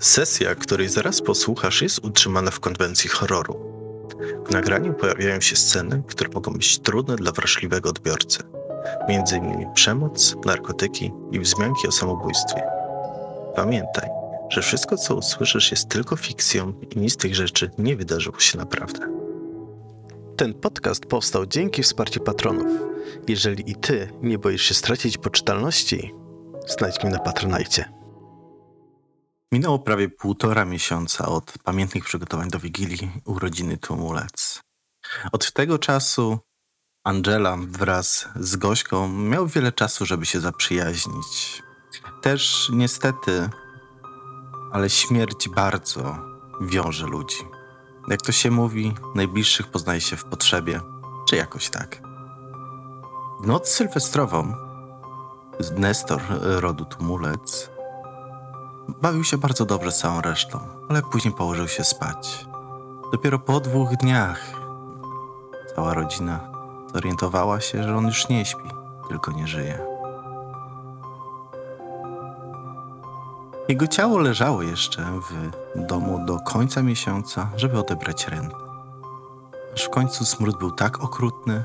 Sesja, której zaraz posłuchasz, jest utrzymana w konwencji horroru. W nagraniu pojawiają się sceny, które mogą być trudne dla wrażliwego odbiorcy. Innymi przemoc, narkotyki i wzmianki o samobójstwie. Pamiętaj, że wszystko co usłyszysz jest tylko fikcją i nic z tych rzeczy nie wydarzyło się naprawdę. Ten podcast powstał dzięki wsparciu patronów. Jeżeli i ty nie boisz się stracić poczytalności, znajdź mnie na Patronajcie. Minęło prawie półtora miesiąca od pamiętnych przygotowań do Wigilii urodziny Tumulec. Od tego czasu Angela wraz z Gośką miał wiele czasu, żeby się zaprzyjaźnić. Też niestety, ale śmierć bardzo wiąże ludzi. Jak to się mówi, najbliższych poznaje się w potrzebie, czy jakoś tak. W noc sylwestrową Nestor rodu Tumulec bawił się bardzo dobrze z całą resztą, ale później położył się spać. Dopiero po dwóch dniach cała rodzina zorientowała się, że on już nie śpi, tylko nie żyje. Jego ciało leżało jeszcze w domu do końca miesiąca, żeby odebrać rentę. Aż w końcu smród był tak okrutny,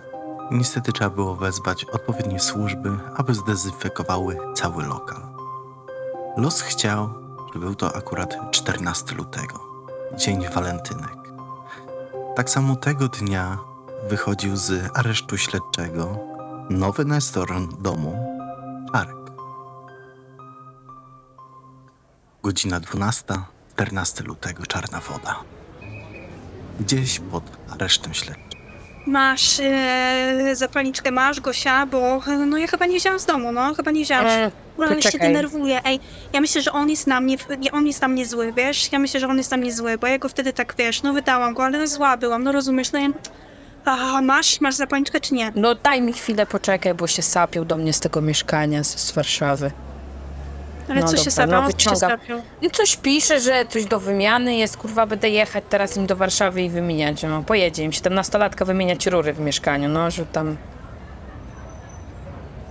niestety trzeba było wezwać odpowiednie służby, aby zdezynfekowały cały lokal. Los chciał, żeby był to akurat 14 lutego, dzień walentynek. Tak samo tego dnia wychodził z aresztu śledczego nowy nestor domu, Czarek. Godzina 12, 14 lutego, czarna woda. Gdzieś pod aresztem śledczym. Masz e, zapalniczkę, masz Gosia, bo e, no ja chyba nie wziąłam z domu, no chyba nie wziąłam. E, No, ale się poczekaj. denerwuję, ej, ja myślę, że on jest na mnie, nie, on jest na mnie zły, wiesz, ja myślę, że on jest na mnie zły, bo ja go wtedy tak, wiesz, no wydałam go, ale zła byłam, no rozumiesz, no ja... A, masz, masz zapalniczkę czy nie? No daj mi chwilę, poczekaj, bo się sapił do mnie z tego mieszkania z, z Warszawy. Ale No co się dobra, no Co się wyciągam. stało? I coś pisze, że coś do wymiany jest, kurwa, będę jechać teraz im do Warszawy i wymieniać. No, pojedzie im 17-latka wymieniać rury w mieszkaniu, no, że tam...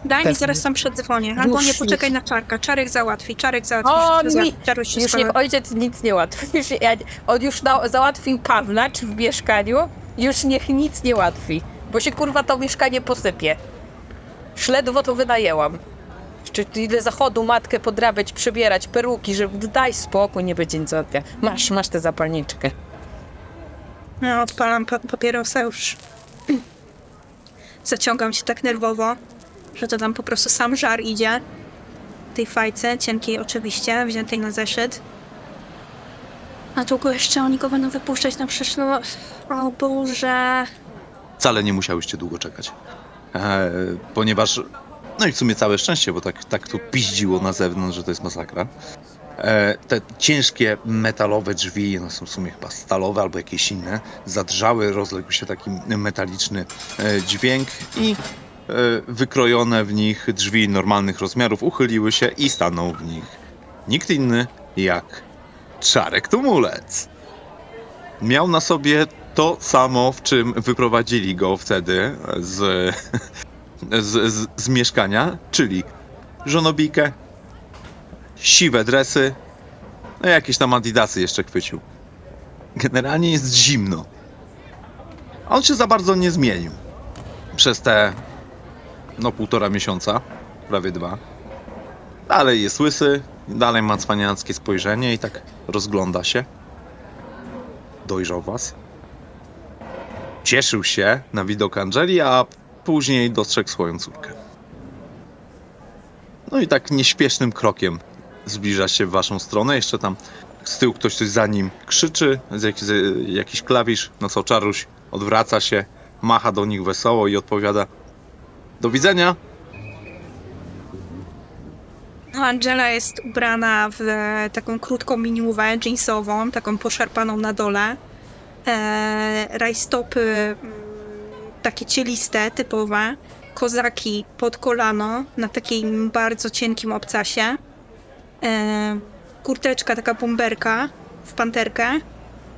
Daj mi zaraz tam przedzwonię, albo nie, poczekaj już. na Czarka, Czarek załatwi, Czarek załatwi. O, wszystko, mi, Czaruś się już niech ojciec nic nie łatwi. Już, ja, on już na, załatwił Pawlacz w mieszkaniu, już niech nic nie łatwi, bo się, kurwa, to mieszkanie posypie. Śledwo to wynajęłam. Jeszcze idę zachodu matkę podrabiać, przebierać, peruki, żeby daj spokój, nie będzie nic załatwia. Masz, masz tę zapalniczkę. No, odpalam pa- papierosa już. Zaciągam się tak nerwowo, że to tam po prostu sam żar idzie. Tej fajce, cienkiej oczywiście, wziętej na zeszyt. A długo jeszcze oni go będą wypuszczać na przecież, no... O Boże... Wcale nie musiałyście długo czekać. E, ponieważ, no i w sumie całe szczęście, bo tak, tak tu piździło na zewnątrz, że to jest masakra. E, te ciężkie metalowe drzwi, one są w sumie chyba stalowe albo jakieś inne, zadrżały, rozległ się taki metaliczny e, dźwięk i wykrojone w nich drzwi normalnych rozmiarów uchyliły się i stanął w nich nikt inny jak Czarek Tumulec. Miał na sobie to samo, w czym wyprowadzili go wtedy z, z, z, z mieszkania, czyli żonobijkę, siwe dresy, no jakieś tam adidasy jeszcze chwycił. Generalnie jest zimno. A on się za bardzo nie zmienił. Przez te, no półtora miesiąca, prawie dwa. Dalej jest łysy, dalej ma cwaniackie spojrzenie i tak rozgląda się. Dojrzał was cieszył się na widok Angeli, a później dostrzegł swoją córkę. No i tak nieśpiesznym krokiem zbliża się w waszą stronę. Jeszcze tam z tyłu ktoś coś za nim krzyczy, jakiś klawisz, no co Czaruś odwraca się, macha do nich wesoło i odpowiada do widzenia. No, Angela jest ubrana w e, taką krótką miniówę jeansową, taką poszarpaną na dole. E, rajstopy mm, takie cieliste, typowe. Kozaki pod kolano na takim bardzo cienkim obcasie. E, kurteczka, taka bomberka w panterkę.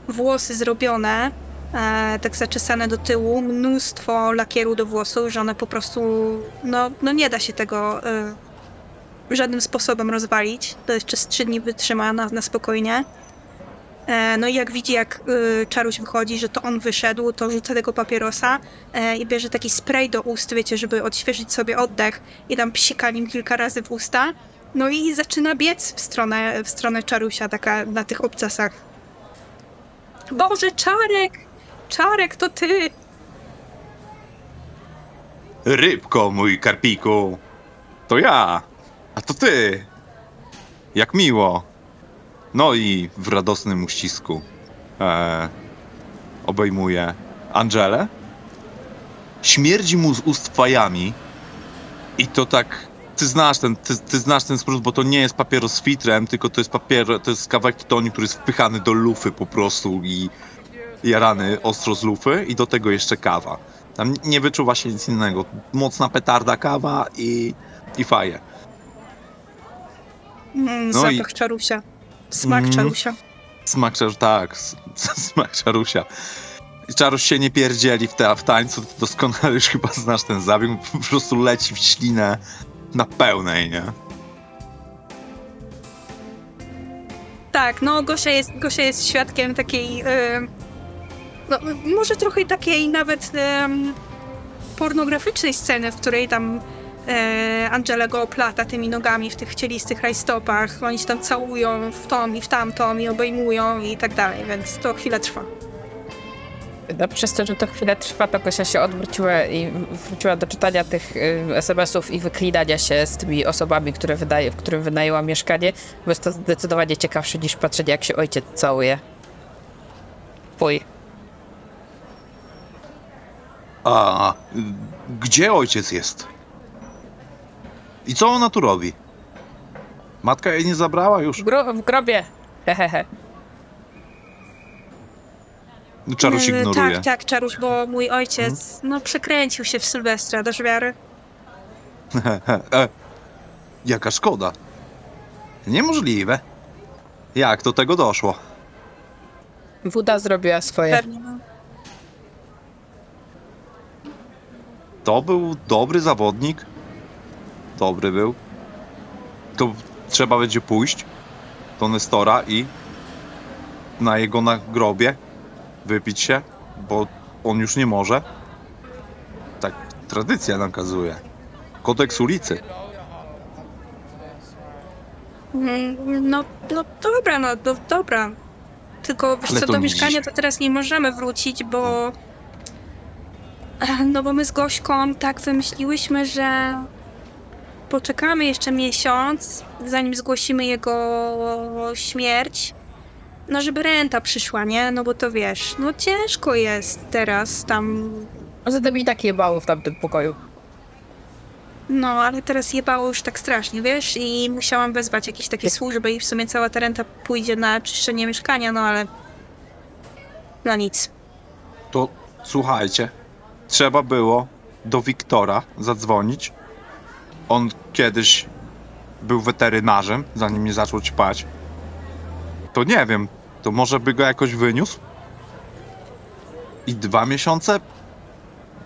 Włosy zrobione, e, tak zaczesane do tyłu. Mnóstwo lakieru do włosów, że one po prostu, no, no nie da się tego... E, żadnym sposobem rozwalić. To jeszcze z trzy dni wytrzyma na, na spokojnie. E, no i jak widzi, jak y, Czaruś wychodzi, że to on wyszedł, to rzuca tego papierosa e, i bierze taki spray do ust, wiecie, żeby odświeżyć sobie oddech i tam psika nim kilka razy w usta. No i zaczyna biec w stronę, w stronę Czarusia, taka na tych obcasach. Boże, Czarek! Czarek, to ty! Rybko, mój karpiku. To ja. A to ty. Jak miło. No i w radosnym uścisku e, obejmuje Angelę. Śmierdzi mu z ust fajami. I to tak. Ty znasz ten, ty, ty znasz ten skrót, bo to nie jest papieros z filtrem, tylko to jest papier, to jest kawałek tytoniu, który jest wpychany do lufy po prostu i jarany ostro z lufy i do tego jeszcze kawa. Tam nie wyczuwa się nic innego. Mocna petarda kawa i, i faje. Mm, No i- zapach Czarusia. Smak Mm. Czarusia. Smak czar... tak, smak czarusia. I Czaruś się nie pierdzieli w, te, w tańcu, ty doskonale już chyba znasz ten zabieg, po prostu leci w ślinę na pełnej, nie? Tak, no Gosia jest, Gosia jest świadkiem takiej, em, no może trochę takiej nawet em, pornograficznej sceny, w której tam e, Angela go oplata tymi nogami w tych cielistych rajstopach. Oni się tam całują w tą i w tamtą i obejmują i tak dalej, więc to chwilę trwa. No, przez to, że to chwilę trwa, to Gosia się odwróciła i wróciła do czytania tych y, SMS-ów i wyklinania się z tymi osobami, które wydaje, w którym wynajęła mieszkanie, bo jest to zdecydowanie ciekawsze niż patrzenie, jak się ojciec całuje. Fuj. A gdzie ojciec jest? I co ona tu robi? Matka jej nie zabrała już? W, gro- w grobie. Hehehe. Czaruś E, ignoruje. Tak, tak, Czaruś, bo mój ojciec, no przekręcił się w Sylwestra, dasz wiary? e, jaka szkoda. Niemożliwe. Jak do tego doszło? Woda zrobiła swoje. Pewnie, no. To był dobry zawodnik. Dobry był. To trzeba będzie pójść do Nestora i na jego nagrobie wypić się, bo on już nie może. Tak tradycja nakazuje. Kodeks ulicy. Mm, No, no dobra, no do, dobra. Tylko wiesz Ale co, to do mieszkania to teraz nie możemy wrócić, bo... No bo my z Gośką tak wymyśliłyśmy, że poczekamy jeszcze miesiąc, zanim zgłosimy jego śmierć. No żeby renta przyszła, nie? No bo to wiesz, no ciężko jest teraz tam... Poza tym i tak jebało w tamtym pokoju. No, ale teraz jebało już tak strasznie, wiesz? I musiałam wezwać jakieś takie służby i w sumie cała ta renta pójdzie na czyszczenie mieszkania, no ale... No nic. To słuchajcie, trzeba było do Wiktora zadzwonić. On kiedyś był weterynarzem, zanim nie zaczął ćpać. To nie wiem, to może by go jakoś wyniósł? I dwa miesiące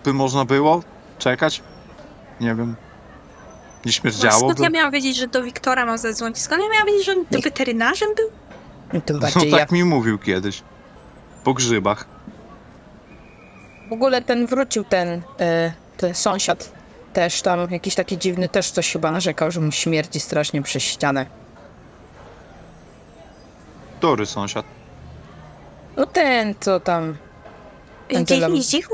by można było czekać? Nie wiem. Nie No, śmierdziało skąd ja miałam wiedzieć, że do Wiktora mam zadzwonić? Skąd ja miałam wiedzieć, że on Nie. weterynarzem był? I tym No bardziej ja. tak mi mówił kiedyś. Po grzybach. W ogóle ten wrócił, ten, e, ten sąsiad. Też tam jakiś taki dziwny, też coś chyba narzekał, że mu śmierdzi strasznie przez ścianę. Który sąsiad? No ten, co tam, Angela- Dziś, dzichu?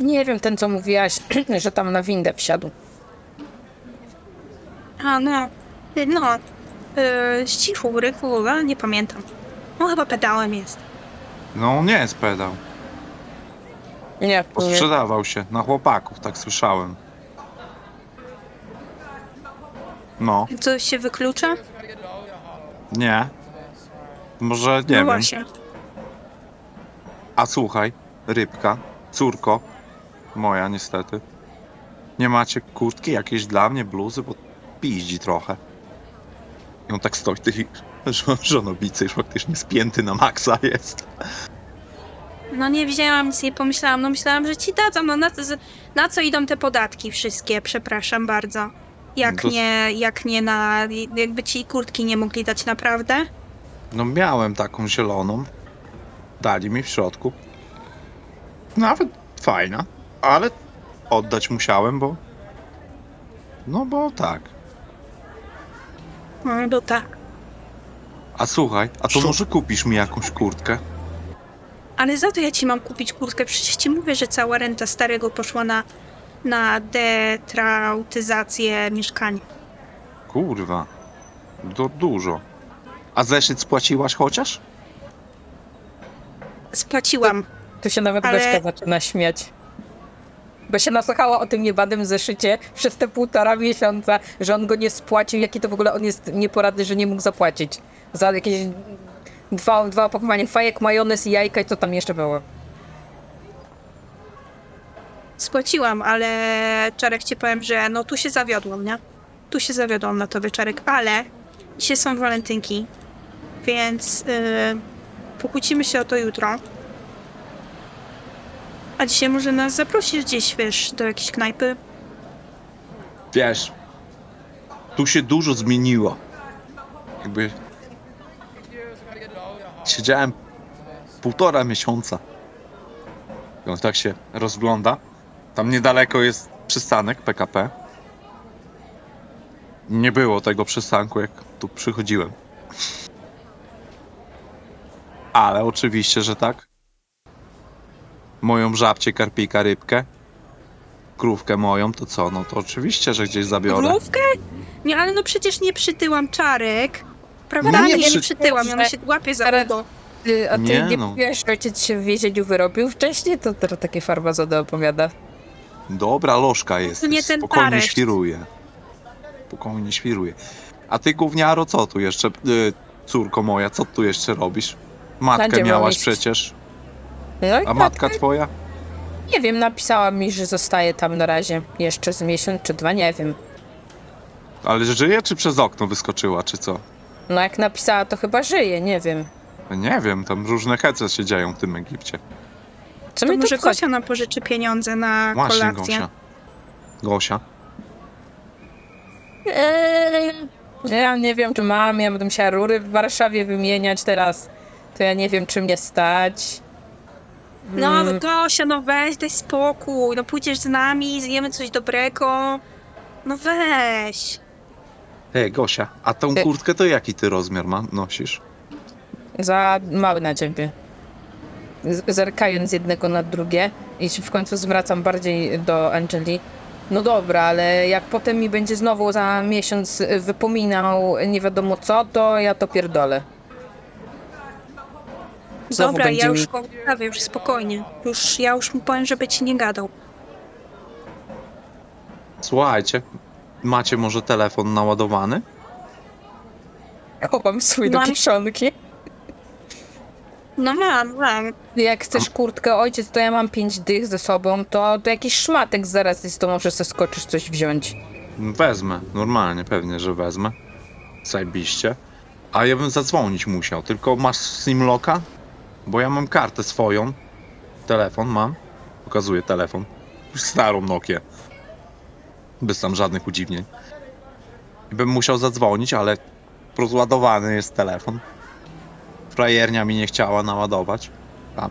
nie wiem, ten co mówiłaś, że tam na windę wsiadł. A, no. No. Yy, z cichu, rychu, ale nie pamiętam. No chyba pedałem jest. No on nie jest pedał. Nie, nie. Sprzedawał się na chłopaków, tak słyszałem. No, Coś się wyklucza? nie. Może nie no wiem. właśnie. A słuchaj, rybka, córko, moja niestety. Nie macie kurtki jakiejś dla mnie, bluzy, bo piździ trochę. I on tak stoi, ty żonobicy już faktycznie spięty na maksa jest. No nie wzięłam, nic nie pomyślałam. No myślałam, że ci dadzą. No na, co- na co idą te podatki wszystkie? Przepraszam bardzo. Jak To- nie, jak nie na... Jakby ci kurtki nie mogli dać naprawdę? No miałem taką zieloną. Dali mi w środku. Nawet fajna, ale oddać musiałem, bo... No bo tak. No, no tak. A słuchaj, a to Co? może kupisz mi jakąś kurtkę? Ale za to ja ci mam kupić kurtkę. Przecież ci mówię, że cała renta starego poszła na, na detrautyzację mieszkania. Kurwa. To dużo. A zeszyt spłaciłaś chociaż? Spłaciłam. Tu się nawet Ale- Gośka zaczyna śmiać. Bo się nasłuchała o tym niebanym zeszycie przez te półtora miesiąca, że on go nie spłacił, jaki to w ogóle on jest nieporadny, że nie mógł zapłacić. Za jakieś dwa, dwa opakowania fajek, majonez i jajka i co tam jeszcze było. Spłaciłam, ale Czarek ci powiem, że no tu się zawiodłam, nie? Tu się zawiodłam na tobie, Czarek, ale dzisiaj są walentynki, więc yy, pokłócimy się o to jutro. A dzisiaj może nas zaprosisz gdzieś, wiesz, do jakiejś knajpy? Wiesz, tu się dużo zmieniło. Jakby. Siedziałem półtora miesiąca. I on tak się rozgląda. Tam niedaleko jest przystanek PKP. Nie było tego przystanku, jak tu przychodziłem. Ale oczywiście, że tak. Moją żabcię, karpika, rybkę. Krówkę moją, to co? No to oczywiście, że gdzieś zabiorę. Krówkę? Nie, ale no przecież nie przytyłam Czarek. Prawda? No nie ja nie przy- przytyłam, ona się łapie za udo. A ty Nie nie, no. mówiłeś, że ojciec się w więzieniu wyrobił wcześniej? To teraz takie farmazony opowiada. Dobra, lożka jest. nie ten Spokojnie tareszt. świruje. Spokojnie świruje. A ty, gówniaro, co tu jeszcze? Y, córko moja, co tu jeszcze robisz? Matkę miał miałaś iść. przecież. No A matka twoja? Nie wiem, napisała mi, że zostaje tam na razie. Jeszcze z miesiąc czy dwa, nie wiem. Ale żyje, czy przez okno wyskoczyła, czy co? No jak napisała, to chyba żyje, nie wiem. Nie wiem, tam różne hece się dzieją w tym Egipcie. Co To mi może wchodzi? Gosia nam pożyczy pieniądze na Właśnie, kolację. Gosia. Gosia. Eee, Ja nie wiem, czy mam, ja będę musiała rury w Warszawie wymieniać teraz. To ja nie wiem, czy mnie stać. No, Mm. Gosia, no weź, daj spokój. No pójdziesz z nami, zjemy coś dobrego. No weź. Hej, Gosia, a tą Ty- kurtkę to jaki ty rozmiar ma, nosisz? Za mały na ciebie. Z- Zerkając z jednego na drugie i się w końcu zwracam bardziej do Angeli. No dobra, ale jak potem mi będzie znowu za miesiąc y, wypominał nie wiadomo co, to ja to pierdolę. Znowu Dobra, będzie ja mi... już go prawie, już spokojnie. Już, ja już mu powiem, żeby ci nie gadał. Słuchajcie, macie może telefon naładowany? Chowam swój do Mam- kieszonki. No mam, mam. Jak chcesz kurtkę ojciec, to ja mam pięć dych ze sobą, to, to jakiś szmatek zaraz jest, to może sobie skoczysz coś wziąć. Wezmę, normalnie, pewnie, że wezmę. Zajebiście. A ja bym zadzwonić musiał, tylko masz Simloka? Bo ja mam kartę swoją. Telefon mam. Pokazuję telefon. Starą Nokię. Bez tam żadnych udziwnień. I bym musiał zadzwonić, ale rozładowany jest telefon. Frajernia mi nie chciała naładować. Tam.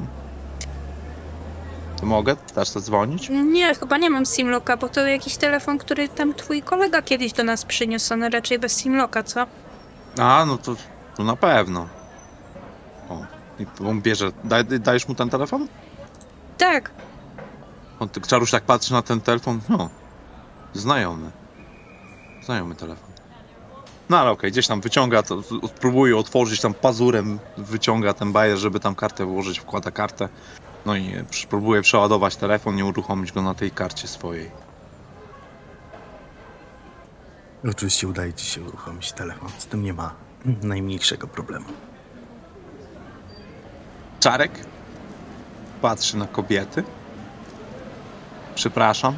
To mogę też zadzwonić? Nie, chyba nie mam Simlocka, bo to jakiś telefon, który tam twój kolega kiedyś do nas przyniósł, on raczej bez Simlocka, co? A, no to, to na pewno. O, i on bierze. Daj, dajesz mu ten telefon? Tak, On czaruś tak patrzy na ten telefon. No. Znajomy. Znajomy telefon. No ale okej, gdzieś tam wyciąga, to próbuje otworzyć tam pazurem, wyciąga ten bajer, żeby tam kartę włożyć, wkłada kartę. No i e, przy- próbuje przeładować telefon, nie uruchomić go na tej karcie swojej. Oczywiście udaje ci się uruchomić telefon. Z tym nie ma najmniejszego problemu. Czarek patrzy na kobiety. Przepraszam.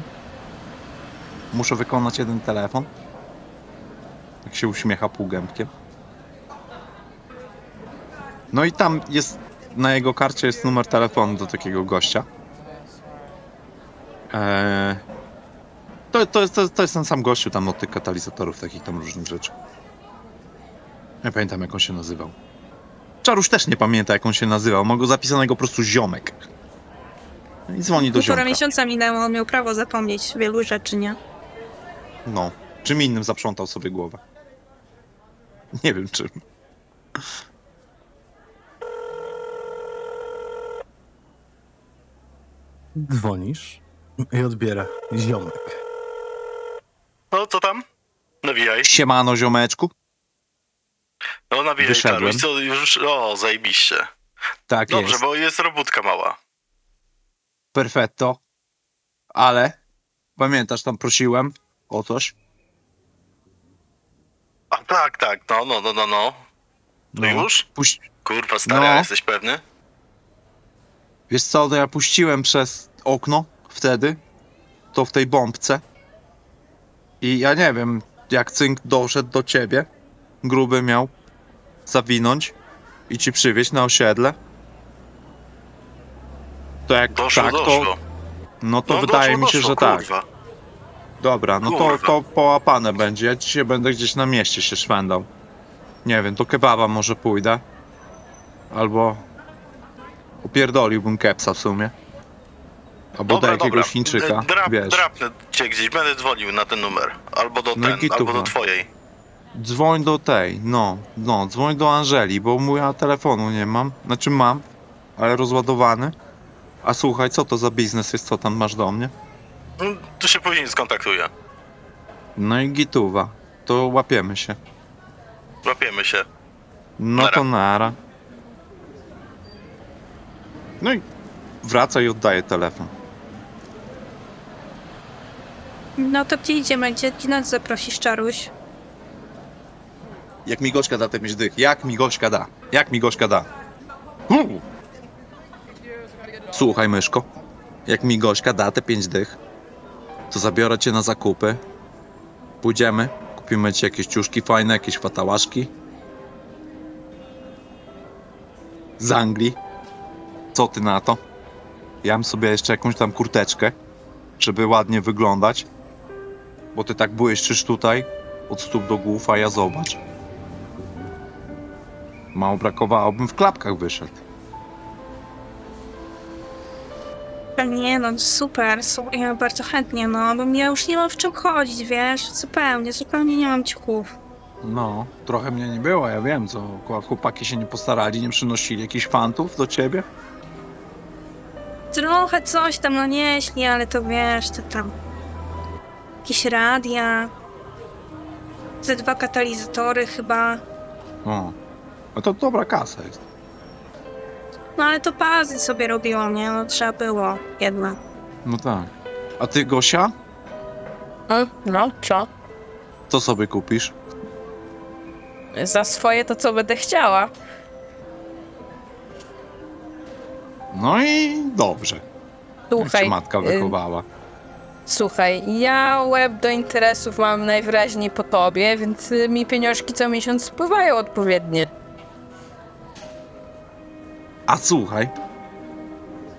Muszę wykonać jeden telefon. Jak się uśmiecha półgębkiem. No i tam jest, na jego karcie jest numer telefonu do takiego gościa. Eee, To, to, jest, to, to jest ten sam gościu tam od tych katalizatorów, takich tam różnych rzeczy. Nie pamiętam jak on się nazywał. Czarusz też nie pamięta jak on się nazywał, ma go zapisanego po prostu ziomek. I dzwoni do Półtora ziomka. miesiąca minęło, on miał prawo zapomnieć wielu rzeczy, nie? No, czym innym zaprzątał sobie głowę. Nie wiem czym. Dzwonisz i odbiera ziomek. No, co tam? Nawijaj. Siemano ziomeczku. No, nawijaj, Wyszedłem. Karuś. Co, już, o, zajebiście. Tak Dobrze, jest. bo jest robótka mała. Perfetto. Ale pamiętasz, tam prosiłem o coś? A tak, tak, no, no, no, no, no. To już? Puść... Kurwa, stary, No. a jesteś pewny? Wiesz co, to ja puściłem przez okno wtedy, to w tej bombce. I ja nie wiem, jak cynk doszedł do ciebie, gruby miał zawinąć i ci przywieźć na osiedle. To jak Doszło, tak, doszło. to, no to no, wydaje doszło, mi się, doszło, że tak. kurwa. Dobra, no to, Kurwa. to połapane będzie. Ja dzisiaj będę gdzieś na mieście się szwendał. Nie wiem, to kebaba może pójdę. Albo upierdoliłbym kepsa w sumie. Albo do jakiegoś Chińczyka, E, Drap, wiesz. Drapnę cię gdzieś, będę dzwonił na ten numer. Albo do No i ten, albo do twojej. Dzwoń do tej, no, no, dzwoń do Angeli, bo mu ja telefonu nie mam. Znaczy mam, ale rozładowany. A słuchaj, co to za biznes jest, co tam masz do mnie? No, tu się później skontaktuję. No i gituwa. To łapiemy się. Łapiemy się. No Nara. to nara. No i wraca i oddaje telefon. No to gdzie idziemy? Gdzie, gdzie nas zaprosisz, Czaruś? Jak mi Gośka da te pięć dych? Jak mi Gośka da? Jak mi Gośka da? Uu. Słuchaj, myszko. Jak mi Gośka da te pięć dych, to zabiorę cię na zakupy. Pójdziemy, kupimy ci jakieś ciuszki fajne, jakieś fatałaszki. Z Anglii. Co ty na to? Ja bym sobie jeszcze jakąś tam kurteczkę, żeby ładnie wyglądać. Bo ty tak błyszczysz tutaj, od stóp do głów, a ja zobacz. Mało brakowało, bym w klapkach wyszedł. Nie no, super, super, ja bardzo chętnie, no, bo ja już nie mam w czym chodzić, wiesz, zupełnie, zupełnie nie mam ciuchów. No, trochę mnie nie było, ja wiem, co chłopaki się nie postarali, nie przynosili jakichś fantów do ciebie? Trochę coś tam, no nieśli, ale to wiesz, to tam jakieś radia, ze dwa katalizatory chyba, O, no to dobra kasa jest. No ale to pazy sobie robiło, nie, no trzeba było jednak. No tak. A ty, Gosia, E, No, co? co sobie kupisz? Za swoje to co będę chciała. No i dobrze. Jak Słuchaj, cię matka y, wychowała. Słuchaj, ja łeb do interesów mam najwyraźniej po tobie, więc y, mi pieniążki co miesiąc spływają odpowiednie. A słuchaj,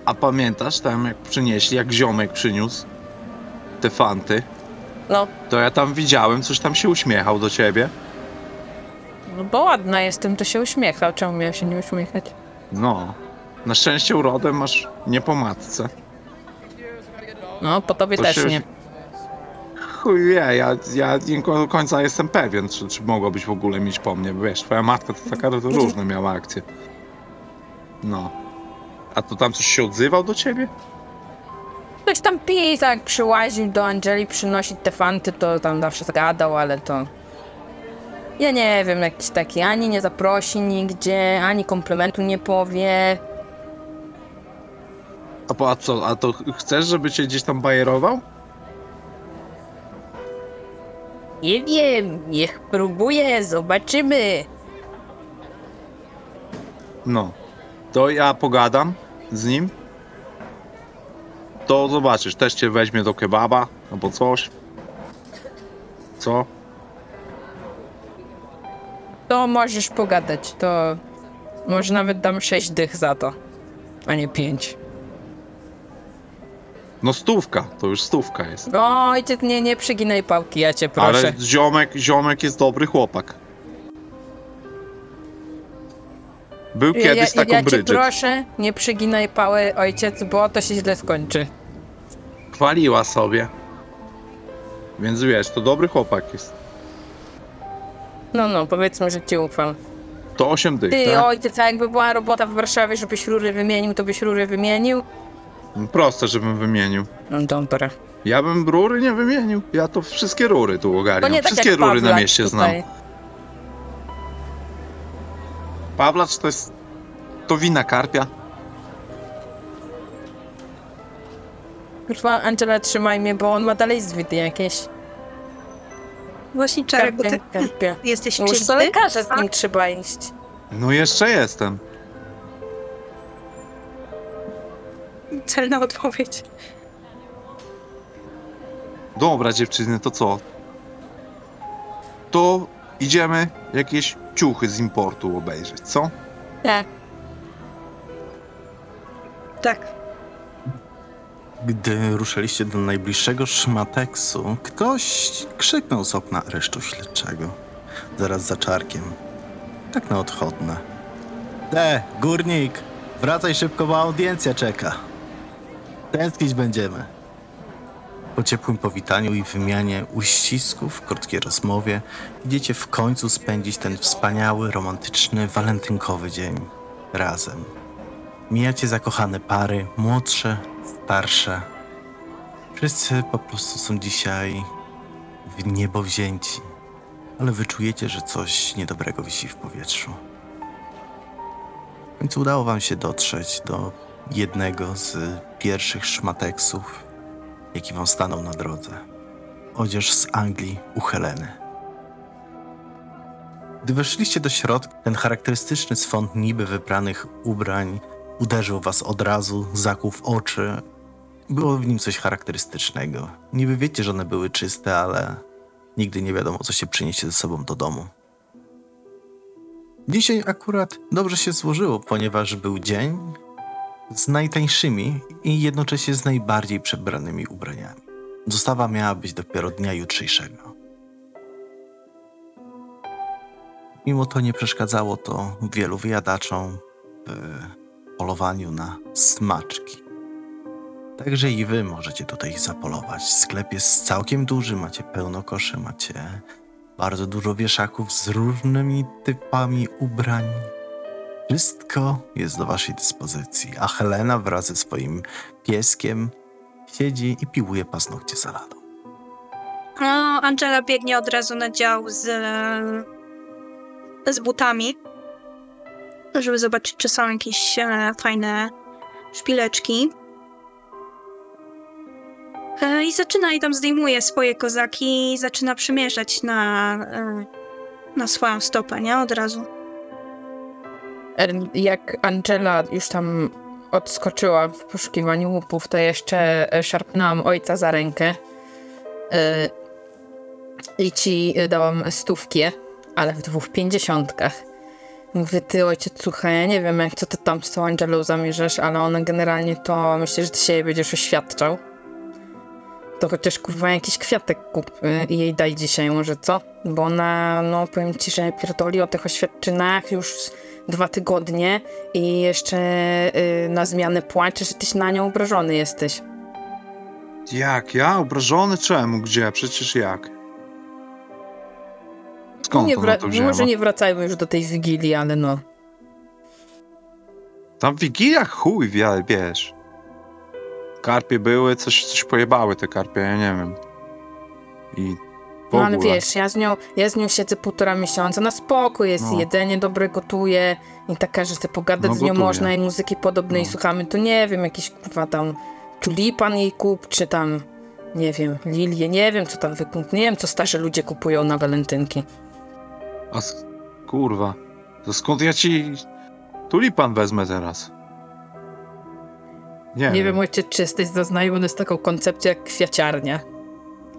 a pamiętasz tam jak przynieśli, jak ziomek przyniósł te fanty, No, to ja tam widziałem, coś tam się uśmiechał do ciebie. no bo ładna jestem, to się uśmiechał. Czemu miał się nie uśmiechać? No, na szczęście urodę masz nie po matce. No, po tobie To też się- nie. Chuj wie, ja, ja nie do końca jestem pewien, czy, czy mogłabyś w ogóle mieć po mnie, bo wiesz, twoja matka to taka to różne miała akcje. No. A to tam coś się odzywał do ciebie? Ktoś tam pisał, jak przyłaził do Angeli przynosić te fanty, to tam zawsze zgadał, ale to... Ja nie wiem, jakiś taki ani nie zaprosi nigdzie, ani komplementu nie powie. A, po, a co, a to ch- chcesz, żeby cię gdzieś tam bajerował? Nie wiem, niech próbuje, zobaczymy. No. To ja pogadam z nim. To zobaczysz, też cię weźmie do kebaba albo coś. Co? To możesz pogadać, to może nawet dam 6 dych za to, a nie 5. No stówka, to już stówka jest. Ojciec, nie, nie przyginaj pałki, ja cię proszę. Ale ziomek, ziomek jest dobry chłopak. Był ja, kiedyś ja, taką ja cię Bridget. proszę, nie przyginaj pały, ojciec, bo to się źle skończy. Chwaliła sobie. Więc wiesz, to dobry chłopak jest. No, no, powiedzmy, że ci ufam. To 8 dych, Ty, tak? ojciec, a jakby była robota w Warszawie, żebyś rury wymienił, to byś rury wymienił? Proste, żebym wymienił. No dobra. Ja bym rury nie wymienił. Ja to wszystkie rury tu To ogarniam. nie tak Wszystkie jak rury na Pawlak mieście tutaj. Znam. Pawlacz to jest... To wina karpia. Kurwa, Angela, trzymaj mnie, bo on ma dalej zwidy jakieś. Właśnie Czarek, bo ty Karpie, karpie. jesteś Już do czysty? lekarza z nim trzeba iść. No jeszcze jestem. Celna odpowiedź. Dobra dziewczyny, to co? To idziemy jakieś ciuchy z importu obejrzeć, co? Tak. Tak. Gdy ruszyliście do najbliższego szmateksu, ktoś krzyknął z okna aresztu śledczego. Zaraz za czarkiem. Tak na odchodne. Te, górnik! Wracaj szybko, bo audiencja czeka. Tęsknić będziemy. Po ciepłym powitaniu i wymianie uścisków, krótkiej rozmowie, idziecie w końcu spędzić ten wspaniały, romantyczny, walentynkowy dzień razem. Mijacie zakochane pary, młodsze, starsze. Wszyscy po prostu są dzisiaj w niebo wzięci, ale wyczujecie, że coś niedobrego wisi w powietrzu. W końcu udało wam się dotrzeć do jednego z pierwszych szmateksów, jaki wam stanął na drodze. Odzież z Anglii u Heleny. Gdy weszliście do środka, ten charakterystyczny swąd niby wybranych ubrań uderzył was od razu, zakuł w oczy. Było w nim coś charakterystycznego. Niby wiecie, że one były czyste, ale nigdy nie wiadomo, co się przyniesie ze sobą do domu. Dzisiaj akurat dobrze się złożyło, ponieważ był dzień z najtańszymi i jednocześnie z najbardziej przebranymi ubraniami. Dostawa miała być dopiero dnia jutrzejszego. Mimo to nie przeszkadzało to wielu wyjadaczom w polowaniu na smaczki. Także i wy możecie tutaj zapolować. Sklep jest całkiem duży, macie pełno koszy, macie bardzo dużo wieszaków z różnymi typami ubrań. Wszystko jest do waszej dyspozycji, a Helena wraz ze swoim pieskiem siedzi i piłuje paznokcie saladą. No, Angela biegnie od razu na dział z, z butami, żeby zobaczyć, czy są jakieś e, fajne szpileczki. E, I zaczyna i tam zdejmuje swoje kozaki i zaczyna przymierzać na, e, na swoją stopę, nie? Od razu. Jak Angela już tam odskoczyła w poszukiwaniu łupów, to jeszcze e, szarpnęłam ojca za rękę e, i ci e, dałam stówkę, ale w dwóch pięćdziesiątkach. Mówię, ty ojciec, słuchaj, ja nie wiem, jak co ty tam z tą Angelą zamierzasz, ale ona generalnie to myślę, że ty się jej będziesz oświadczał. To chociaż kurwa jakiś kwiatek kup i jej daj dzisiaj może, co? Bo ona, no powiem ci, że pierdoli o tych oświadczynach już dwa tygodnie i jeszcze y, na zmianę płacze, że tyś na nią obrażony jesteś. Jak? Ja? Obrażony? Czemu? Gdzie? Przecież jak? No Skąd nie ona to wzięła? może nie wracajmy już do tej Wigilii, ale no. Tam w Wigiliach chuj, wie- wiesz. Karpie były, coś, coś pojebały te karpie, ja nie wiem. I No ale wiesz, ja z, nią, ja z nią siedzę półtora miesiąca, na spokój jest, No. jedzenie dobre gotuje i taka, że sobie pogadać No z nią gotuje. można i muzyki podobnej No. słuchamy, to nie wiem, jakiś kurwa tam tulipan jej kup, czy tam, nie wiem, lilię, nie wiem co tam wykup, nie wiem co starzy ludzie kupują na walentynki. A kurwa, to skąd ja ci tulipan wezmę teraz? Nie, Nie wiem, ojciec, czy jesteś zaznajomiony z taką koncepcją jak kwiaciarnia,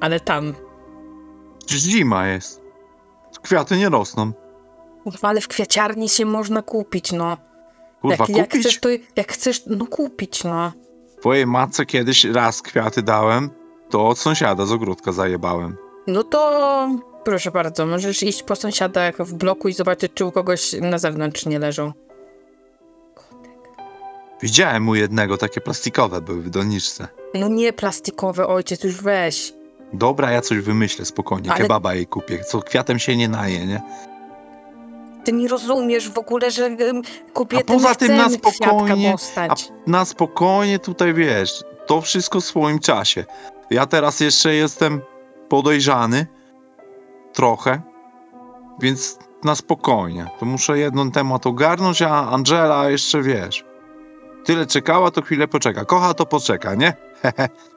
ale tam, Przecież zima jest. Kwiaty nie rosną. kurwa, ale w kwiaciarni się można kupić, no. Kurwa, jak, jak kupić? chcesz, to jak chcesz, no kupić, no. Twojej matce kiedyś raz kwiaty dałem, to od sąsiada z ogródka zajebałem. No to proszę bardzo, możesz iść po sąsiadach w bloku i zobaczyć, czy u kogoś na zewnątrz nie leżą. Widziałem u jednego, takie plastikowe były w doniczce. No nie plastikowe, ojciec, już weź. Dobra, ja coś wymyślę spokojnie, Ale- kebaba jej kupię, co kwiatem się nie naje, nie? Ty nie rozumiesz w ogóle, że um, kobiety A poza tym na spokojnie- dostać. Na spokojnie tutaj, wiesz, to wszystko w swoim czasie. Ja teraz jeszcze jestem podejrzany, trochę, więc na spokojnie. To muszę jeden temat ogarnąć, a Angela jeszcze, wiesz, tyle czekała, to chwilę poczeka. Kocha, to poczeka, nie?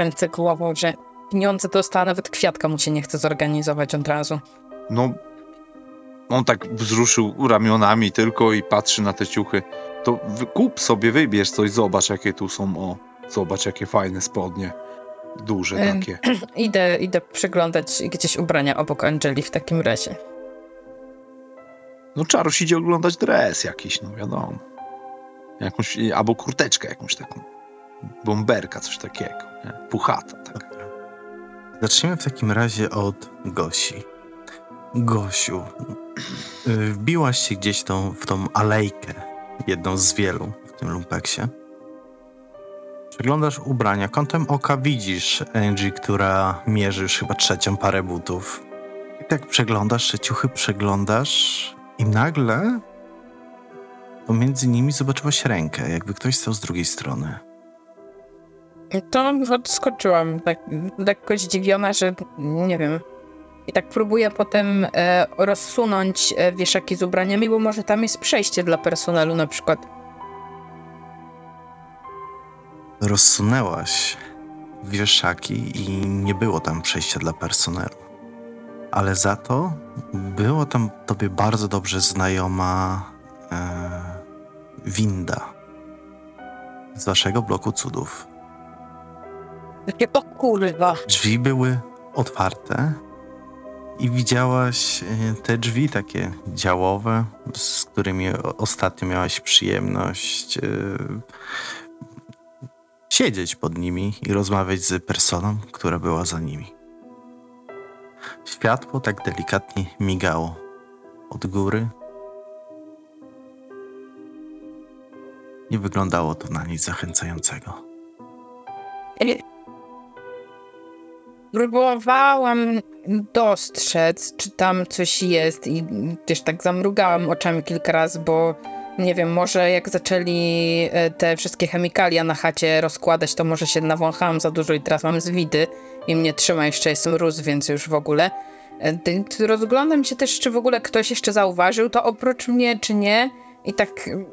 Ręce głową, że pieniądze dostała, nawet kwiatka mu się nie chce zorganizować od razu. No, on tak wzruszył ramionami tylko i patrzy na te ciuchy. To kup sobie, wybierz coś, zobacz jakie tu są, o, zobacz jakie fajne spodnie. Duże takie. Idę, idę przeglądać gdzieś ubrania obok Angeli w takim razie. No Czaruś idzie oglądać dres jakiś, no wiadomo. Jakąś, albo kurteczkę jakąś taką. Bomberka, coś takiego. Puchata, tak. Zaczniemy w takim razie od Gosi. Gosiu, wbiłaś się gdzieś tą, w tą alejkę, jedną z wielu w tym lumpeksie. Przeglądasz ubrania, kątem oka widzisz Angie, która mierzy już chyba trzecią parę butów. I tak przeglądasz, te ciuchy przeglądasz i nagle pomiędzy nimi zobaczyłaś rękę, jakby ktoś stał z drugiej strony. To odskoczyłam, tak lekko zdziwiona, że nie wiem. I tak próbuję potem e, rozsunąć e, wieszaki z ubraniami, bo może tam jest przejście dla personelu na przykład. Rozsunęłaś wieszaki i nie było tam przejścia dla personelu. Ale za to było tam tobie bardzo dobrze znajoma e, winda z waszego bloku cudów. Takie o kurwa. Drzwi były otwarte i widziałaś e, te drzwi takie działowe, z którymi ostatnio miałaś przyjemność e, siedzieć pod nimi i rozmawiać z personą, która była za nimi. Światło tak delikatnie migało od góry. Nie wyglądało to na nic zachęcającego. Próbowałam dostrzec, czy tam coś jest i też tak zamrugałam oczami kilka razy, bo nie wiem, może jak zaczęli e, te wszystkie chemikalia na chacie rozkładać, to może się nawąchałam za dużo i teraz mam zwidy i mnie trzyma jeszcze, jestem róz, więc już w ogóle. E, Rozglądam się też, czy w ogóle ktoś jeszcze zauważył to oprócz mnie, czy nie. I tak mm,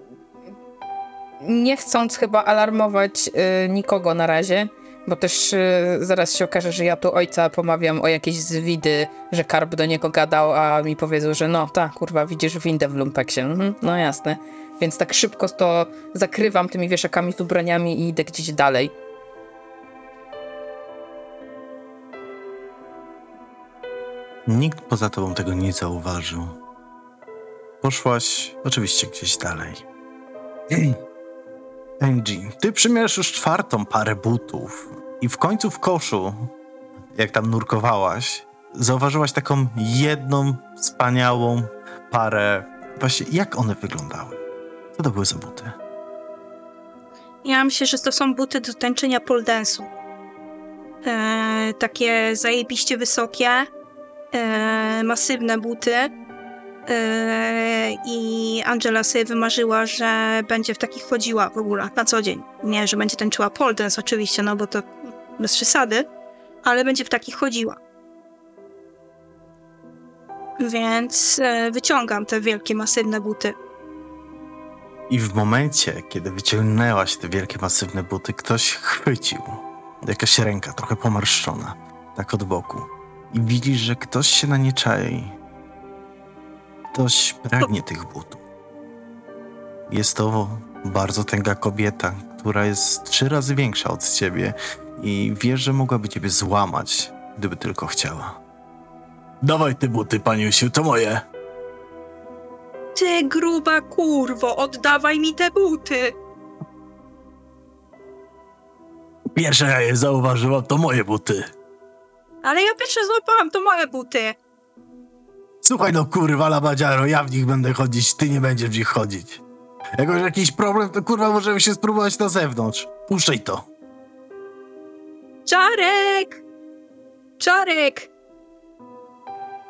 nie chcąc chyba alarmować e, nikogo na razie, bo też y, zaraz się okaże, że ja tu ojca pomawiam o jakieś zwidy, że Karb do niego gadał, a mi powiedzą, że no tak, kurwa, widzisz windę w lumpeksie. Mhm, no jasne. Więc tak szybko to zakrywam tymi wieszakami z ubraniami i idę gdzieś dalej. Nikt poza tobą tego nie zauważył. Poszłaś oczywiście gdzieś dalej. Ej, Angie, ty przymierzasz już czwartą parę butów i w końcu w koszu, jak tam nurkowałaś, zauważyłaś taką jedną wspaniałą parę. Właśnie jak one wyglądały? Co to były za buty? Ja myślę, że to są buty do tańczenia pole dance'u. E, takie zajebiście wysokie, e, masywne buty. E, I Angela sobie wymarzyła, że będzie w takich chodziła w ogóle na co dzień. Nie, że będzie tańczyła pole dance oczywiście, no bo to bez przesady, ale będzie w takich chodziła. Więc e, wyciągam te wielkie, masywne buty. I w momencie, kiedy wyciągnęłaś te wielkie, masywne buty, ktoś chwycił. Jakaś ręka, trochę pomarszczona, tak od boku. I widzisz, że ktoś się na nie czai. Ktoś pragnie tych butów. Jest to bardzo tęga kobieta, która jest trzy razy większa od ciebie i wiesz, że mogłaby ciebie złamać, gdyby tylko chciała. Dawaj te buty, paniusiu, to moje. Ty gruba kurwo, oddawaj mi te buty! Pierwsze ja je zauważyłam, to moje buty. Ale ja pierwsze złapałam, to moje buty. Słuchaj no kurwa labadziaro, ja w nich będę chodzić, ty nie będziesz w nich chodzić. Jak masz jakiś problem, to kurwa możemy się spróbować na zewnątrz. Puszczaj to. Czarek! Czarek!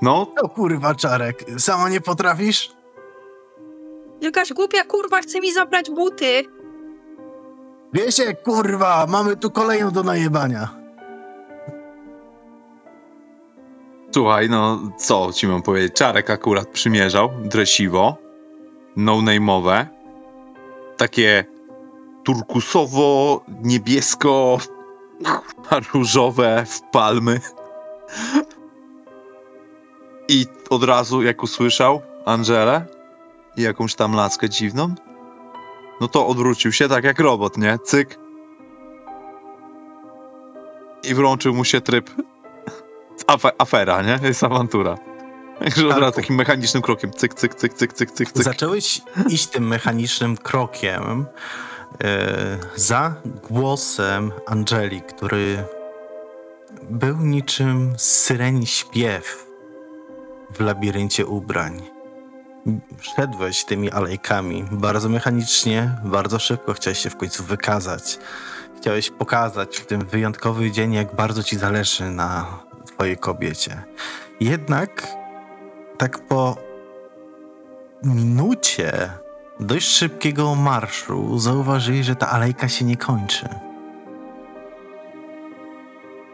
No, No kurwa czarek, sama nie potrafisz? Jakaś głupia kurwa chce mi zabrać buty. Wiecie, kurwa, mamy tu kolejną do najebania. słuchaj, no co ci mam powiedzieć? Czarek akurat przymierzał, dresiwo, no-name'owe, takie turkusowo, niebiesko, różowe w palmy. I od razu, jak usłyszał Angelę i jakąś tam laskę dziwną, no to odwrócił się tak jak robot, nie? Cyk. I włączył mu się tryb afe, afera, nie? Jest awantura. Także od razu takim mechanicznym krokiem cyk, cyk, cyk, cyk, cyk, cyk, cyk. Zacząłeś iść tym mechanicznym krokiem za głosem Angeli, który był niczym syreni śpiew w labiryncie ubrań. Szedłeś tymi alejkami bardzo mechanicznie, bardzo szybko chciałeś się w końcu wykazać. Chciałeś pokazać w tym wyjątkowy dzień, jak bardzo ci zależy na twojej kobiecie. Jednak tak po minucie dość szybkiego marszu zauważyli, że ta alejka się nie kończy.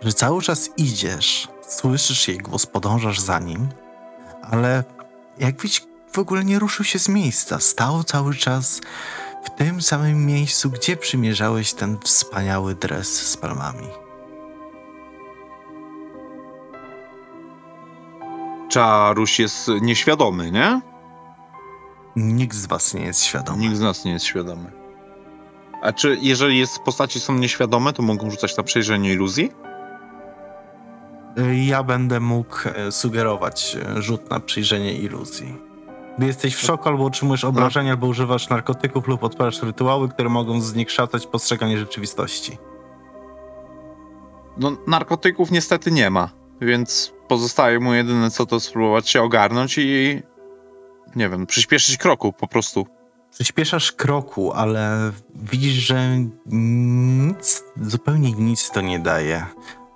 Że cały czas idziesz, słyszysz jej głos, podążasz za nim, ale jakbyś w ogóle nie ruszył się z miejsca. Stał cały czas w tym samym miejscu, gdzie przymierzałeś ten wspaniały dres z palmami. Czaruś jest nieświadomy, nie? Nikt z was nie jest świadomy. Nikt z nas nie jest świadomy. A czy jeżeli jest postaci są nieświadome, to mogą rzucać na przejrzenie iluzji? Ja będę mógł e, sugerować e, rzut na przyjrzenie iluzji. Gdy jesteś w szoku albo otrzymujesz obrażenia, albo używasz narkotyków lub odpalasz rytuały, które mogą zniekształcać postrzeganie rzeczywistości. No, narkotyków niestety nie ma, więc pozostaje mu jedyne co to spróbować się ogarnąć i nie wiem, przyspieszyć kroku po prostu. Przyspieszasz kroku, ale widzisz, że nic, zupełnie nic to nie daje.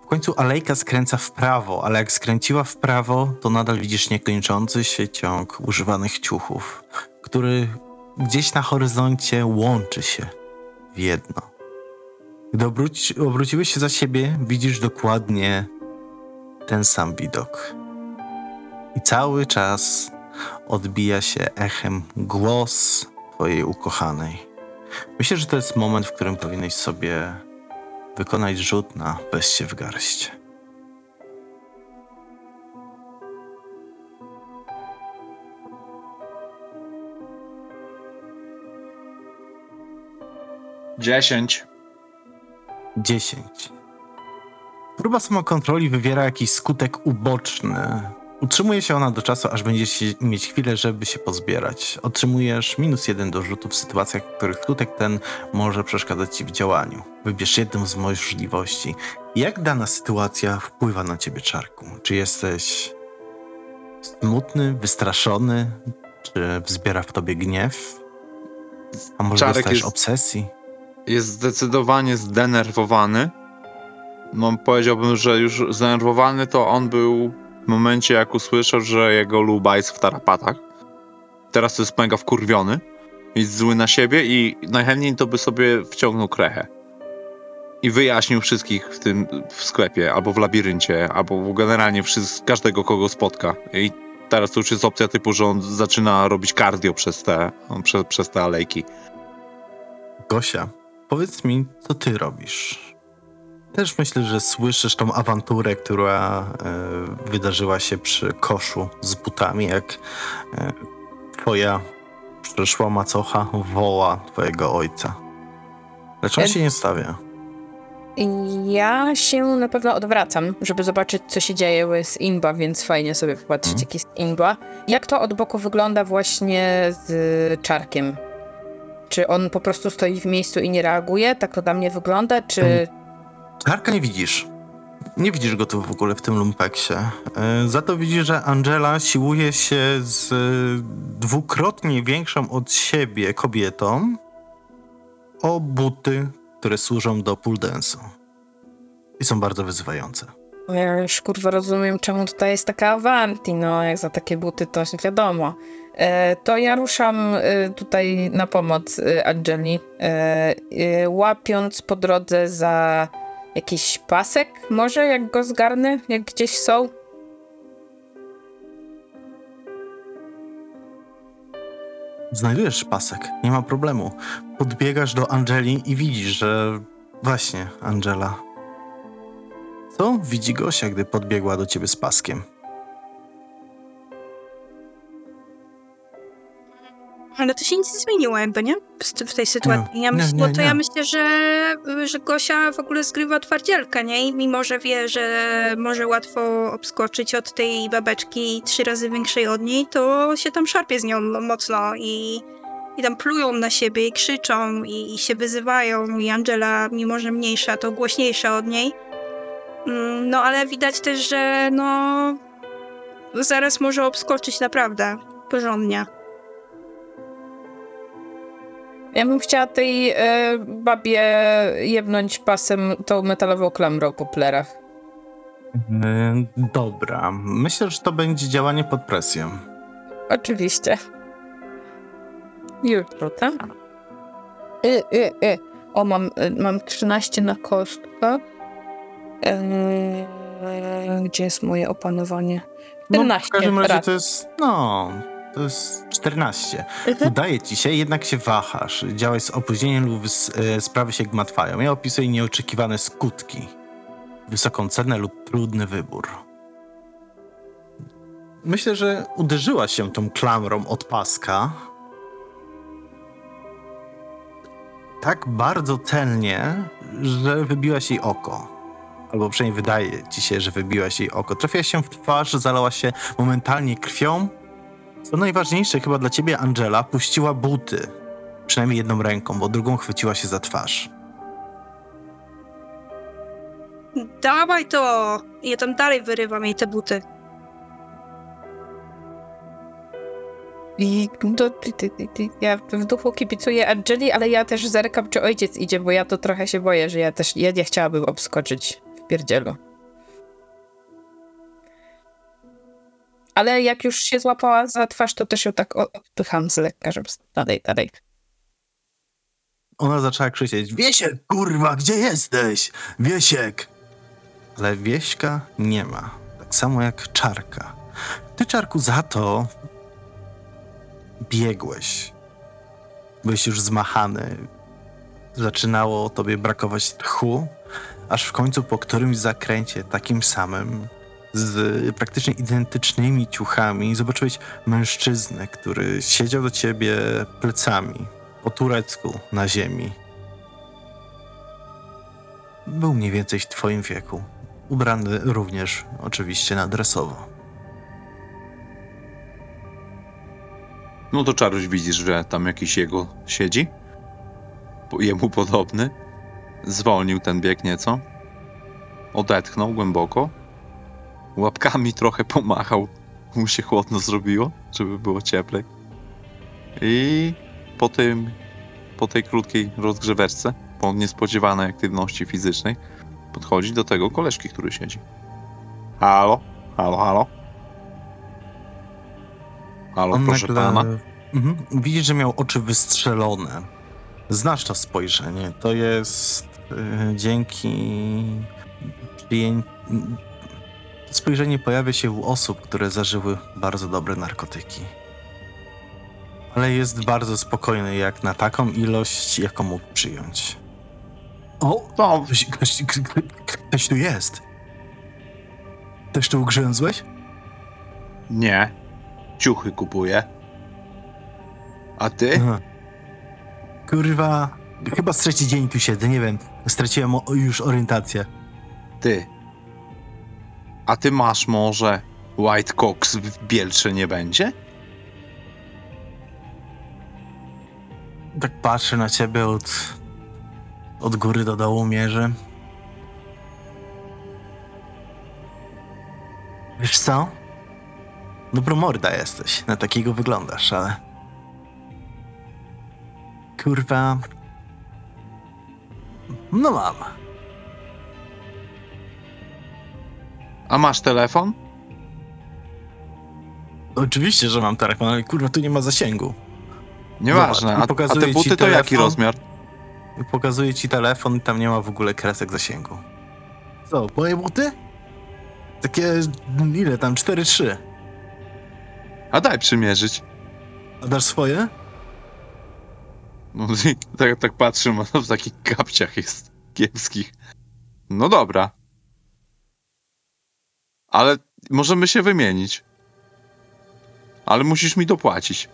W końcu alejka skręca w prawo, ale jak skręciła w prawo, to nadal widzisz niekończący się ciąg używanych ciuchów, który gdzieś na horyzoncie łączy się w jedno. Gdy obróci, obróciłeś się za siebie, widzisz dokładnie ten sam widok. I cały czas odbija się echem głos twojej ukochanej. Myślę, że to jest moment, w którym powinieneś sobie wykonać rzut na weźcie w garść. Dziesięć. 10. Próba samokontroli wywiera jakiś skutek uboczny. Utrzymuje się ona do czasu, aż będziesz mieć chwilę, żeby się pozbierać. Otrzymujesz minus jeden do rzutu w sytuacjach, w których skutek ten może przeszkadzać ci w działaniu. Wybierz jedną z możliwości. Jak dana sytuacja wpływa na ciebie, Czarku? Czy jesteś smutny, wystraszony? Czy wzbiera w tobie gniew? A może Czarek dostajesz jest- obsesji? Jest zdecydowanie zdenerwowany. No, powiedziałbym, że już zdenerwowany to on był w momencie, jak usłyszał, że jego luba jest w tarapatach. Teraz jest mega wkurwiony. Jest zły na siebie i najchętniej to by sobie wciągnął krechę. I wyjaśnił wszystkich w tym w sklepie, albo w labiryncie, albo generalnie wszys- każdego, kogo spotka. I teraz to już jest opcja typu, że on zaczyna robić cardio przez te, przez, przez te alejki. Gosia, powiedz mi, co ty robisz? Też myślę, że słyszysz tą awanturę, która e, wydarzyła się przy koszu z butami, jak e, twoja przyszła macocha woła twojego ojca. Lecz on E- się nie stawia. Ja się na pewno odwracam, żeby zobaczyć, co się dzieje z Imba, więc fajnie sobie popatrzeć, Mhm. jak jest Imba. Jak to od boku wygląda właśnie z Czarkiem? Czy on po prostu stoi w miejscu i nie reaguje? Tak to dla mnie wygląda? Czy... Czarka nie widzisz. Nie widzisz go tu w ogóle w tym lumpeksie. E, Za to widzisz, że Angela siłuje się z e, dwukrotnie większą od siebie kobietą o buty, które służą do pull dance'u. I są bardzo wyzywające. Ja już kurwa rozumiem, czemu tutaj jest taka awanti, no jak za takie buty to wiadomo. E, to ja ruszam e, tutaj na pomoc e, Angeli, e, łapiąc po drodze za jakiś pasek, może jak go zgarnę, jak gdzieś są. Znajdujesz pasek, nie ma problemu. Podbiegasz do Angeli i widzisz, że właśnie Angela. Co widzi Gosia, gdy podbiegła do ciebie z paskiem? Ale to się nic nie zmieniło jakby, nie? W- tej sytuacji. Ja nie, bo to ja myślę, że, że Gosia w ogóle zgrywa twardzielkę, nie? I mimo, że wie, że może łatwo obskoczyć od tej babeczki trzy razy większej od niej, to się tam szarpie z nią mocno i, i tam plują na siebie i krzyczą i, i się wyzywają i Angela, mimo że mniejsza, to głośniejsza od niej. Mm, No ale widać też, że no zaraz może obskoczyć naprawdę porządnie. Ja bym chciała tej e, babie jebnąć pasem tą metalową klamrą po plerach. Yy, dobra, myślę, że to będzie działanie pod presją. Oczywiście. Już rzucę. Y, y, y. O, mam, y, mam 13 na kostkę. Eee, gdzie jest moje opanowanie? No, 14. w każdym razie raz. to jest, no, to jest 14. Mhm. Udaje ci się, jednak się wahasz. Działaj z opóźnieniem lub s- e, sprawy się gmatwają. Ja opisuję nieoczekiwane skutki. Wysoką cenę lub trudny wybór. Myślę, że uderzyła się tą klamrą od paska. Tak bardzo celnie, że wybiłaś jej oko. Albo przynajmniej wydaje ci się, że wybiłaś jej oko. Trafiłaś się w twarz, zalała się momentalnie krwią. Co najważniejsze chyba dla ciebie, Angela, puściła buty. Przynajmniej jedną ręką, bo drugą chwyciła się za twarz. Dawaj to! Ja tam dalej wyrywam jej te buty. I to, ty, ty, ty, ty. ja w duchu kibicuję Angeli, ale ja też zerkam, czy ojciec idzie, bo ja to trochę się boję, że ja też ja nie chciałabym obskoczyć w pierdzielu. Ale jak już się złapała za twarz, to też ją tak odpycham z lekka, żeby dalej, dalej. Ona zaczęła krzyczeć: Wiesiek, kurwa, gdzie jesteś? Wiesiek! Ale Wieśka nie ma. Tak samo jak Czarka. Ty, Czarku, za to biegłeś. Byłeś już zmachany. Zaczynało tobie brakować tchu, aż w końcu po którymś zakręcie takim samym, z praktycznie identycznymi ciuchami, zobaczyłeś mężczyznę, który siedział do ciebie plecami, po turecku na ziemi. Był mniej więcej w twoim wieku. Ubrany również oczywiście na dresowo. No to czaruś widzisz, że tam jakiś jego siedzi. Jemu podobny. Zwolnił ten bieg nieco. Odetchnął głęboko. Łapkami trochę pomachał. Mu się chłodno zrobiło, żeby było cieplej. I po tym, po tej krótkiej rozgrzeweczce, po niespodziewanej aktywności fizycznej, podchodzi do tego koleżki, który siedzi. Halo? Halo, halo? Halo, proszę pana. Mhm. Widzisz, że miał oczy wystrzelone. Znasz to spojrzenie. To jest y, dzięki przyjęć... To spojrzenie pojawia się u osób, które zażyły bardzo dobre narkotyki. Ale jest bardzo spokojny jak na taką ilość, jaką mógł przyjąć. O, No, ktoś, ktoś, ktoś, tu jest. Też tu ugrzęzłeś? Nie. Ciuchy kupuję. A ty? Aha. Kurwa, chyba z trzeci dzień tu siedzę, nie wiem. Straciłem już orientację. Ty. A ty masz może White Cox w Bielczy nie będzie? Tak patrzę na ciebie od, od góry do dołu, mierzy. Wiesz co? Dobro morda jesteś, na takiego wyglądasz, ale... Kurwa... No mam. A masz telefon? Oczywiście, że mam telefon, ale kurwa, tu nie ma zasięgu. Nieważne. A, a te buty ci to jaki rozmiar? Pokazuję ci telefon i tam nie ma w ogóle kresek zasięgu. Co, moje buty? Takie, ile tam, 4-3. A daj przymierzyć. A dasz swoje? No, tak, tak patrzę, no w takich kapciach jest kiepskich. No dobra. Ale możemy się wymienić. Ale musisz mi dopłacić.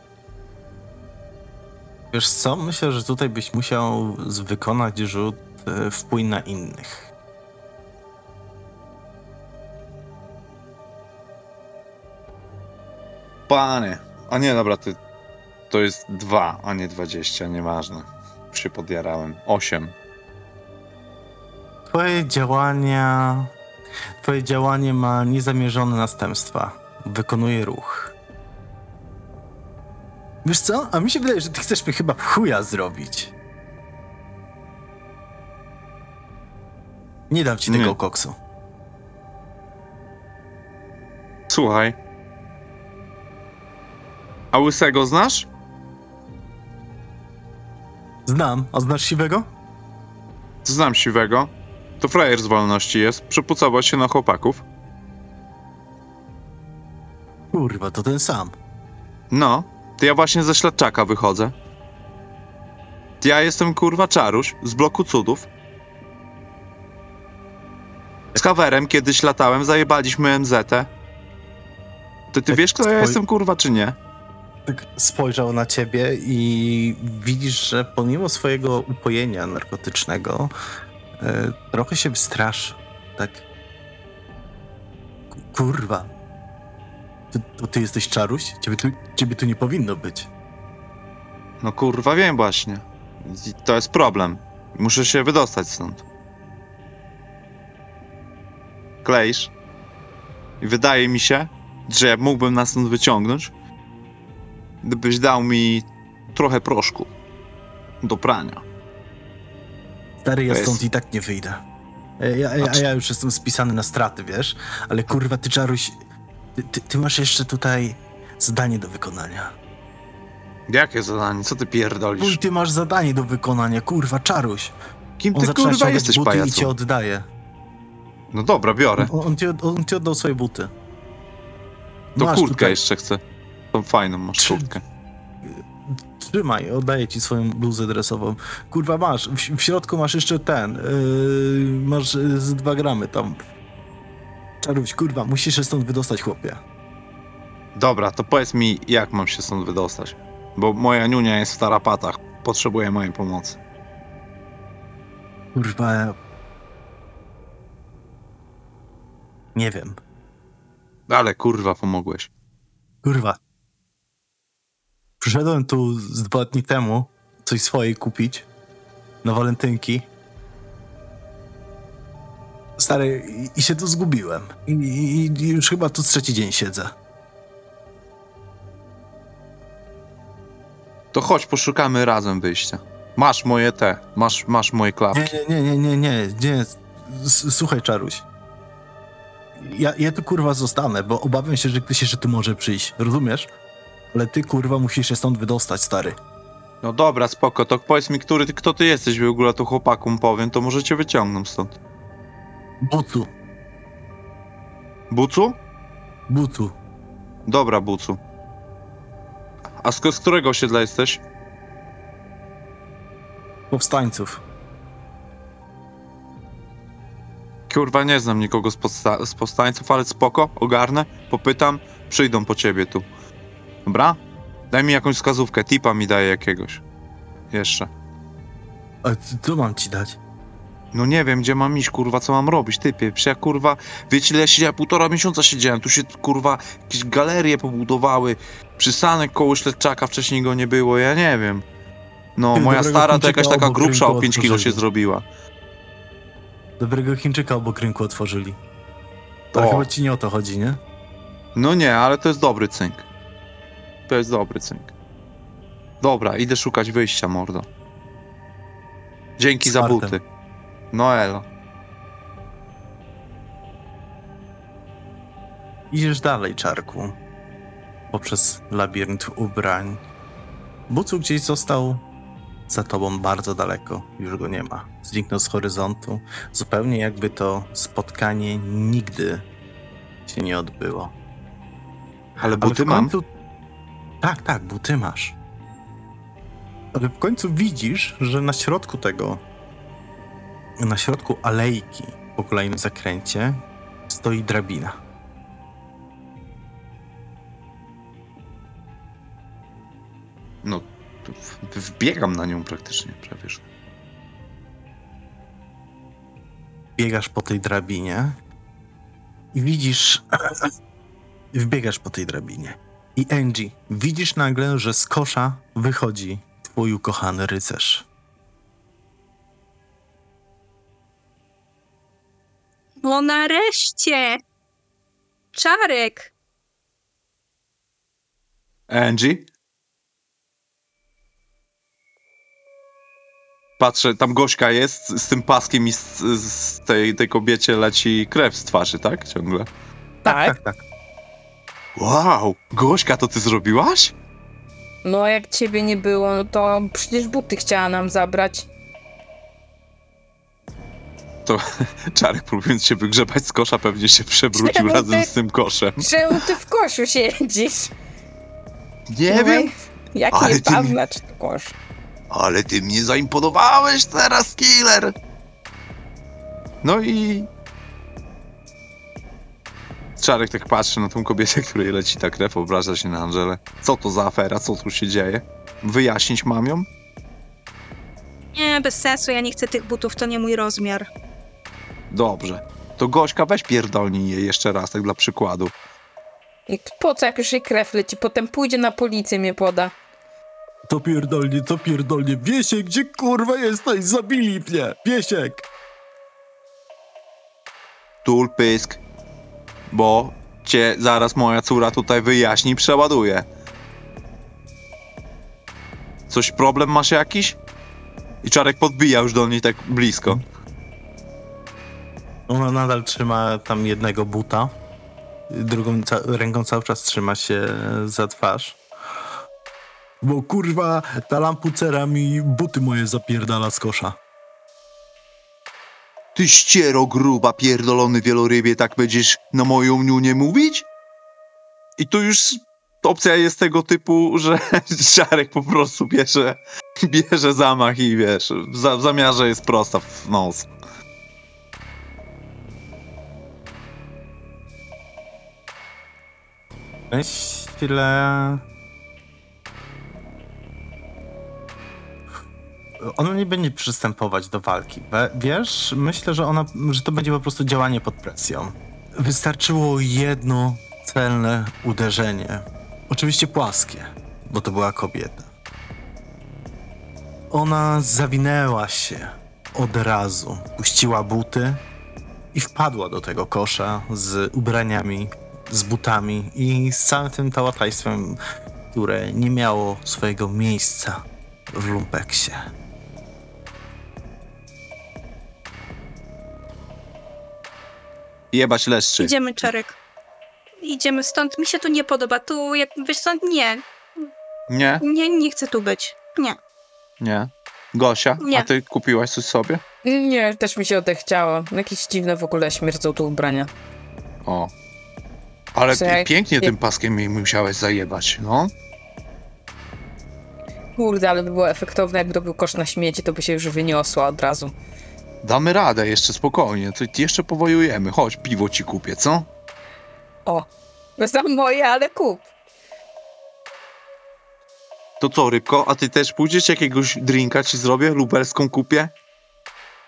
Wiesz co, myślę, że tutaj byś musiał z- wykonać rzut e, wpływ na innych. Panie. A nie, dobra, ty, to jest dwa, a nie dwadzieścia, nieważne. Już się podjarałem. Osiem. Twoje działania... Twoje działanie ma niezamierzone następstwa. Wykonuje ruch. Wiesz co? A mi się wydaje, że ty chcesz mnie chyba chuja zrobić. Nie dam ci Nie. tego koksu. Słuchaj. A łysego znasz? Znam. A znasz siwego? Znam siwego. To frajer z wolności jest. Przepucował się na chłopaków. Kurwa, to ten sam. No, to ja właśnie ze śledczaka wychodzę. Ja jestem kurwa czaruś z bloku cudów. Z kawerem kiedyś latałem, zajebaliśmy MZ. Ty, ty Tak wiesz, kto ja jestem kurwa, czy nie? tak spojrzał na ciebie i widzisz, że pomimo swojego upojenia narkotycznego trochę się wystraszył. Tak. Ku- Kurwa. To, to ty jesteś czaruś? Ciebie tu, ciebie tu nie powinno być. No kurwa, wiem właśnie. To jest problem. Muszę się wydostać stąd. Kleisz. I wydaje mi się, że mógłbym nas stąd wyciągnąć, gdybyś dał mi trochę proszku do prania. Stary, ja jest- stąd i tak nie wyjdę. E, Ja, ja, A czy- ja już jestem spisany na straty, wiesz? Ale kurwa, ty czaruś... Ty, ty, ty masz jeszcze tutaj zadanie do wykonania. Jakie zadanie? Co ty pierdolisz? ty masz zadanie do wykonania, kurwa, czaruś. Kim ty kurwa jesteś, buty i pajacu? cię oddaje. No dobra, biorę. On, on, ci, on ci oddał swoje buty. To Masz kurtkę tutaj. jeszcze chcę. Tą fajną masz kurtkę. Trzymaj, oddaję ci swoją bluzę dresową. Kurwa, masz. W, w środku masz jeszcze ten. Yy, masz yy, z dwa gramy tam. Czaruś, kurwa, musisz się stąd wydostać, chłopie. Dobra, to powiedz mi, jak mam się stąd wydostać. Bo moja niunia jest w tarapatach. Potrzebuje mojej pomocy. Kurwa. Nie wiem. Ale kurwa, pomogłeś. Kurwa. Przyszedłem tu z dwa dni temu coś swojej kupić. Na walentynki. Stary, i, się tu zgubiłem. I, i, I już chyba tu trzeci dzień siedzę. To chodź, poszukamy razem wyjścia. Masz moje te, masz, masz moje klapki. nie, nie, nie, nie, nie, nie. Słuchaj, Czaruś. Ja, ja tu kurwa zostanę, bo obawiam się, że ktoś jeszcze tu może przyjść. Rozumiesz? Ale ty kurwa musisz się stąd wydostać, stary. No dobra, spoko, to powiedz mi, który, ty- kto ty jesteś w ogóle, to chłopakom powiem, to może cię wyciągną stąd. Bucu, Bucu? bucu. Dobra, Bucu. A z, z którego osiedla jesteś? Powstańców. Kurwa, nie znam nikogo z, podsta- z powstańców, ale spoko, ogarnę, popytam, przyjdą po ciebie tu. Dobra? Daj mi jakąś wskazówkę, tipa mi daje jakiegoś. Jeszcze. A co mam ci dać? No nie wiem, gdzie mam iść, kurwa, co mam robić, typie. Przecież ja, kurwa, wiecie ile ja siedziałem? Półtora miesiąca siedziałem, tu się, kurwa, jakieś galerie pobudowały, przystanek koło Śledczaka, wcześniej go nie było, ja nie wiem. No, moja dobrego stara to Chińczyka jakaś taka obok grubsza rynku o 5 kilo się otworzyli. zrobiła. Dobrego Chińczyka obok rynku otworzyli. Ale O. chyba ci nie o to chodzi, nie? No nie, ale to jest dobry cynk. To jest dobry cynk. Dobra, idę szukać wyjścia, mordo. Dzięki za buty. No elo. Idziesz dalej, czarku. Poprzez labirynt ubrań. Bucu gdzieś został za tobą bardzo daleko. Już go nie ma. Zniknął z horyzontu. Zupełnie jakby to spotkanie nigdy się nie odbyło. Ale Ale buty w mam. końcu... Tak, tak, buty masz. Ale w końcu widzisz, że na środku tego, na środku alejki po kolejnym zakręcie stoi drabina. No, wbiegam na nią praktycznie, prawie że. Biegasz po tej drabinie i widzisz. Wbiegasz po tej drabinie. I Angie, widzisz nagle, że z kosza wychodzi twój ukochany rycerz. No nareszcie! Czarek! Angie? Patrzę, tam Gośka jest z, tym paskiem i z, z tej, tej kobiecie leci krew z twarzy, tak? Ciągle. Tak? tak. Wow! Gośka, to ty zrobiłaś? No jak ciebie nie było, no to przecież buty chciała nam zabrać. Czarek, próbując się wygrzebać z kosza, pewnie się przewrócił Czemu razem ty- z tym koszem. Czemu ty w koszu siedzisz? Nie No wiem, Jak ale nie ty mi- to kosz? ale ty mnie zaimponowałeś teraz, killer! No i... Czarek tak patrzy na tą kobietę, której leci ta krew, obraża się na Angelę. Co to za afera? Co tu się dzieje? Wyjaśnić mam ją? Nie, bez sensu, ja nie chcę tych butów, to nie mój rozmiar. Dobrze. To Gośka, weź pierdolnij je jeszcze raz, tak dla przykładu. I po co jak już jej krew leci? Potem pójdzie na policję, mnie poda. To pierdolnie, to pierdolnie. Wiesiek, gdzie kurwa jesteś? Zabili mnie. Wiesiek. Tul pysk. Bo cię zaraz moja córa tutaj wyjaśni i przeładuje. Coś problem masz jakiś? I Czarek podbija już do niej tak blisko. Ona nadal trzyma tam jednego buta. Drugą ca- ręką cały czas trzyma się za twarz. Bo kurwa, ta lampucera mi buty moje zapierdala z kosza. Ty ściero gruba, pierdolony wielorybie, tak będziesz na moją niunię mówić? I tu już opcja jest tego typu, że Czarek po prostu bierze, bierze zamach i wiesz, w zamiarze jest prosta w nos. Myślę... Ona nie będzie przystępować do walki. Wiesz, myślę, że ona, że to będzie po prostu działanie pod presją. Wystarczyło jedno celne uderzenie. Oczywiście płaskie, bo to była kobieta. Ona zawinęła się od razu, puściła buty i wpadła do tego kosza z ubraniami, z butami i z całym tym tałataństwem, które nie miało swojego miejsca w lumpeksie. Jebać leszczy. Idziemy, Czarek. Idziemy stąd. Mi się tu nie podoba. Tu, jak wiesz stąd, nie. Nie? Nie, nie chcę tu być. Nie. Nie. Gosia, Nie. a ty kupiłaś coś sobie? Nie, też mi się odechciało. Jakieś dziwne w ogóle śmierdzą tu ubrania. O. Ale pięknie tym paskiem mi musiałeś zajebać, no. Kurde, ale by było efektowne, jakby to był kosz na śmieci, to by się już wyniosła od razu. Damy radę jeszcze spokojnie, to jeszcze powojujemy. Chodź, piwo ci kupię, co? O, to są moje, ale kup. To co, Rybko, a ty też pójdziesz jakiegoś drinka ci zrobię? Lubelską kupię?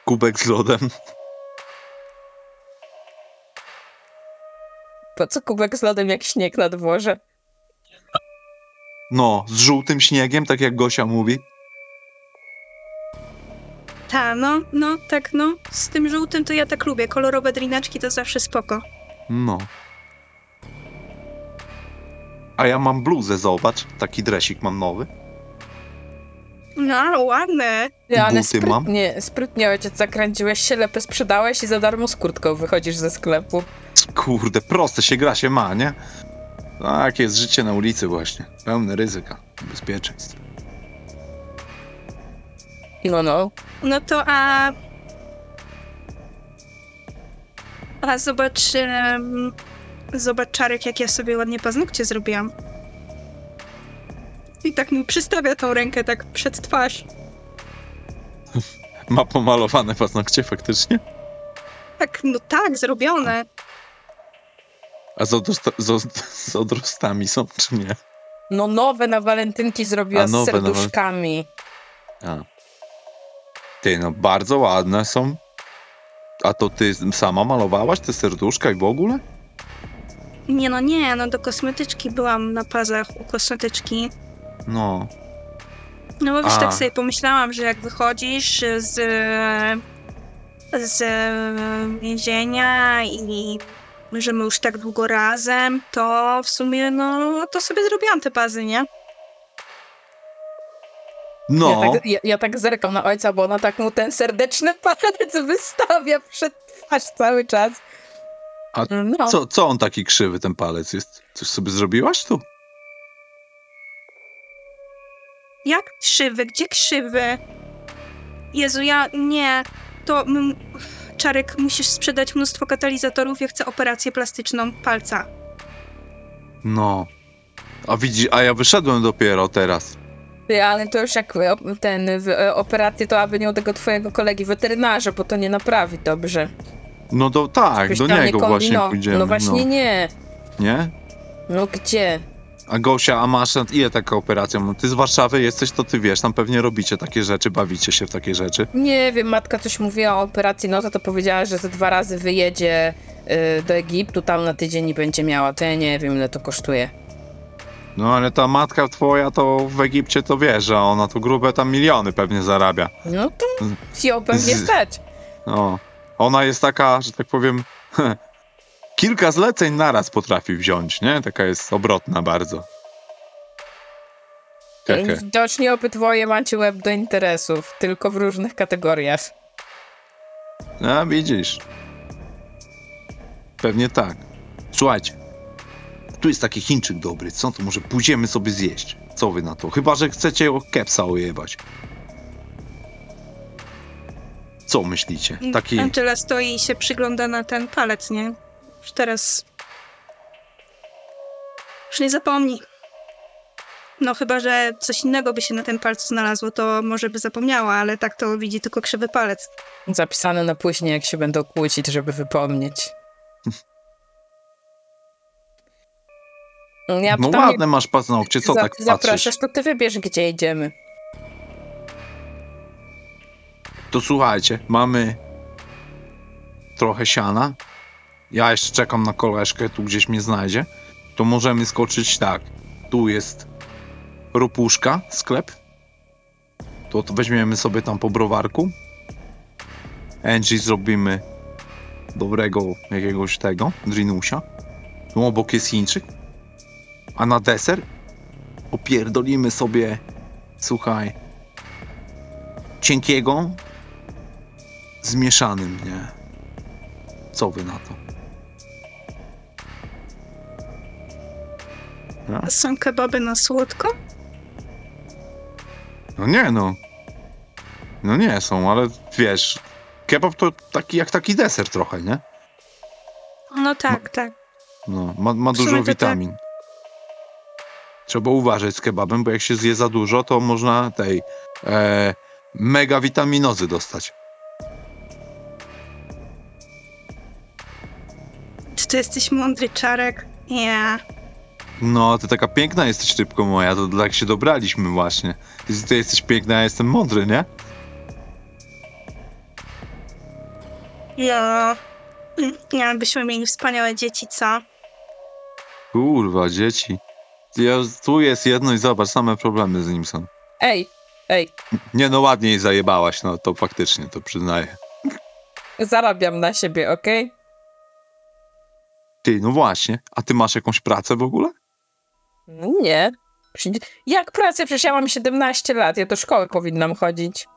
Kubek z lodem. Po co kubek z lodem jak śnieg na dworze? No, z żółtym śniegiem, tak jak Gosia mówi. Ta, no, no, tak, no. Z tym żółtym to ja tak lubię. Kolorowe drinaczki to zawsze spoko. No. A ja mam bluzę, zobacz. Taki dresik mam nowy. No, ładne. Ty, ale buty mam. sprytnie, sprytnie ojciec zakręciłeś się, lepę sprzedałeś i za darmo z kurtką wychodzisz ze sklepu. Kurde, proste się gra się ma, nie? Tak jest życie na ulicy właśnie. Pełne ryzyka, bezpieczeństw. No, no. No to a... A zobacz... em, Zobacz, Czarek, jak ja sobie ładnie paznokcie zrobiłam. I tak mi przystawia tą rękę tak przed twarz. Ma pomalowane paznokcie faktycznie? Tak, no tak, zrobione. A z, odrosta- z, od- z odrostami są, czy nie? No nowe na walentynki zrobiła A, nowe z na wal- serduszkami. A. Ty, no bardzo ładne są. A to ty sama malowałaś te serduszka i w ogóle? Nie no, nie, no do kosmetyczki byłam na pazach u kosmetyczki. No. No bo wiesz, A. tak sobie pomyślałam, że jak wychodzisz z, z więzienia i że my już tak długo razem, to w sumie, no, to sobie zrobiłam te pazy, nie? No. Ja, tak, ja, ja tak zerkam na ojca, bo ona tak mu ten serdeczny palec wystawia przed twarz cały czas. A no. Co, co on taki krzywy, ten palec jest? Coś sobie zrobiłaś tu? Jak krzywy? Gdzie krzywy? Jezu, ja nie. To Czarek, musisz sprzedać mnóstwo katalizatorów, ja chcę operację plastyczną palca. No. A widzisz, a ja wyszedłem dopiero teraz. Ale to już jak e, ten w, e, to aby nie u tego twojego kolegi weterynarza, bo to nie naprawi dobrze. No to tak, Żebyś do tam nie niego właśnie kombinował. pójdziemy. No właśnie nie. Nie? No gdzie? A Gosia, a masz ile taka operacja? No Ty z Warszawy jesteś, to ty wiesz, tam pewnie robicie takie rzeczy, bawicie się w takie rzeczy. Nie wiem, matka coś mówiła o operacji nosa, to powiedziała, że ze dwa razy wyjedzie y, do Egiptu, tam na tydzień i będzie miała. To ja nie wiem, ile to kosztuje. No ale ta matka twoja to w Egipcie to wiesz, że ona to grube tam miliony pewnie zarabia. No to ją pewnie stać. No. Ona jest taka, że tak powiem, kilka zleceń naraz potrafi wziąć, nie? Taka jest obrotna bardzo. Widocznie obydwoje macie łeb do interesów, tylko w różnych kategoriach. A widzisz. Pewnie tak. Słuchajcie. Tu jest taki Chińczyk dobry, co to może pójdziemy sobie zjeść? Co wy na to? Chyba, że chcecie o kepsa ojebać. Co myślicie? Taki... Angela stoi i się przygląda na ten palec, nie? Już teraz... Już nie zapomni. No chyba, że coś innego by się na tym palcu znalazło, to może by zapomniała, ale tak to widzi tylko krzywy palec. Zapisane na później, jak się będą kłócić, żeby wypomnieć. Ja No ładne masz paznokcie, co za- tak patrzysz? Zapraszasz, to ty wybierz, gdzie jedziemy. To słuchajcie, mamy trochę siana. Ja jeszcze czekam na koleżkę, tu gdzieś mnie znajdzie. To możemy skoczyć tak. Tu jest ropuszka, sklep. To, to weźmiemy sobie tam po browarku. Angie zrobimy dobrego jakiegoś tego, drinusia. Tu obok jest Chińczyk. A na deser opierdolimy sobie, słuchaj, cienkiego z mieszanym, nie? Co wy na to? No, Są kebaby na słodko? no nie no. No nie są, ale wiesz, kebab to taki jak taki deser trochę, nie? No tak, tak. No, ma, ma dużo to tak. Trzeba uważać z kebabem, bo jak się zje za dużo, to można tej e, mega witaminozy dostać. Czy ty jesteś mądry, Czarek? Ja. No, ty taka piękna jesteś, rybko moja, to tak się dobraliśmy właśnie. Ty, ty jesteś piękna, ja jestem mądry, nie? Ja. Ja, byśmy mieli wspaniałe dzieci, co? Kurwa, dzieci. Ja, tu jest jedno i zobacz, same problemy z nim są. Ej, ej, Nie no, ładnie jej zajebałaś, no to faktycznie, to przyznaję. zarabiam na siebie, okej? Ty, no właśnie, a ty masz jakąś pracę w ogóle? No nie. Jak pracę? Przecież ja mam 17 lat, ja do szkoły powinnam chodzić.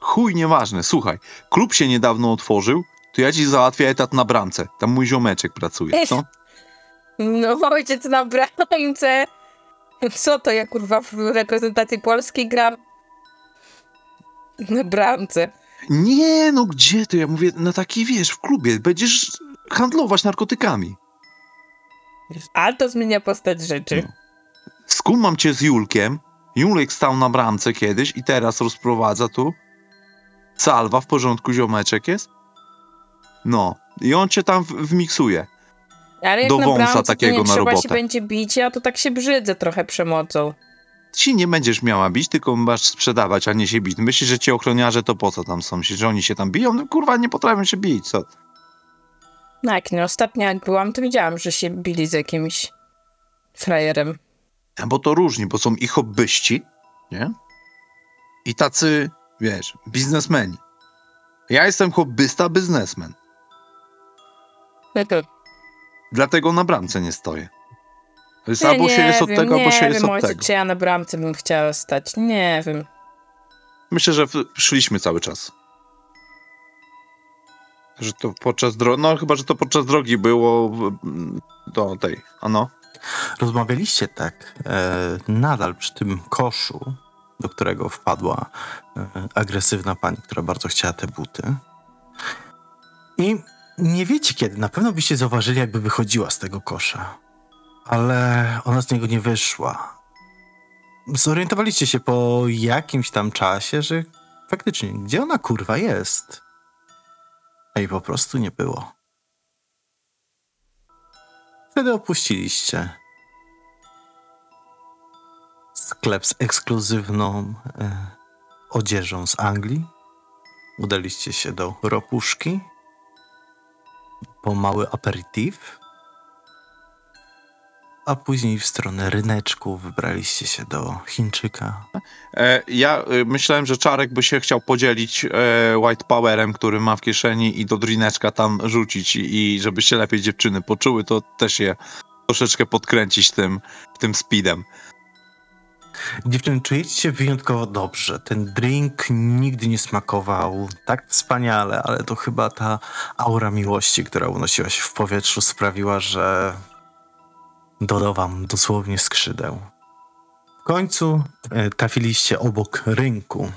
Chuj, nieważne, słuchaj, klub się niedawno otworzył, to ja ci załatwię etat na bramce. Tam mój ziomeczek pracuje, co? No ojciec na bramce. Co to ja kurwa w reprezentacji polskiej gram? Na bramce. Nie, no gdzie ty? Ja mówię, na taki, wiesz, w klubie, będziesz handlować narkotykami. Ale to zmienia postać rzeczy. No. Skumam cię z Julkiem. Julek stał na bramce kiedyś i teraz rozprowadza tu. Salwa, w porządku, ziomeczek jest? No, i on cię tam wmiksuje. Ale jak do na wąsa takiego nie na trzeba się robotę. będzie bić, ja to tak się brzydzę trochę przemocą. Ty się nie będziesz miała bić, tylko masz sprzedawać, a nie się bić. Myślisz, że ci ochroniarze to po co tam są? Myślisz, że oni się tam biją? No kurwa, nie potrafią się bić, co? No jak nie, ostatnio jak byłam, to widziałam, że się bili z jakimś frajerem. A Bo to różni, bo są i hobbyści, nie? I tacy, wiesz, biznesmeni. Ja jestem hobbysta, biznesmen. No to Dlatego na bramce nie stoję. To jest Ja albo się nie jest od wiem, tego, nie albo się jest wiem, od ojciec, tego. czy ja na bramce bym chciała stać. Nie wiem. Myślę, że szliśmy cały czas. Że to podczas drogi, no chyba, że to podczas drogi było do tej, ano. Rozmawialiście tak e, nadal przy tym koszu, do którego wpadła e, agresywna pani, która bardzo chciała te buty. I nie wiecie kiedy, na pewno byście zauważyli, jakby wychodziła z tego kosza. Ale ona z niego nie wyszła. Zorientowaliście się po jakimś tam czasie, że faktycznie, gdzie ona kurwa jest? A jej po prostu nie było. Wtedy opuściliście sklep z ekskluzywną e, odzieżą z Anglii. Udaliście się do ropuszki po mały aperitif, a później w stronę ryneczku wybraliście się do Chińczyka. E, ja y, myślałem, że Czarek by się chciał podzielić e, white powerem, który ma w kieszeni i do drineczka tam rzucić i żeby się lepiej dziewczyny poczuły, to też je troszeczkę podkręcić tym, tym speedem. Dziewczyny, czujecie się wyjątkowo dobrze. Ten drink nigdy nie smakował tak wspaniale, ale to chyba ta aura miłości, która unosiła się w powietrzu, sprawiła, że dodał wam dosłownie skrzydeł. W końcu e, trafiliście obok rynku.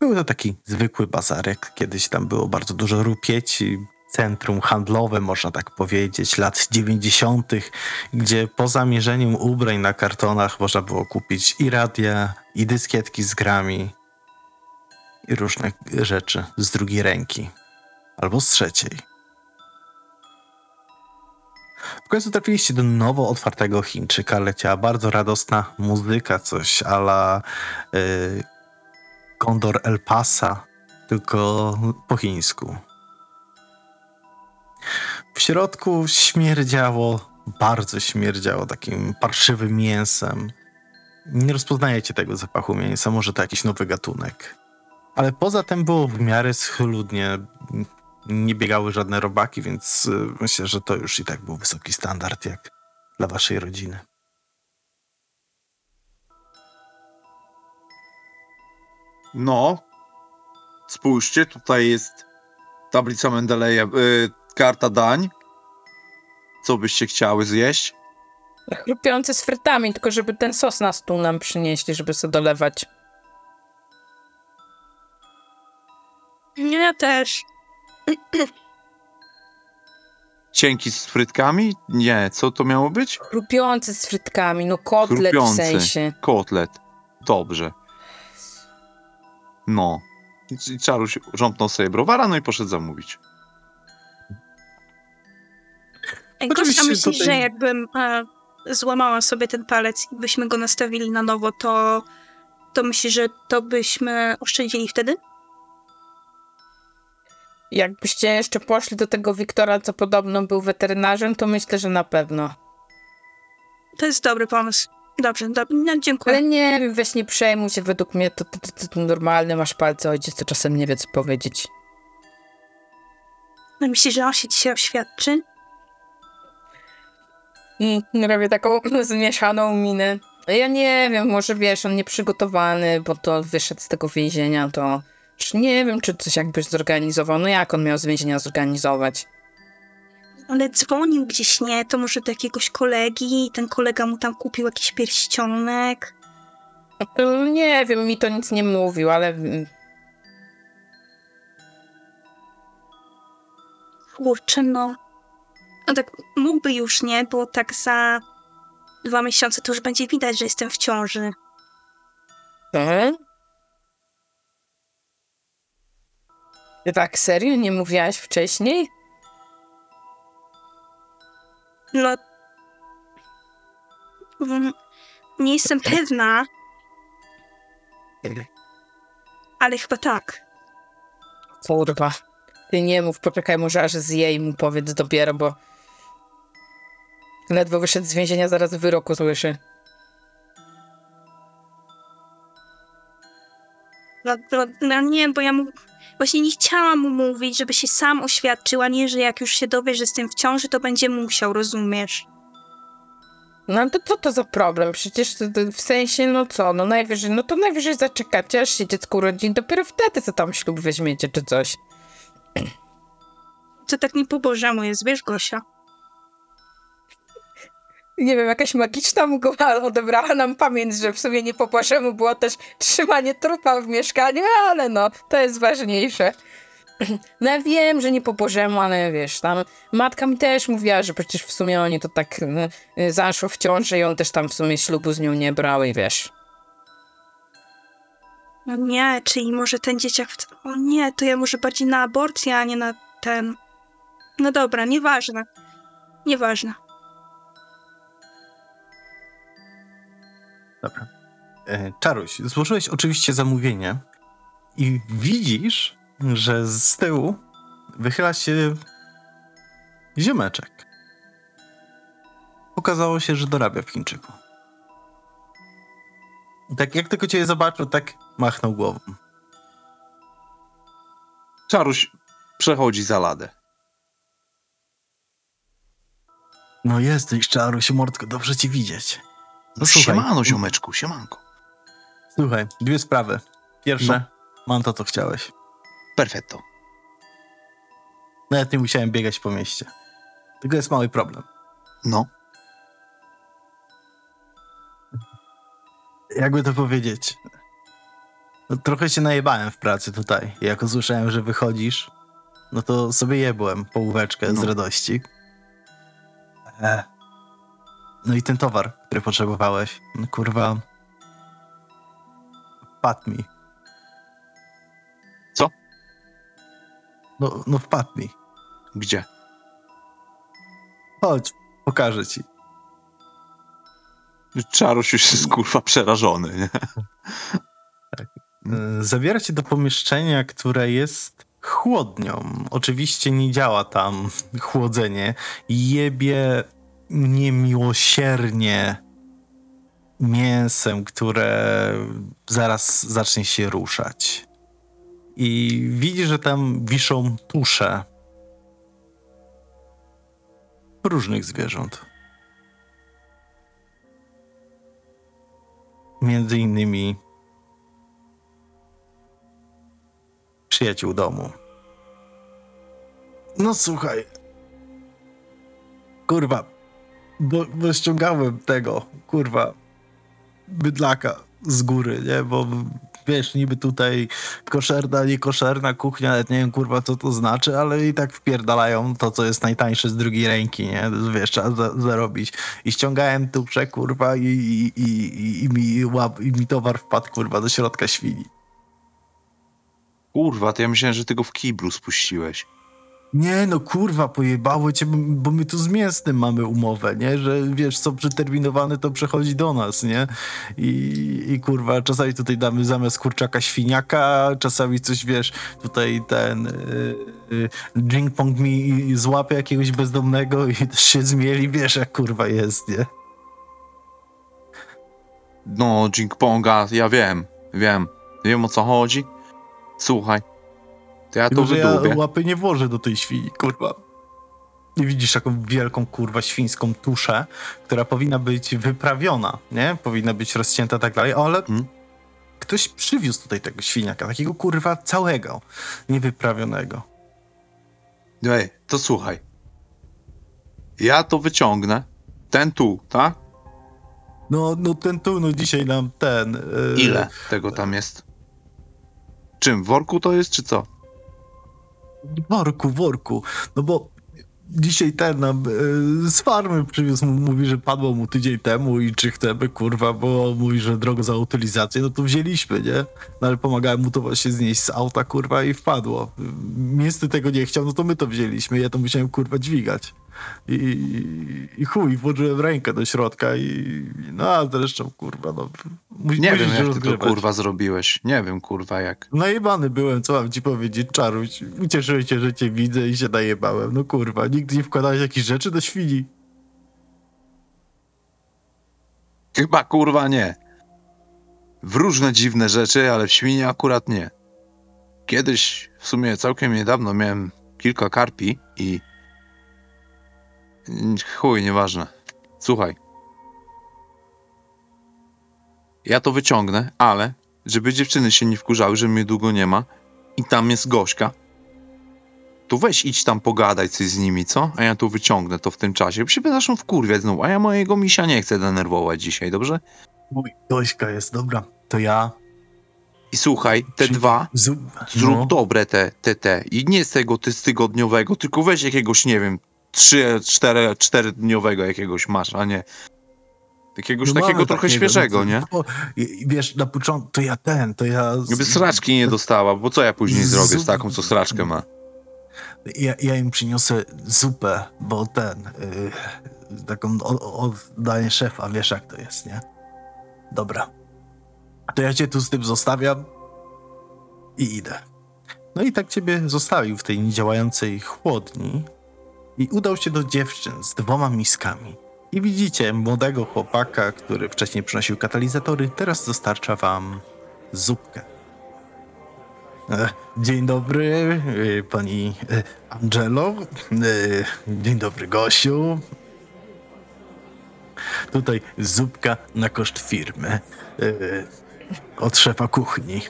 Był to taki zwykły bazarek. Kiedyś tam było bardzo dużo rupieci, centrum handlowe, można tak powiedzieć, lat 90., gdzie poza mierzeniem ubrań na kartonach można było kupić i radia, i dyskietki z grami, i różne rzeczy z drugiej ręki, albo z trzeciej. W końcu trafiliście do nowo otwartego Chińczyka, leciała bardzo radosna muzyka, coś ala y, Kondor El Pasa, tylko po chińsku. W środku śmierdziało, bardzo śmierdziało takim parszywym mięsem. Nie rozpoznajecie tego zapachu mięsa, może to jakiś nowy gatunek. Ale poza tym było w miarę schludnie. Nie biegały żadne robaki, więc y, myślę, że to już i tak był wysoki standard jak dla waszej rodziny. No, spójrzcie, tutaj jest tablica Mendeleja, y, karta dań. Co byście chciały zjeść? Chrupiący z frytami, tylko żeby ten sos na stół nam przynieśli, żeby sobie dolewać. Ja też. Cienki z frytkami? Nie, co to miało być? Chrupiący z frytkami, no kotlet w Chrupiący. sensie. Kotlet. Dobrze. No. I- I Czaruś rząpnął sobie browara, no i poszedł zamówić. Gosia, myślisz, tutaj- że jakbym e, złamała sobie ten palec i byśmy go nastawili na nowo, to, to myślisz, że to byśmy oszczędzili wtedy? Jakbyście jeszcze poszli do tego Wiktora, co podobno był weterynarzem, to myślę, że na pewno. To jest dobry pomysł. Dobrze, do, no, dziękuję. Ale nie wiem, weź nie przejmuj się, według mnie to, to, to, to normalne, masz palce, ojciec to czasem nie wie, co powiedzieć. No, myślisz, że on się dzisiaj oświadczy? Mm, Robię taką zmieszaną minę. Ja nie wiem, może wiesz, on nieprzygotowany, bo to wyszedł z tego więzienia, to... Nie wiem, czy coś jakby zorganizował. No jak on miał z więzienia zorganizować? Ale dzwonił gdzieś, nie? To może do jakiegoś kolegi i ten kolega mu tam kupił jakiś pierścionek. Nie wiem, mi to nic nie mówił, ale... Kurczę, no. No tak mógłby już, nie? Bo tak za dwa miesiące to już będzie widać, że jestem w ciąży. E? Ty tak serio nie mówiłaś wcześniej? No. Mm, Nie jestem pewna. Ale chyba tak. Kurwa. Ty nie mów, poczekaj, może aż zje i mu powiedz dopiero, bo... Ledwo wyszedł z więzienia, zaraz wyroku słyszy. No, no, no nie, bo ja mu. Właśnie nie chciałam mu mówić, żeby się sam oświadczył, a nie, że jak już się dowie, że jestem w ciąży, to będzie musiał, rozumiesz? No ale to co to za problem? Przecież to, to w sensie, no co, no najwyżej, no to najwyżej zaczekacie, aż się dziecko urodzi, dopiero wtedy co tam ślub weźmiecie, czy coś. To tak nie po bożemu jest, wiesz, Gosia? Nie wiem, jakaś magiczna mgła odebrała nam pamięć, że w sumie nie po Bożemu było też trzymanie trupa w mieszkaniu, ale no, to jest ważniejsze. No ja wiem, że nie po Bożemu, ale wiesz, tam matka mi też mówiła, że przecież w sumie oni to tak y, y, zaszło w ciąży i on też tam w sumie ślubu z nią nie brał i wiesz. No nie, czyli może ten dzieciak. O nie, to ja może bardziej na aborcję, a nie na ten. No dobra, nieważne. Nieważne. Dobra. E, Czaruś, złożyłeś oczywiście zamówienie i widzisz, że z tyłu wychyla się ziomeczek. Okazało się, że dorabia w Chińczyku. I tak jak tylko cię zobaczył, tak machnął głową. Czaruś przechodzi za ladę. No jesteś, Czaruś, mordko, dobrze cię widzieć. No słuchaj. siemano, ziomeczku, siemanko. Słuchaj, dwie sprawy. Pierwsze, mam to, co chciałeś. Perfetto. Nawet nie musiałem biegać po mieście. Tylko jest mały problem. No, Jakby to powiedzieć. No, trochę się najebałem w pracy tutaj. Jak usłyszałem, że wychodzisz, no to sobie jebłem połóweczkę z No. radości. E. No i ten towar, który potrzebowałeś, no kurwa. Wpadł mi. Co? No, no wpadł mi. gdzie? Chodź, pokażę ci. Czaruś już jest kurwa przerażony, nie? E, Zabiera cię do pomieszczenia, które jest chłodnią. Oczywiście nie działa tam chłodzenie. Jebie niemiłosiernie mięsem, które zaraz zacznie się ruszać. I widzisz, że tam wiszą tusze różnych zwierząt. Między innymi przyjaciół domu. No słuchaj. Kurwa. Bo, bo ściągałem tego, kurwa, bydlaka z góry, nie? Bo wiesz, niby tutaj koszerna, niekoszerna kuchnia, nawet nie wiem, kurwa, co to znaczy, ale i tak wpierdalają to, co jest najtańsze z drugiej ręki, nie? Wiesz, trzeba za, zarobić. I ściągałem tuprze, kurwa, i, i, i, i, mi łap, i mi towar wpadł, kurwa, do środka świni. Kurwa, to ja myślałem, że ty go w kiblu spuściłeś. Nie, no kurwa, pojebało cię, bo my tu z mięsnym mamy umowę, nie? Że wiesz, co przeterminowane, to przechodzi do nas, nie? I, i kurwa, czasami tutaj damy zamiast kurczaka świniaka, czasami coś, wiesz, tutaj ten y, y, drink pong mi złapie jakiegoś bezdomnego i też się zmieli, wiesz, jak kurwa jest, nie? No, Jing Ponga, ja wiem, wiem. Wiem o co chodzi. Słuchaj, to ja to Tylko, ja łapy nie włożę do tej świni, kurwa. I widzisz taką wielką, kurwa, świńską tuszę, która powinna być wyprawiona, nie? Powinna być rozcięta tak dalej, ale Mhm. ktoś przywiózł tutaj tego świniaka, takiego kurwa całego, niewyprawionego. Ej, to słuchaj. Ja to wyciągnę. Ten tu, tak? No, no ten tu, no dzisiaj nam ten... Yy, Ile tego tam jest? Czym? W worku to jest, czy co? Worku, worku. No bo dzisiaj ten nam e, z farmy przywiózł, mówi, że padło mu tydzień temu i czy chcemy, kurwa, bo mówi, że drogo za utylizację, no to wzięliśmy, nie? No ale pomagałem mu to właśnie znieść z auta, kurwa, i wpadło. Mięsny tego nie chciał, no to my to wzięliśmy, ja to musiałem, kurwa, dźwigać. I, i, chuj, włożyłem rękę do środka i no a zresztą, kurwa, no... mu- Nie wiem, jak ty to kurwa zrobiłeś. Nie wiem, kurwa, jak. Najebany byłem, co mam ci powiedzieć, Czaruś. Ucieszyłem się, że cię widzę i się najebałem. No kurwa, nigdy nie wkładałeś jakichś rzeczy do świni. Chyba kurwa nie. W różne dziwne rzeczy, ale w świnie akurat nie. Kiedyś, w sumie całkiem niedawno, miałem kilka karpi i. Chuj, nieważne. Słuchaj. Ja to wyciągnę, ale żeby dziewczyny się nie wkurzały, że mnie długo nie ma i tam jest Gośka, to weź idź tam pogadać coś z nimi, co? A ja to wyciągnę to w tym czasie. Bo się będą wkurwiać znowu, a ja mojego misia nie chcę denerwować dzisiaj, dobrze? Mój Dośka jest, dobra. To ja... I słuchaj, te Czyli dwa, zrób no. dobre te, te, te. I nie z tego ty z tygodniowego, tylko weź jakiegoś, nie wiem, trzy, cztery, czterodniowego jakiegoś masz, a nie jakiegoś No takiego mamy trochę świeżego, no, nie? O, i, i wiesz, na początku to ja ten, to ja... Żeby sraczki nie dostała, bo co ja później Z- zrobię z taką, co sraczkę ma? Ja, ja im przyniosę zupę, bo ten... Yy, taką o- oddaję szefa, wiesz jak to jest, nie? Dobra. To ja cię tu z tym zostawiam i idę. No i tak ciebie zostawił w tej niedziałającej chłodni i udał się do dziewczyn z dwoma miskami. I widzicie młodego chłopaka, który wcześniej przynosił katalizatory, teraz dostarcza wam zupkę. E, Dzień dobry, e, pani e, Angelo. Dzień dobry, Gosiu. Tutaj zupka na koszt firmy. Od szefa kuchni.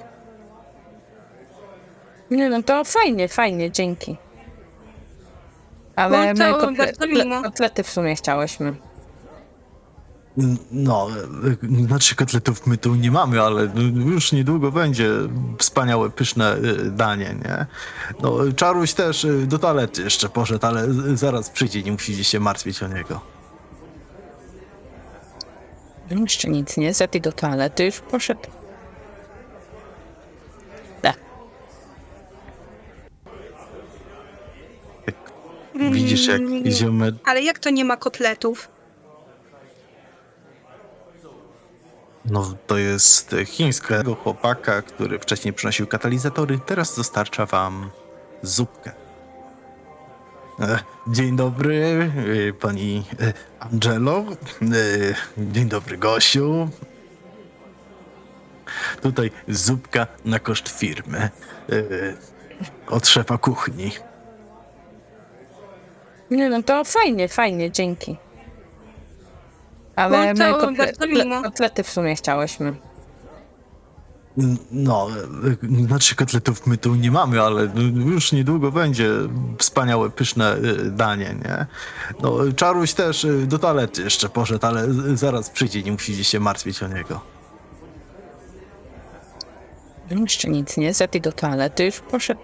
Nie no, to fajnie, fajnie, dzięki. Ale No my kotle, kotlety w sumie chciałyśmy. No, e, znaczy kotletów my tu nie mamy, ale już niedługo będzie wspaniałe, pyszne e, danie, nie? No, Czaruś też e, do toalety jeszcze poszedł, ale zaraz przyjdzie, nie musicie się martwić o niego. No, Jeszcze nic nie, zety do toalety już poszedł. Widzisz, jak ziomek Ale jak to nie ma kotletów? No, to jest chińskiego chłopaka, który wcześniej przynosił katalizatory, teraz dostarcza wam zupkę. E, Dzień dobry, e, pani e, Angelo. Dzień dobry, Gosiu. Tutaj zupka na koszt firmy. Od szefa kuchni. Nie no, to fajnie, fajnie, dzięki. Ale No my kotle, kotlety w sumie chciałyśmy. No, e, znaczy kotletów my tu nie mamy, ale już niedługo będzie wspaniałe, pyszne e, danie, nie? No, Czaruś też e, do toalety jeszcze poszedł, ale zaraz przyjdzie, nie musicie się martwić o niego. No, Jeszcze nic nie, zety do toalety już poszedł.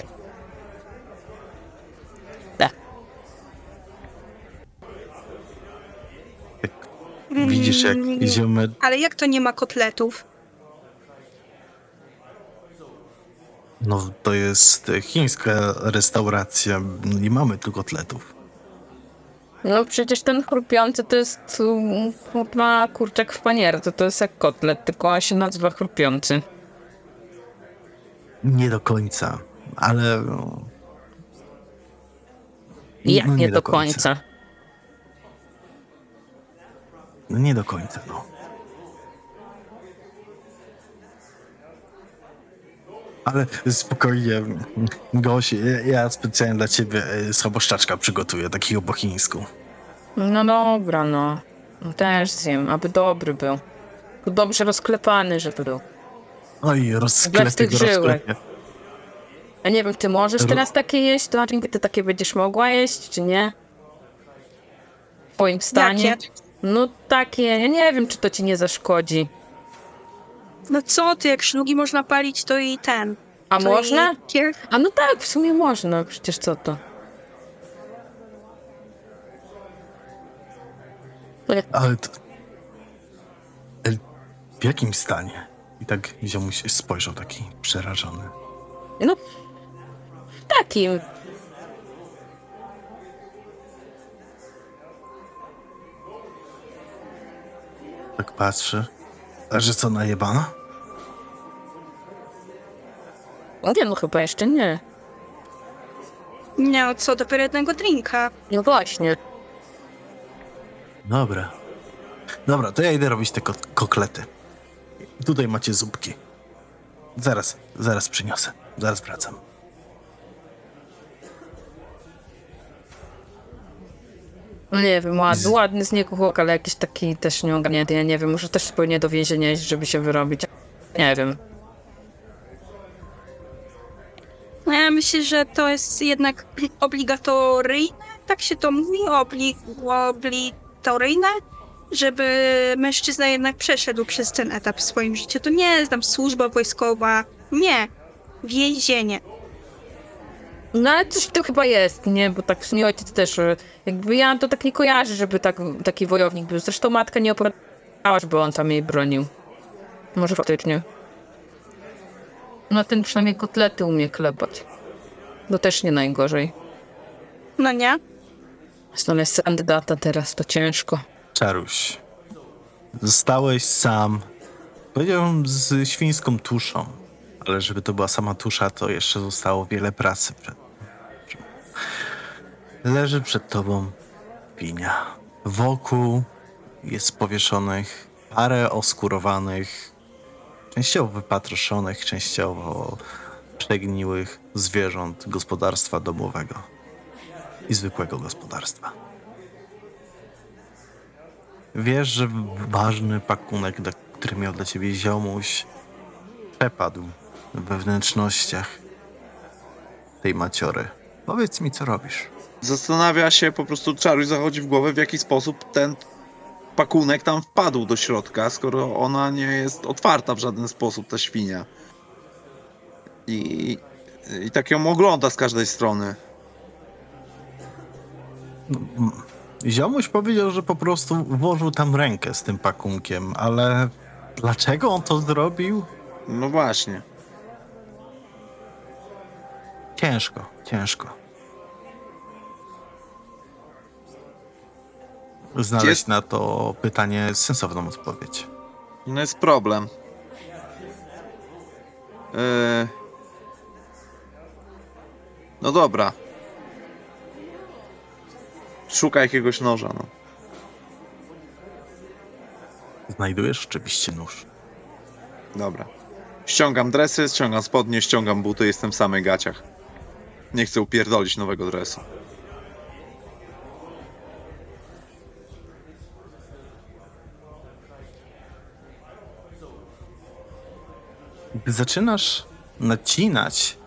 Widzisz, jak ziomek Ale jak to nie ma kotletów? No, to jest chińska restauracja. Nie mamy tu kotletów. No przecież ten chrupiący to jest um, kurwa kurczak w panierce, to jest jak kotlet, tylko on się nazywa chrupiący. Nie do końca, ale. no, Jak no, nie, do końca. No, nie do końca, no. Ale spokojnie, Goś, ja- ja specjalnie dla ciebie e, schaboszczaczka przygotuję, takiego po chińsku. No dobra, no. No Też zjem, aby dobry był. Był Dobrze rozklepany, żeby był. Oj, Bez rozklepie tych żyłek. Ja nie wiem, ty możesz teraz takie jeść? To znaczy, ty takie będziesz mogła jeść, czy nie? W twoim stanie? Jakie? No takie, ja nie wiem, czy to ci nie zaszkodzi. No co ty, jak szlugi można palić, to i ten. A to można? I. A no tak, w sumie można, przecież co to? Ale to... W jakim stanie? I tak ziomuś spojrzał taki przerażony. No, w takim. Tak patrzy. A że co, najebana? No Nie, no chyba jeszcze nie. Nie, no co, dopiero jednego drinka. No właśnie. Dobra. Dobra, to ja idę robić te ko- koklety. Tutaj macie zupki. Zaraz, zaraz przyniosę. Zaraz wracam. Nie wiem, ładny, ładny z niego chłop, ale jakiś taki też nieogarnięty, ja nie wiem, może też powinien do więzienia iść, żeby się wyrobić. Nie wiem. No ja myślę, że to jest jednak obligatoryjne, tak się to mówi, obli... obligatoryjne, żeby mężczyzna jednak przeszedł przez ten etap w swoim życiu. To nie jest tam służba wojskowa, nie. Więzienie. No ale coś tym chyba jest, nie? Bo tak w sumie ojciec też, e, jakby ja to tak nie kojarzę, żeby tak, taki wojownik był. Zresztą matka nie opowiadała, żeby on tam jej bronił. Może faktycznie. No ten przynajmniej kotlety umie klepać. To też nie najgorzej. No nie? Znaleźć kandydata teraz to ciężko. Czaruś. Zostałeś sam. Powiedziałbym z świńską tuszą. Ale żeby to była sama tusza, to jeszcze zostało wiele pracy przed Leży przed tobą pinia. Wokół jest powieszonych parę oskurowanych, częściowo wypatroszonych, częściowo przegniłych zwierząt gospodarstwa domowego i zwykłego gospodarstwa. Wiesz, że ważny pakunek, który miał dla ciebie ziomuś, przepadł we wnętrznościach tej maciory. Powiedz mi, co robisz. Zastanawia się, po prostu czaruś zachodzi w głowę, w jaki sposób ten pakunek tam wpadł do środka, skoro ona nie jest otwarta w żaden sposób, ta świnia. I, i tak ją ogląda z każdej strony. Mm, Ziomuś powiedział, że po prostu włożył tam rękę z tym pakunkiem, ale dlaczego on to zrobił? No właśnie. Ciężko, ciężko. Znaleźć na to pytanie sensowną odpowiedź. No jest problem. Yy... No dobra. Szukaj jakiegoś noża, no. Znajdujesz oczywiście nóż. Dobra. Ściągam dresy, ściągam spodnie, ściągam buty, jestem w samych gaciach. Nie chcę upierdolić nowego dresu. Gdy zaczynasz nacinać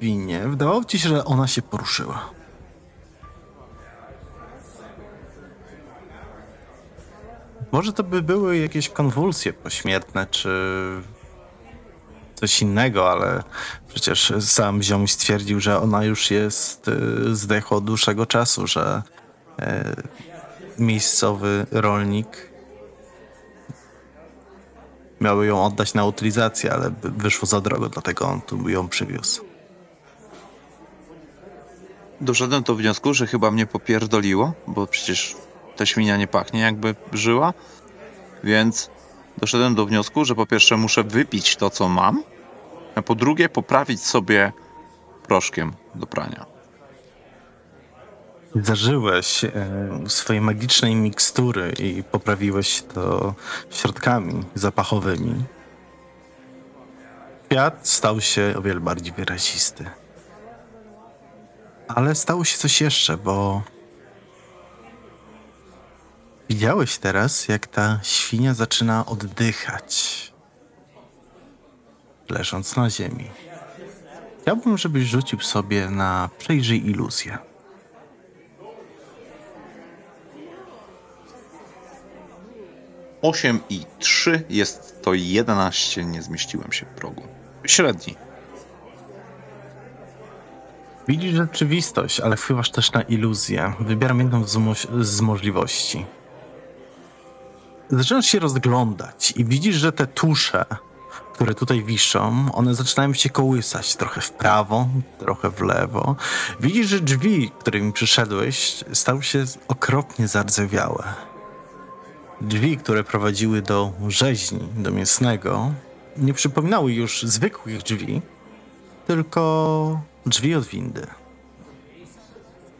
winię, wydawało ci się, że ona się poruszyła. Może to by były jakieś konwulsje pośmiertne, czy coś innego, ale przecież sam ziomuś stwierdził, że ona już jest y, zdechła od dłuższego czasu, że y, miejscowy rolnik miały ją oddać na utylizację, ale wyszło za drogo, dlatego on tu ją przywiózł. Doszedłem do wniosku, że chyba mnie popierdoliło, bo przecież ta świnia nie pachnie jakby żyła. Więc doszedłem do wniosku, że po pierwsze muszę wypić to, co mam, a po drugie poprawić sobie proszkiem do prania. Zażyłeś e, swojej magicznej mikstury i poprawiłeś to środkami zapachowymi. Świat stał się o wiele bardziej wyrazisty. Ale stało się coś jeszcze, bo widziałeś teraz, jak ta świnia zaczyna oddychać, leżąc na ziemi. Chciałbym, żebyś rzucił sobie na przejrzyj iluzję. Osiem i 3 jest to 11, nie zmieściłem się w progu. Średni. Widzisz rzeczywistość, ale wpływasz też na iluzję. Wybieram jedną z, mo- z możliwości. Zaczynasz się rozglądać i widzisz, że te tusze, które tutaj wiszą, one zaczynają się kołysać trochę w prawo, trochę w lewo. Widzisz, że drzwi, którymi przyszedłeś, stały się okropnie zardzewiałe. Drzwi, które prowadziły do rzeźni, do mięsnego, nie przypominały już zwykłych drzwi, tylko drzwi od windy.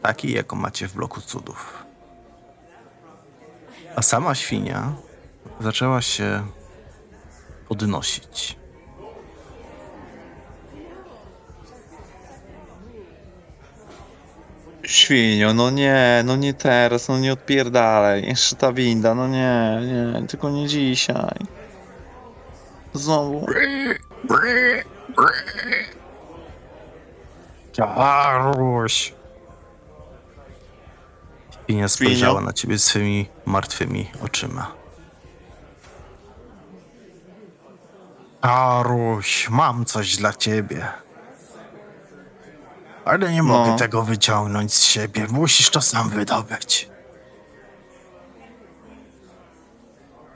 Takiej, jaką macie w bloku cudów. A sama świnia zaczęła się podnosić. Świnio, no nie, no nie teraz, no nie odpierdalaj. Jeszcze ta winda, no nie, nie, tylko nie dzisiaj. Znowu. Czaruś! Świnia spojrzała na ciebie swymi martwymi oczyma. Aruś, mam coś dla ciebie. Ale nie mogę No. tego wyciągnąć z siebie. Musisz to sam wydobyć.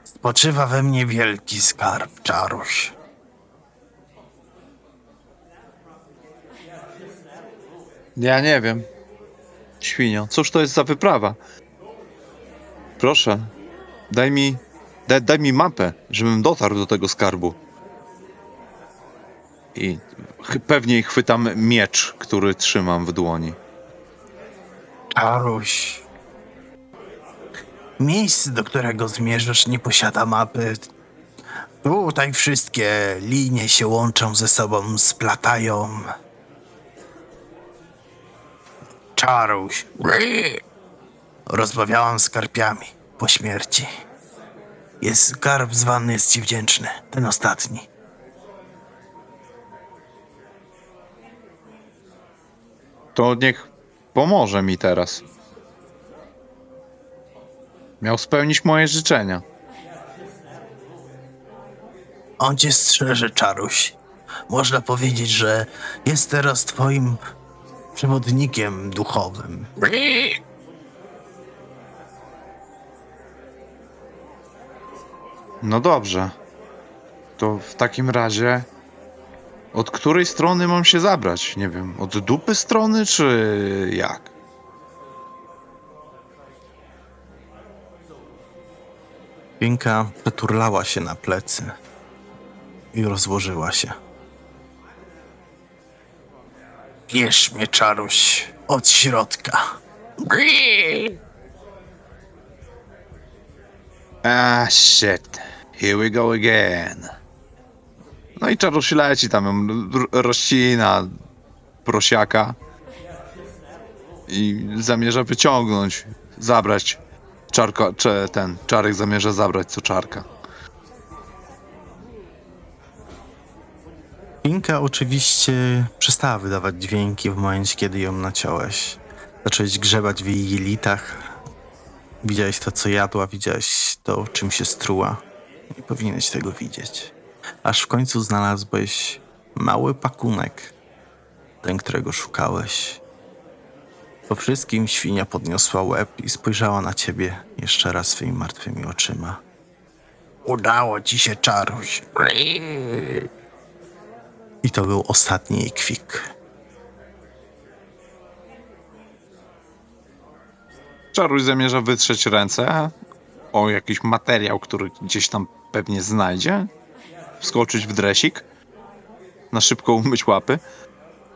Spoczywa we mnie wielki skarb, Czaruś. Ja nie wiem. Świnio, cóż to jest za wyprawa? Proszę, daj mi, daj, daj mi mapę, żebym dotarł do tego skarbu. I pewnie chwytam miecz, który trzymam w dłoni. Czaruś. Miejsce, do którego zmierzasz, nie posiada mapy. Tutaj wszystkie linie się łączą ze sobą, splatają. Czaruś. Rozmawiałam z karpiami po śmierci. Jest skarb zwany jest ci wdzięczny, ten ostatni. To niech pomoże mi teraz. Miał spełnić moje życzenia. On cię strzeże, Czaruś. Można powiedzieć, że jest teraz twoim przewodnikiem duchowym. No dobrze. To w takim razie. Od której strony mam się zabrać? Nie wiem, od dupy strony, czy jak? Pinka przeturlała się na plecy i rozłożyła się. Bierz mnie, czaruś, od środka. Ah, shit. Here we go again. No i czaruś leci tam, rościna prosiaka i zamierza wyciągnąć, zabrać czarka, czy ten czarek zamierza zabrać co czarka. Pinka oczywiście przestała wydawać dźwięki w momencie, kiedy ją naciąłeś. Zacząłeś grzebać w jej jelitach. Widziałeś to, co jadła, widziałeś to, czym się struła. Nie powinieneś tego widzieć. Aż w końcu znalazłeś mały pakunek, ten, którego szukałeś. Po wszystkim świnia podniosła łeb i spojrzała na ciebie jeszcze raz swoimi martwymi oczyma. Udało ci się, czaruś. I to był ostatni jej kwik. Czaruś zamierza wytrzeć ręce o jakiś materiał, który gdzieś tam pewnie znajdzie, wskoczyć w dresik, na szybko umyć łapy.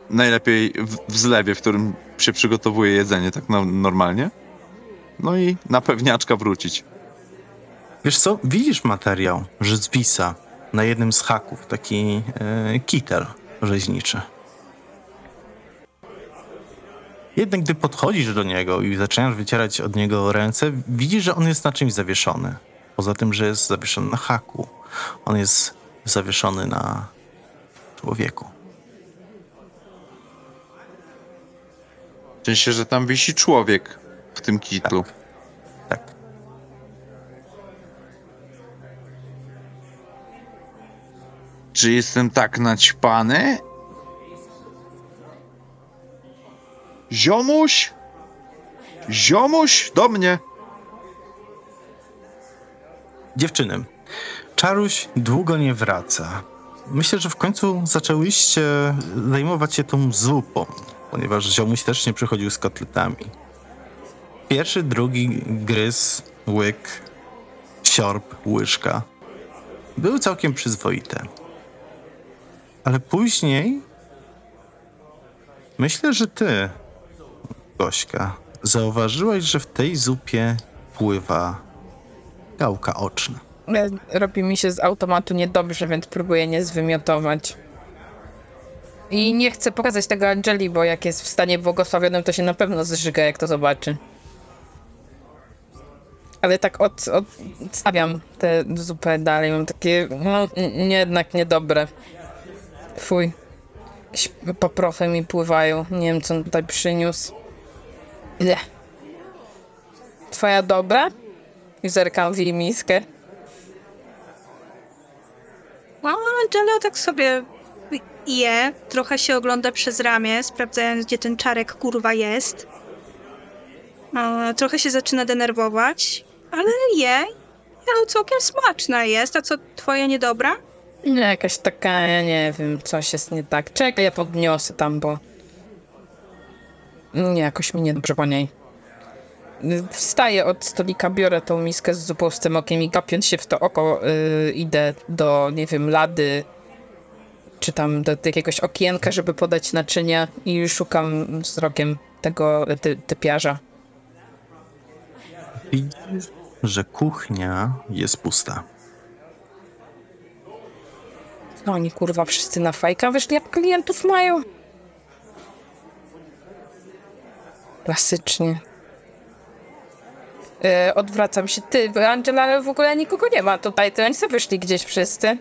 Najlepiej w, w zlewie, w którym się przygotowuje jedzenie tak no, normalnie. No i na pewniaczka wrócić. Wiesz co, widzisz materiał, że zwisa na jednym z haków, taki e, kitel rzeźniczy. Jednak gdy podchodzisz do niego i zaczynasz wycierać od niego ręce, widzisz, że on jest na czymś zawieszony. Poza tym, że jest zawieszony na haku. On jest zawieszony na człowieku. W sensie, że tam wisi człowiek w tym kitlu. Tak. Czy jestem tak naćpany? Ziomuś? Ziomuś? Do mnie! Dziewczyny, Czaruś długo nie wraca. Myślę, że w końcu zaczęłyście zajmować się tą zupą, ponieważ ziomuś też nie przychodził z kotletami. Pierwszy, drugi gryz, łyk, siorb, łyżka były całkiem przyzwoite. Ale później myślę, że ty, Gośka, zauważyłaś, że w tej zupie pływa gałka oczna. E, Robi mi się z automatu niedobrze, więc próbuję nie zwymiotować. I nie chcę pokazać tego Angeli, bo jak jest w stanie błogosławionym, to się na pewno zżyga, jak to zobaczy. Ale tak od, od, odstawiam tę zupę dalej. Mam takie, no, jednak niedobre. Fuj. Paprofy mi pływają. Nie wiem, co on tutaj przyniósł. Ile? Twoja dobra? I zerkam w jej miskę. No, Angela tak sobie je, trochę się ogląda przez ramię, sprawdzając, gdzie ten czarek kurwa jest. Trochę się zaczyna denerwować, ale je. No, całkiem smaczna jest. A co, twoja niedobra? Nie, jakaś taka, ja nie wiem, coś jest nie tak. Czekaj, ja podniosę tam, bo... Nie, jakoś mi niedobrze po niej. Wstaję od stolika, biorę tą miskę z zupą z tym okiem i gapiąc się w to oko, yy, idę do, nie wiem, lady, czy tam do jakiegoś okienka, żeby podać naczynia i szukam wzrokiem tego ty, typiarza. Widzisz, że kuchnia jest pusta. No oni kurwa wszyscy na fajka wyszli, jak klientów mają. Klasycznie. E, odwracam się. Ty, bo Angela w ogóle nikogo nie ma tutaj, to oni sobie wyszli gdzieś wszyscy.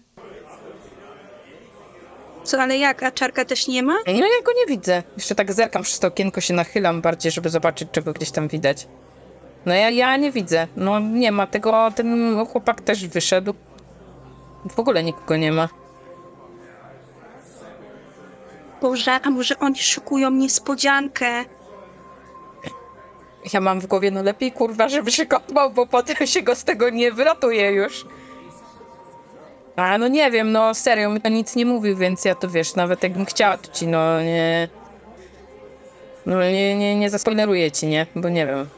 Co, ale jak? A czarka też nie ma? No ja go nie widzę. Jeszcze tak zerkam przez to okienko, się nachylam bardziej, żeby zobaczyć, czego gdzieś tam widać. No ja, ja nie widzę. No nie ma tego, ten chłopak też wyszedł. W ogóle nikogo nie ma. Boże, a może oni szykują niespodziankę? Ja mam w głowie, no lepiej kurwa, żeby się kopał, bo potem się go z tego nie wyratuje już. A no nie wiem, no serio, mi to nic nie mówił, więc ja to wiesz, nawet jakbym chciała, to ci no nie... No nie, nie, nie zaspoileruję ci, nie? Bo nie wiem.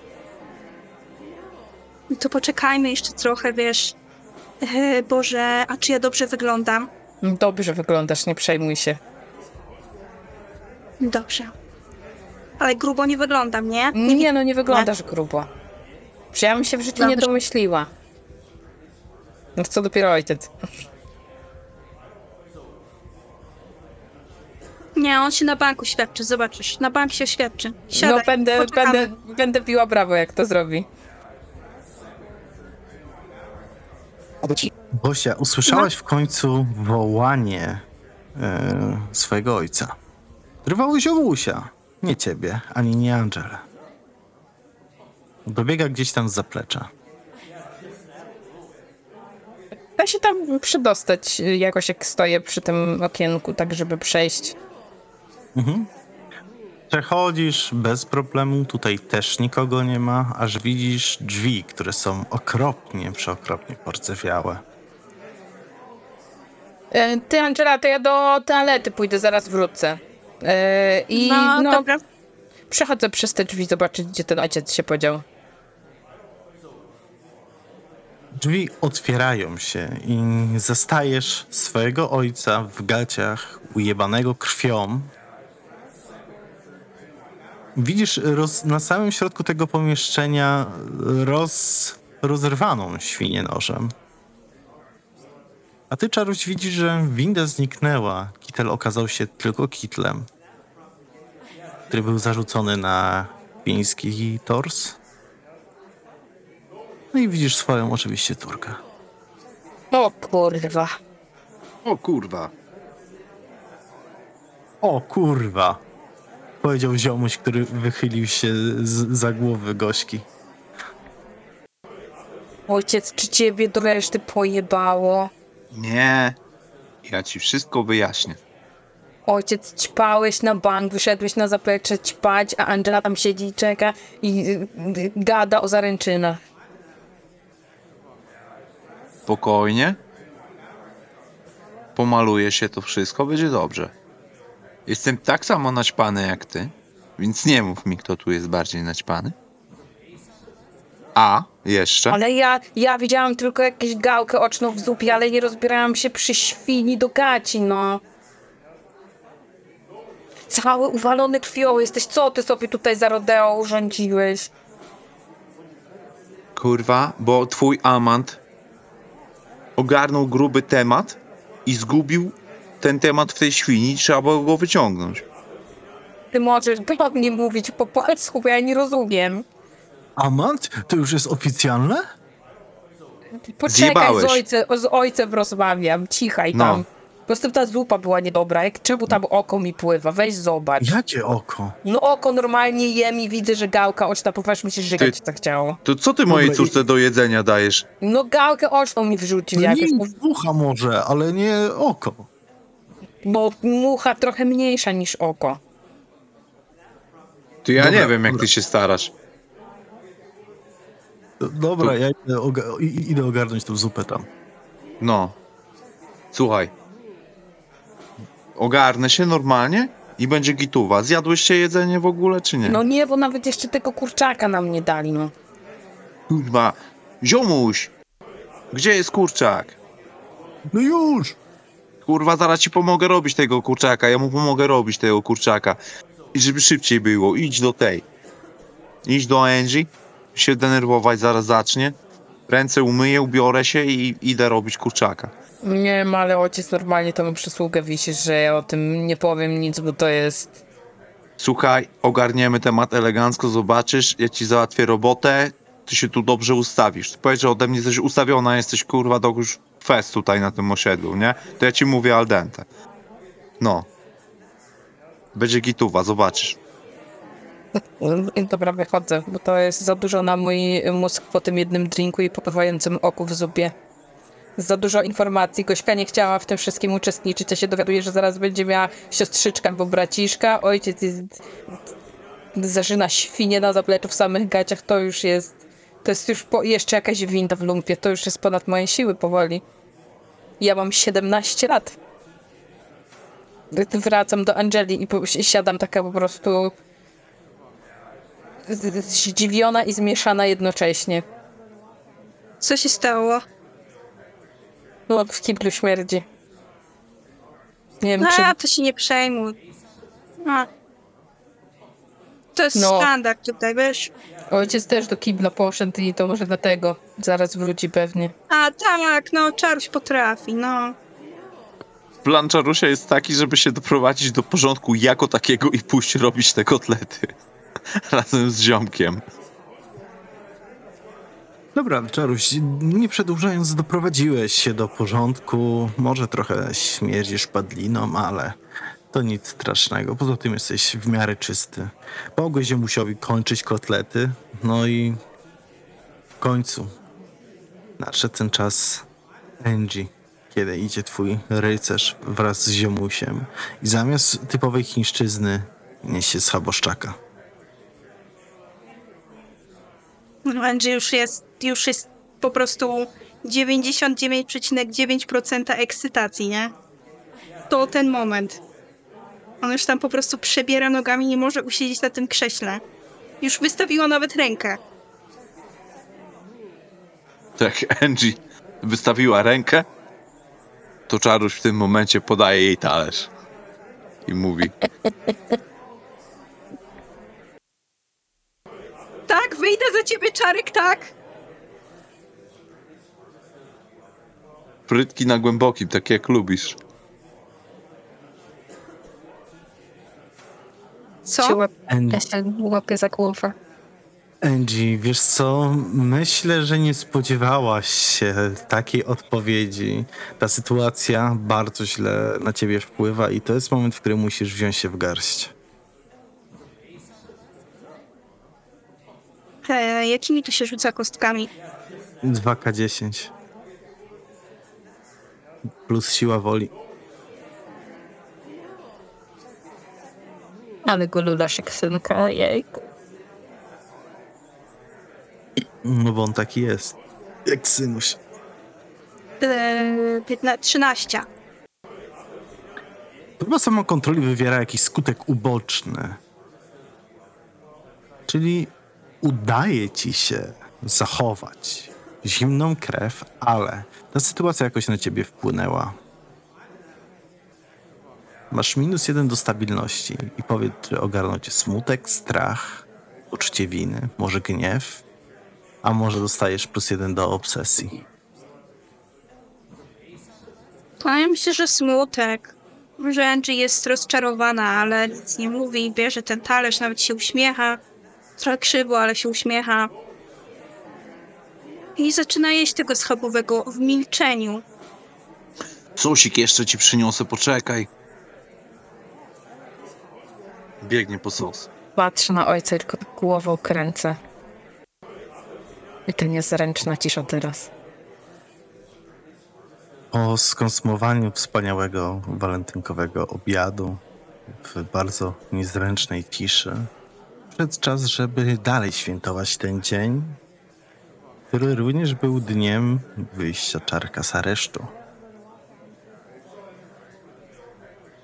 No To poczekajmy jeszcze trochę, wiesz. E, Boże, a czy ja dobrze wyglądam? Dobrze wyglądasz, nie przejmuj się. Dobrze. Ale grubo nie wyglądam, nie? Nie no, nie wyglądasz grubo. Przecież ja bym się w życiu nie Dobrze. domyśliła. No co dopiero ojciec. Nie, on się na banku świadczy, zobaczysz. Na bank się świadczy. Siadaj, No będę, poczekamy. będę, będę biła brawo, jak to zrobi. Bosia, usłyszałaś w końcu wołanie e, swojego ojca. Rwało ziomusia. Nie ciebie, ani nie Angelę. Dobiega gdzieś tam z zaplecza. Da się tam przydostać y, jakoś, jak stoję przy tym okienku, tak żeby przejść. Przechodzisz bez problemu, tutaj też nikogo nie ma, aż widzisz drzwi, które są okropnie, przeokropnie porcewiałe. E, Ty, Angela, to ja do toalety pójdę, zaraz wrócę. E, I No, no, dobra. przechodzę przez te drzwi, zobaczyć, gdzie ten ojciec się podział. Drzwi otwierają się i zastajesz swojego ojca w gaciach ujebanego krwią. Widzisz roz, na samym środku tego pomieszczenia roz, rozerwaną świnię nożem. A ty, Czaruś, widzisz, że winda zniknęła. Kitel okazał się tylko kitlem, który był zarzucony na fiński tors. No i widzisz swoją oczywiście córkę. O kurwa. O kurwa. O kurwa! Powiedział ziomuś, który wychylił się z, za głowy Gośki. Ojciec, czy ciebie do reszty pojebało? Nie. Ja ci wszystko wyjaśnię. Ojciec, ćpałeś na bank, wyszedłeś na zaplecze ćpać, a Angela tam siedzi i czeka i y, y, gada o zaręczynach. Spokojnie. Pomaluje się to wszystko, będzie dobrze. Jestem tak samo naćpany jak ty, więc nie mów mi, kto tu jest bardziej naćpany. A, jeszcze. Ale ja, ja widziałam tylko jakąś gałkę oczną w zupie, ale nie rozbierałam się przy świni do gaci, no. Cały uwalony krwią jesteś. Co ty sobie tutaj za rodeo urządziłeś? Kurwa, bo twój amant ogarnął gruby temat i zgubił ten temat w tej świni trzeba było go wyciągnąć. Ty możesz pewnie mówić po polsku, bo ja nie rozumiem. Amant? To już jest oficjalne? Poczekaj, z ojcem, z ojcem rozmawiam. Cichaj No. tam. Po prostu ta zupa była niedobra. Jak czemu tam oko mi pływa? Weź zobacz. Jakie oko? No oko normalnie jem i widzę, że gałka oczna, popatrz mi się żygać Ty- tak chciało. To co ty mojej Dobra, i- córce do jedzenia dajesz? No gałkę oczną mi wrzucił No jakoś. nie ucha może, ale nie oko. Bo mucha trochę mniejsza niż oko. To ja Dobra, nie wiem, jak dobra. ty się starasz. Dobra, Tu- ja idę, oga- idę ogarnąć tą zupę tam. No. Słuchaj. Ogarnę się normalnie i będzie gituwa. Zjadłyście jedzenie w ogóle, czy nie? No nie, bo nawet jeszcze tego kurczaka nam nie dali, no. Kurwa. Ziomuś! Gdzie jest kurczak? No już! Kurwa, zaraz ci pomogę robić tego kurczaka. Ja mu pomogę robić tego kurczaka. I żeby szybciej było. Idź do tej. Idź do Angie. Się denerwować zaraz zacznie. Ręce umyję, ubiorę się i idę robić kurczaka. Nie wiem, ale ojciec normalnie to mi przysługę wisi, że ja o tym nie powiem nic, bo to jest... Słuchaj, ogarniemy temat elegancko, zobaczysz, ja ci załatwię robotę, ty się tu dobrze ustawisz. Ty powiedz, że ode mnie jesteś ustawiona, jesteś kurwa do już fest tutaj na tym osiedlu, nie? To ja ci mówię al dente. No. Będzie gituwa, zobaczysz. Dobra, wychodzę, bo to jest za dużo na mój mózg po tym jednym drinku i popływającym oku w zupie. Za dużo informacji. Gośka nie chciała w tym wszystkim uczestniczyć, a się dowiaduje, że zaraz będzie miała siostrzyczka albo braciszka. Ojciec jest... zażyna świnie na zapleczu w samych gaciach. To już jest... To jest już po, jeszcze jakaś winda w lumpie. To już jest ponad moje siły powoli. Ja mam 17 lat. Wracam do Angeli i siadam taka po prostu zdziwiona i zmieszana jednocześnie. Co się stało? No, w kiblu śmierdzi. Nie wiem, czy... A, to się nie przejmuj. A. To jest No. standard tutaj, wiesz? Ojciec też do kibla poszedł i to może dlatego zaraz wróci pewnie. A tak, no, Czaruś potrafi, no. Plan Czarusia jest taki, żeby się doprowadzić do porządku jako takiego i pójść robić te kotlety. Razem z ziomkiem. Dobra, Czaruś, nie przedłużając, doprowadziłeś się do porządku. Może trochę śmierdzisz padliną, ale to nic strasznego. Poza tym jesteś w miarę czysty. Pomogłeś musiowi kończyć kotlety, no i w końcu nadszedł ten czas Angie, kiedy idzie twój rycerz wraz z ziomusiem i zamiast typowej chińszczyzny niesie schaboszczaka. Andrzej już jest, już jest po prostu 99,9% ekscytacji, nie? To ten moment. On już tam po prostu przebiera nogami, nie może usiedzieć na tym krześle. Już wystawiła nawet rękę. Tak, Angie wystawiła rękę, to Czaruś w tym momencie podaje jej talerz. I mówi, Tak, wyjdę za ciebie, Czarek, tak? Prytki na głębokim, tak jak lubisz. Co? Łap, ja się łapię za głowę. Angie, wiesz co? Myślę, że nie spodziewałaś się takiej odpowiedzi. Ta sytuacja bardzo źle na ciebie wpływa i to jest moment, w którym musisz wziąć się w garść. E, jakimi tu się rzuca kostkami? 2K10. Plus siła woli. Ale go lulasz jak synka, jej. No bo on taki jest. Jak synuś. E, 15, 13. Próba samokontroli wywiera jakiś skutek uboczny. Czyli udaje ci się zachować zimną krew, ale ta sytuacja jakoś na ciebie wpłynęła. Masz minus jeden do stabilności i powiedz, czy ogarnął cię smutek, strach, uczucie winy, może gniew, a może dostajesz plus jeden do obsesji. Ja myślę, że smutek. Że Angie jest rozczarowana, ale nic nie mówi. Bierze ten talerz, nawet się uśmiecha. Trochę krzywo, ale się uśmiecha. I zaczyna jeść tego schabowego w milczeniu. Sosik jeszcze ci przyniosę, poczekaj. Biegnie po sos. Patrzę na ojca tylko głową kręcę. I to niezręczna cisza teraz. Po skonsumowaniu wspaniałego walentynkowego obiadu w bardzo niezręcznej ciszy, przyszedł czas, żeby dalej świętować ten dzień, który również był dniem wyjścia czarka z aresztu.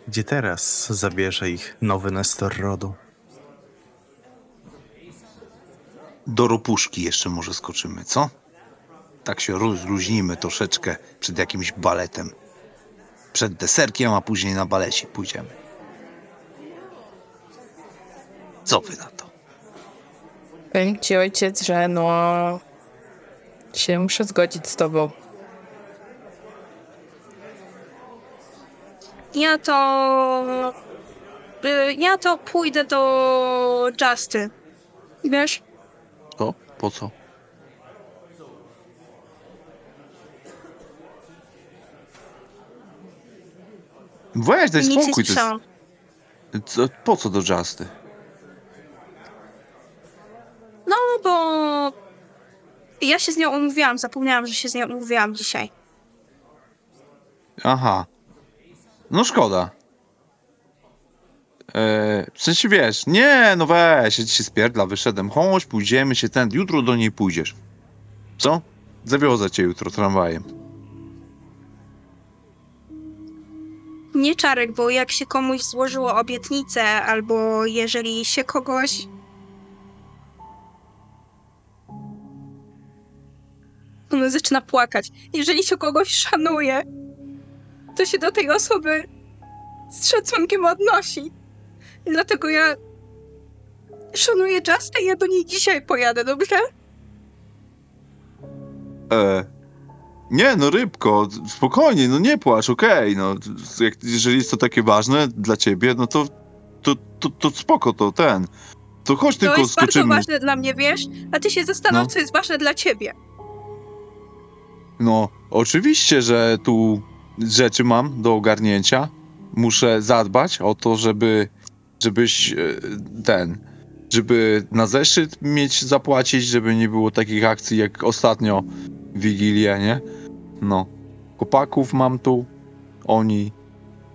Gdzie teraz zabierze ich nowy Nestor rodu? Do ropuszki jeszcze może skoczymy, co? Tak się rozluźnimy troszeczkę przed jakimś baletem. Przed deserkiem, a później na balecik pójdziemy. Co wy na to? Powiem ci ojciec, że no... się muszę zgodzić z tobą. Ja to... y, Ja to pójdę do Justy. Wiesz? To? Po co? Weź, daj Nic nie spokój. To słyszałam. jest, co, po co do Justy? No, bo... Ja się z nią umówiłam, zapomniałam, że się z nią umówiłam dzisiaj. Aha. No szkoda. Eee, w sensie wiesz, nie, no weź, ja ci się spierdla, wyszedłem, chodź, pójdziemy się ten, jutro do niej pójdziesz. Co? Zawiozę cię jutro tramwajem. Nie czarek, bo jak się komuś złożyło obietnicę, albo jeżeli się kogoś. Ona zaczyna płakać. Jeżeli się kogoś szanuje, to się do tej osoby z szacunkiem odnosi. Dlatego ja szanuję Justę i ja do niej dzisiaj pojadę, dobrze? E, nie, no rybko, spokojnie, no nie płacz, okej, no jak, jeżeli jest to takie ważne dla ciebie, no to, to, to, to spoko, to ten. To chodź To tylko jest bardzo skoczymy. ważne dla mnie, wiesz? A ty się zastanów, No. co jest ważne dla ciebie. No, oczywiście, że tu rzeczy mam do ogarnięcia. Muszę zadbać o to, żeby, żebyś e, ten, żeby na zeszyt mieć zapłacić, żeby nie było takich akcji jak ostatnio Wigilię, nie? No, chłopaków mam tu, oni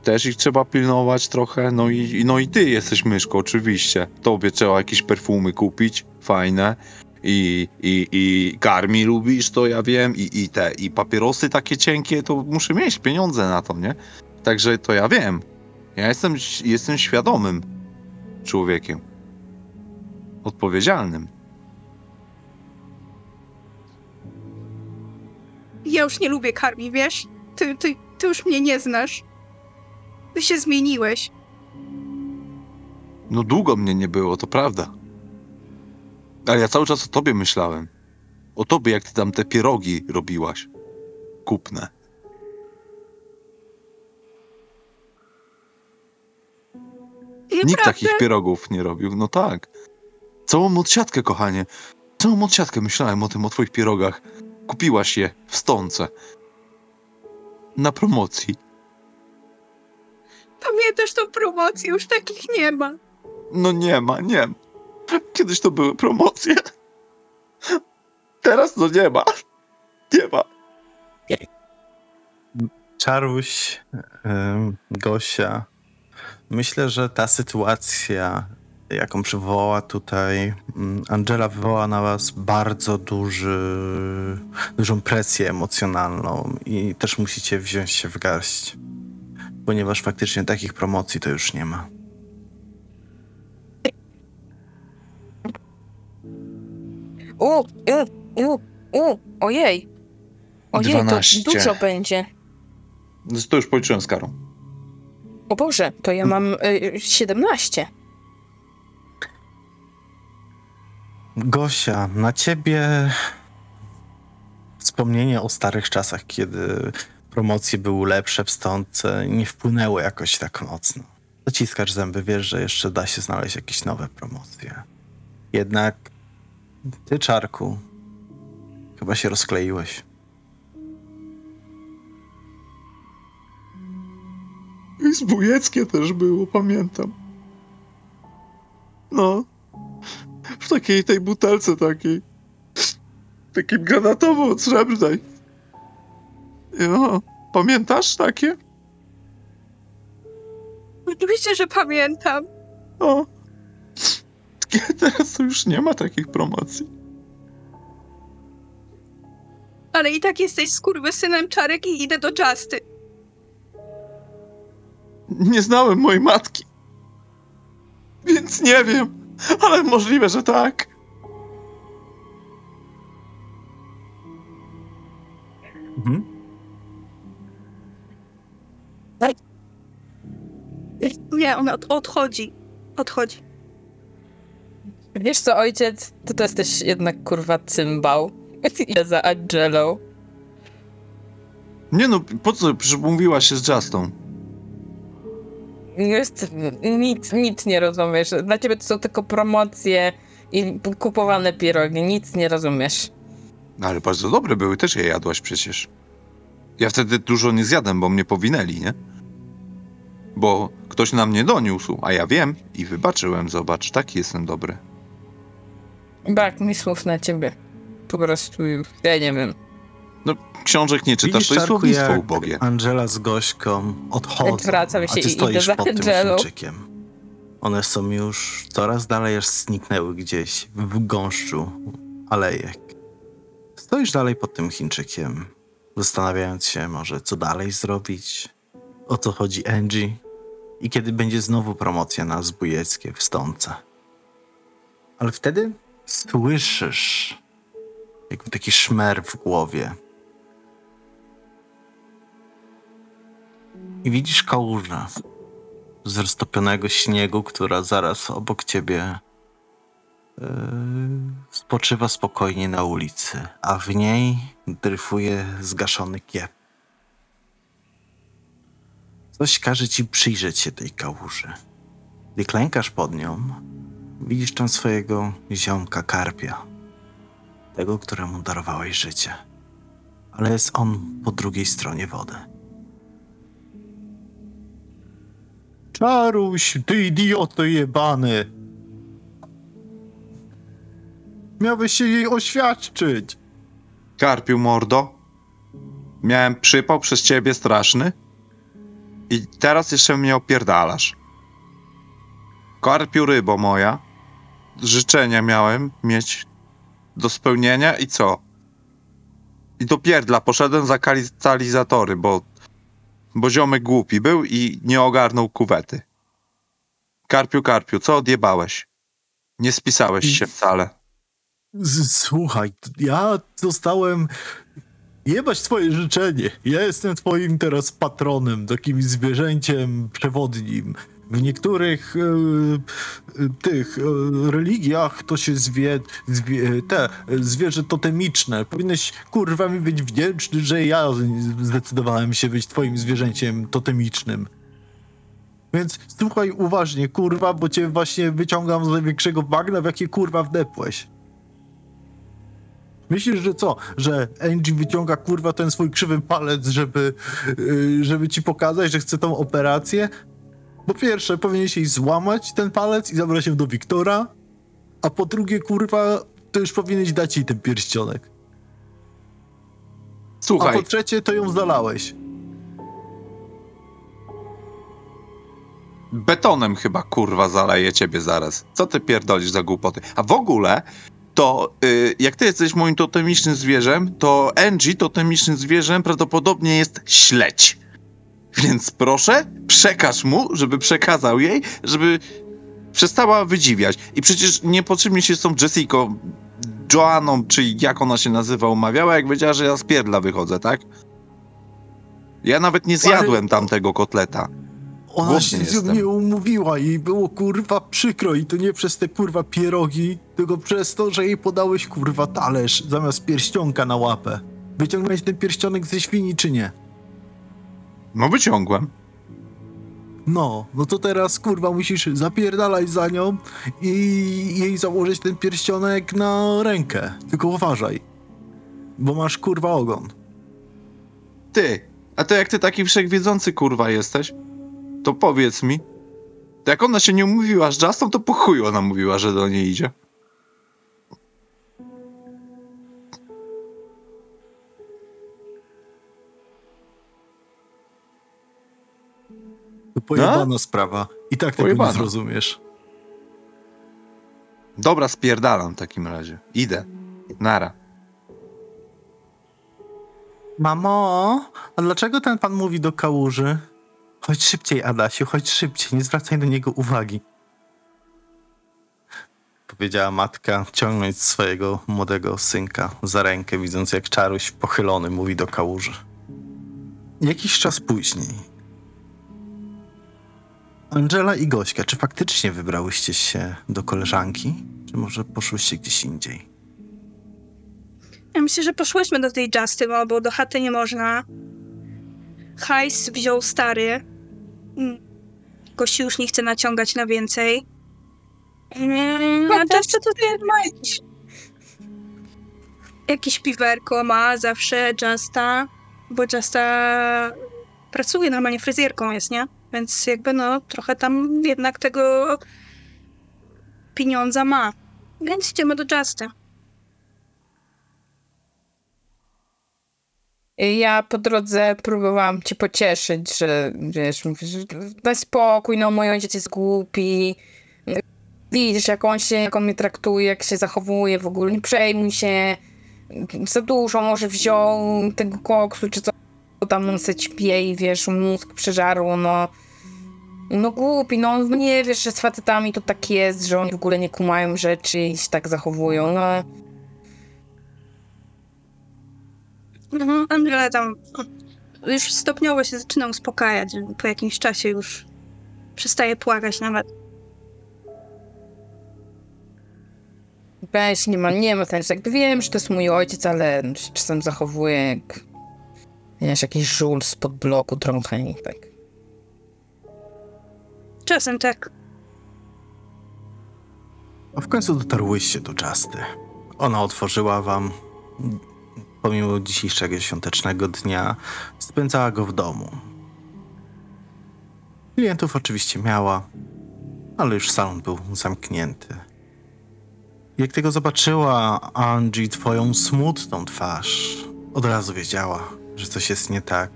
też ich trzeba pilnować trochę, no i, no i ty jesteś myszką, oczywiście. Tobie trzeba jakieś perfumy kupić, fajne i, i, i karmi lubisz, to ja wiem, i, i te, i papierosy takie cienkie, to muszę mieć pieniądze na to, nie? Także to ja wiem. Ja jestem, jestem świadomym człowiekiem. Odpowiedzialnym. Ja już nie lubię karmi, wiesz? Ty, ty, ty już mnie nie znasz. Ty się zmieniłeś. No długo mnie nie było, to prawda. Ale ja cały czas o tobie myślałem. O tobie, jak ty tam te pierogi robiłaś. Kupne. Nikt takich pierogów nie robił. No tak. Całą odsiadkę, kochanie. Całą odsiadkę myślałem o tym, o twoich pierogach. Kupiłaś je w stące. Na promocji. Pamiętasz tą promocję? Już takich nie ma. No nie ma, nie ma. Kiedyś to były promocje. Teraz to nie ma. Nie ma. Czaruś, Gosia, myślę, że ta sytuacja, jaką przywołała tutaj mm, Angela, wywoła na was bardzo duży, dużą presję emocjonalną i też musicie wziąć się w garść, ponieważ faktycznie takich promocji to już nie ma. U, u, u, u, ojej. Ojej, 12. to dużo będzie. To już policzyłem z karą. O Boże, to ja mam y, 17. Gosia, na ciebie wspomnienie o starych czasach, kiedy promocje były lepsze w stące, nie wpłynęły jakoś tak mocno. Zaciskasz zęby, wiesz, że jeszcze da się znaleźć jakieś nowe promocje. Jednak ty, Czarku, chyba się rozkleiłeś. I zbójeckie też było, pamiętam. No. W takiej tej butelce takiej. Takim granatowo srebrnej. No. Pamiętasz takie? Oczywiście, że pamiętam. O. Teraz to już nie ma takich promocji. Ale i tak jesteś skurwysynem czarek i idę do Justy. Nie znałem mojej matki. Więc nie wiem. Ale możliwe, że tak. Mhm. Nie, ona od, odchodzi. Odchodzi. Wiesz co, ojciec, ty to jesteś jednak kurwa cymbał. Idę za Angelą. Nie no, po co? Przecież mówiła się z Justą. Jest, nic, nic nie rozumiesz. Dla ciebie to są tylko promocje i kupowane pierogi. Nic nie rozumiesz. Ale bardzo dobre były, też je jadłaś przecież. Ja wtedy dużo nie zjadłem, bo mnie powinęli, nie? Bo ktoś na mnie doniósł, a ja wiem i wybaczyłem, zobacz, taki jestem dobry. Brak mi słów na ciebie. Po prostu, ja nie wiem. Książek nie czytasz, Widzisz, to jest słownictwo ubogie. Angela z Gośką odchodzą, Odwracam a się ty i stoisz idę za pod tym Angelą. Chińczykiem. One są już coraz dalej, aż zniknęły gdzieś w gąszczu alejek. Stoisz dalej pod tym Chińczykiem, zastanawiając się może, co dalej zrobić, o co chodzi Angie i kiedy będzie znowu promocja na zbójeckie w Stące. Ale wtedy słyszysz jakby taki szmer w głowie. I widzisz kałużę z roztopionego śniegu, która zaraz obok ciebie yy, spoczywa spokojnie na ulicy, a w niej dryfuje zgaszony kiep. Coś każe ci przyjrzeć się tej kałuży. Gdy klękasz pod nią, widzisz tam swojego ziomka karpia, tego, któremu darowałeś życie. Ale jest on po drugiej stronie wody. Czaruś, ty idioto jebany! Miałeś się jej oświadczyć! Karpiu mordo, miałem przypał przez ciebie straszny i teraz jeszcze mnie opierdalasz. Karpiu rybo moja, życzenia miałem mieć do spełnienia i co? I do pierdla poszedłem za katalizatory, bo, bo ziomek głupi był i nie ogarnął kuwety. Karpiu, Karpiu, co odjebałeś? Nie spisałeś się wcale. Słuchaj, ja zostałem. Jebać twoje życzenie. Ja jestem twoim teraz patronem, takim zwierzęciem przewodnim. W niektórych e, e, tych e, religiach to się zwie, zwie te zwierzę totemiczne. Powinieneś kurwa mi być wdzięczny, że ja zdecydowałem się być twoim zwierzęciem totemicznym. Więc słuchaj uważnie, kurwa, bo cię właśnie wyciągam z największego bagna, w jakie kurwa wdepłeś. Myślisz, że co? Że Angie wyciąga kurwa ten swój krzywy palec, żeby, żeby ci pokazać, że chce tą operację? Po pierwsze, powinieneś jej złamać ten palec i zabrać się do Wiktora, a po drugie, kurwa, to już powinieneś dać jej ten pierścionek. A Słuchaj, po trzecie, to ją zalałeś. betonem chyba kurwa zaleje ciebie zaraz. Co ty pierdolisz za głupoty? A w ogóle to y, jak ty jesteś moim totemicznym zwierzem, to Angie totemicznym zwierzem prawdopodobnie jest śledź. Więc proszę, przekaż mu, żeby przekazał jej, żeby przestała wydziwiać. I przecież niepotrzebnie się z tą Jessiką, Joanną, czy jak ona się nazywa, umawiała, jak wiedziała, że ja z pierdla wychodzę, tak? Ja nawet nie zjadłem tamtego kotleta. Ona Głodny się z mnie umówiła i było kurwa przykro i to nie przez te kurwa pierogi, tylko przez to, że jej podałeś kurwa talerz zamiast pierścionka na łapę. Wyciągnąłeś ten pierścionek ze świni czy nie? No wyciągłem. No, no to teraz kurwa musisz zapierdalać za nią i jej założyć ten pierścionek na rękę. Tylko uważaj, bo masz kurwa ogon. Ty, a to jak ty taki wszechwiedzący kurwa jesteś, to powiedz mi, jak ona się nie umówiła z Justą, to po chuju ona mówiła, że do niej idzie. To pojebana sprawa. I tak tego Pojebana. nie zrozumiesz. Dobra, spierdalam w takim razie. Idę. Nara. Mamo, a dlaczego ten pan mówi do kałuży? Chodź szybciej, Adasiu, chodź szybciej, nie zwracaj do niego uwagi. Powiedziała matka, ciągnąc swojego młodego synka za rękę, widząc jak czaruś pochylony mówi do kałuży. Jakiś czas później. Angela i Gośka, czy faktycznie wybrałyście się do koleżanki? Czy może poszłyście gdzieś indziej? Ja myślę, że poszłyśmy do tej Justy, bo- bo do chaty nie można. Hajs wziął stary. Mm. Gości już nie chce naciągać na więcej. Mm, A Justy tutaj ma jakiś... Jakieś piwerko ma zawsze Justa, bo Justa pracuje normalnie fryzjerką jest, nie? Więc jakby no, trochę tam jednak tego pieniądza ma. Więc idziemy do Justy. Ja po drodze próbowałam cię pocieszyć, że wiesz, mówisz, daj spokój, no mój ojciec jest głupi. Widzisz, jak on się, jak on mnie traktuje, jak się zachowuje w ogóle, nie przejmuj się. Za dużo może wziął tego koksu, czy co tam on se ćpie i wiesz, mózg przeżarło, no. No głupi, no nie wiesz, że z facetami to tak jest, że oni w ogóle nie kumają rzeczy i się tak zachowują, no. Mhm, Angela tam już stopniowo się zaczyna uspokajać. Po jakimś czasie już przestaje płakać nawet. Weź, nie ma, nie ma sensu. Jakby wiem, że to jest mój ojciec, ale czasem zachowuje jak wiesz, jakiś żul spod bloku trochę i tak. Czasem tak. A w końcu dotarłyście do Justy. Ona otworzyła wam, pomimo dzisiejszego świątecznego dnia, spędzała go w domu. Klientów oczywiście miała, ale już salon był zamknięty. Jak tego zobaczyła Angie twoją smutną twarz, od razu wiedziała, że coś jest nie tak.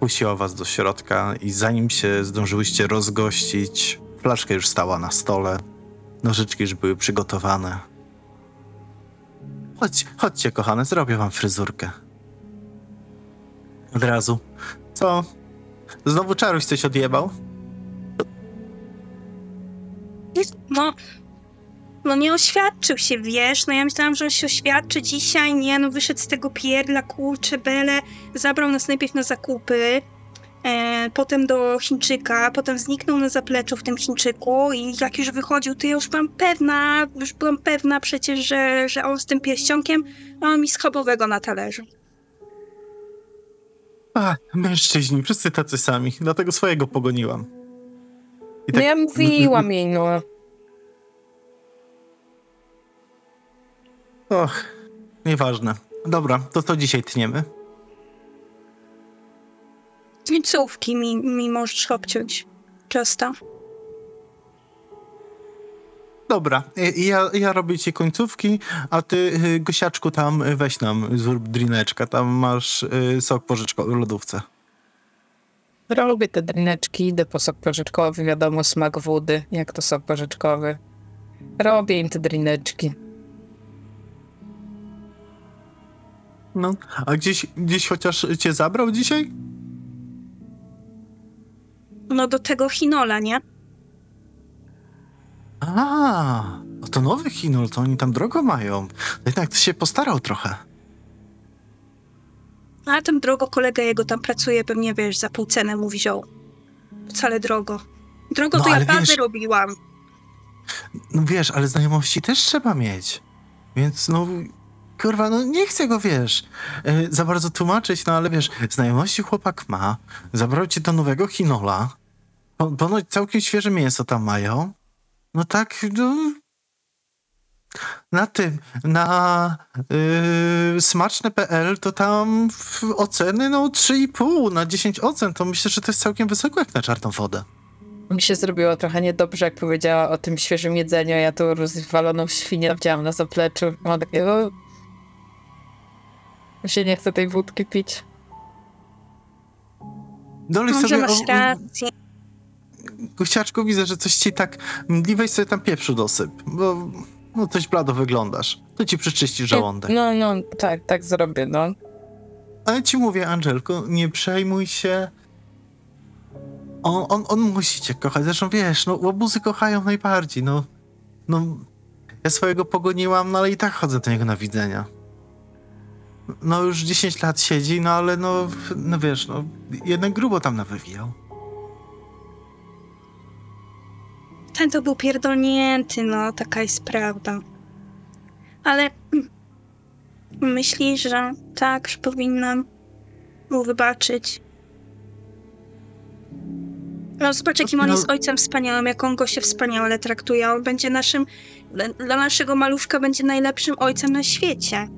Puściła was do środka i zanim się zdążyłyście rozgościć, flaszka już stała na stole. Nożyczki już były przygotowane. Chodź, chodźcie, kochane, zrobię wam fryzurkę. Od razu. Co? Znowu czaruś coś odjebał? No, no nie oświadczył się, wiesz? No ja myślałam, że on się oświadczy dzisiaj. Nie, no wyszedł z tego pierdla, kurcze, bele. Zabrał nas najpierw na zakupy, e, potem do Chińczyka, potem zniknął na zapleczu w tym Chińczyku i jak już wychodził, to ja już byłam pewna, już byłam pewna przecież, że, że on z tym pierścionkiem, a on mi schabowego na talerzu. A, mężczyźni, wszyscy tacy sami, dlatego swojego pogoniłam. I No ja mówiłam jej, no. Och, nieważne. Dobra, to co dzisiaj tniemy? Końcówki mi, mi możesz obciąć. Często. Dobra, i- ja, ja robię ci końcówki, a ty, y, Gosiaczku, tam y, weź nam, zrób drineczka, tam masz y, sok pożyczkowy w lodówce. Robię te drineczki, idę po sok pożyczkowy, wiadomo, smak wody, jak to sok pożyczkowy. Robię im te drineczki. No, a gdzieś, gdzieś chociaż cię zabrał dzisiaj? No do tego chinola, nie? A, no to nowy Chinol, to oni tam drogo mają. To jednak ty się postarał trochę. A ten drogo kolega jego tam pracuje, pewnie wiesz, za pół cenę mu wziął. Wcale drogo. Drogo No, to ja wiesz- robiłam. No wiesz, ale znajomości też trzeba mieć. Więc no, kurwa, no nie chcę go, wiesz, e, za bardzo tłumaczyć, no ale wiesz, znajomości chłopak ma, zabrał cię do nowego Chinola, Po- ponoć całkiem świeże mięso tam mają. No tak, no... Na tym, na yy, smaczne.pl to tam oceny no 3,5 na 10 ocen, to myślę, że to jest całkiem wysoko jak na czarną wodę. Mi się zrobiło trochę niedobrze, jak powiedziała o tym świeżym jedzeniu, ja tu rozwaloną świnię widziałam na zapleczu. Mam takie, o... Mi się nie chce tej wódki pić. Dolej Może sobie masz o- rację. Gościaczku, widzę, że coś ci tak mdli, weź sobie tam pieprzu dosyp, bo no coś blado wyglądasz. To ci przeczyści żołądek. No, no, tak, tak zrobię, no. Ale ci mówię, Angelko, nie przejmuj się. On, on, on musi cię kochać. Zresztą wiesz, no łobuzy kochają najbardziej, no. No, ja swojego pogoniłam, no ale i tak chodzę do niego na widzenia. No już 10 lat siedzi, no ale no, no wiesz, no jednak grubo tam nawywijał. Ten to był pierdolnięty, no, taka jest prawda. Ale myślisz, że tak, że powinnam mu wybaczyć? No zobacz, jakim on No- jest ojcem wspaniałym, jak on go się wspaniale traktuje. On będzie naszym, dla, dla naszego maluszka będzie najlepszym ojcem na świecie.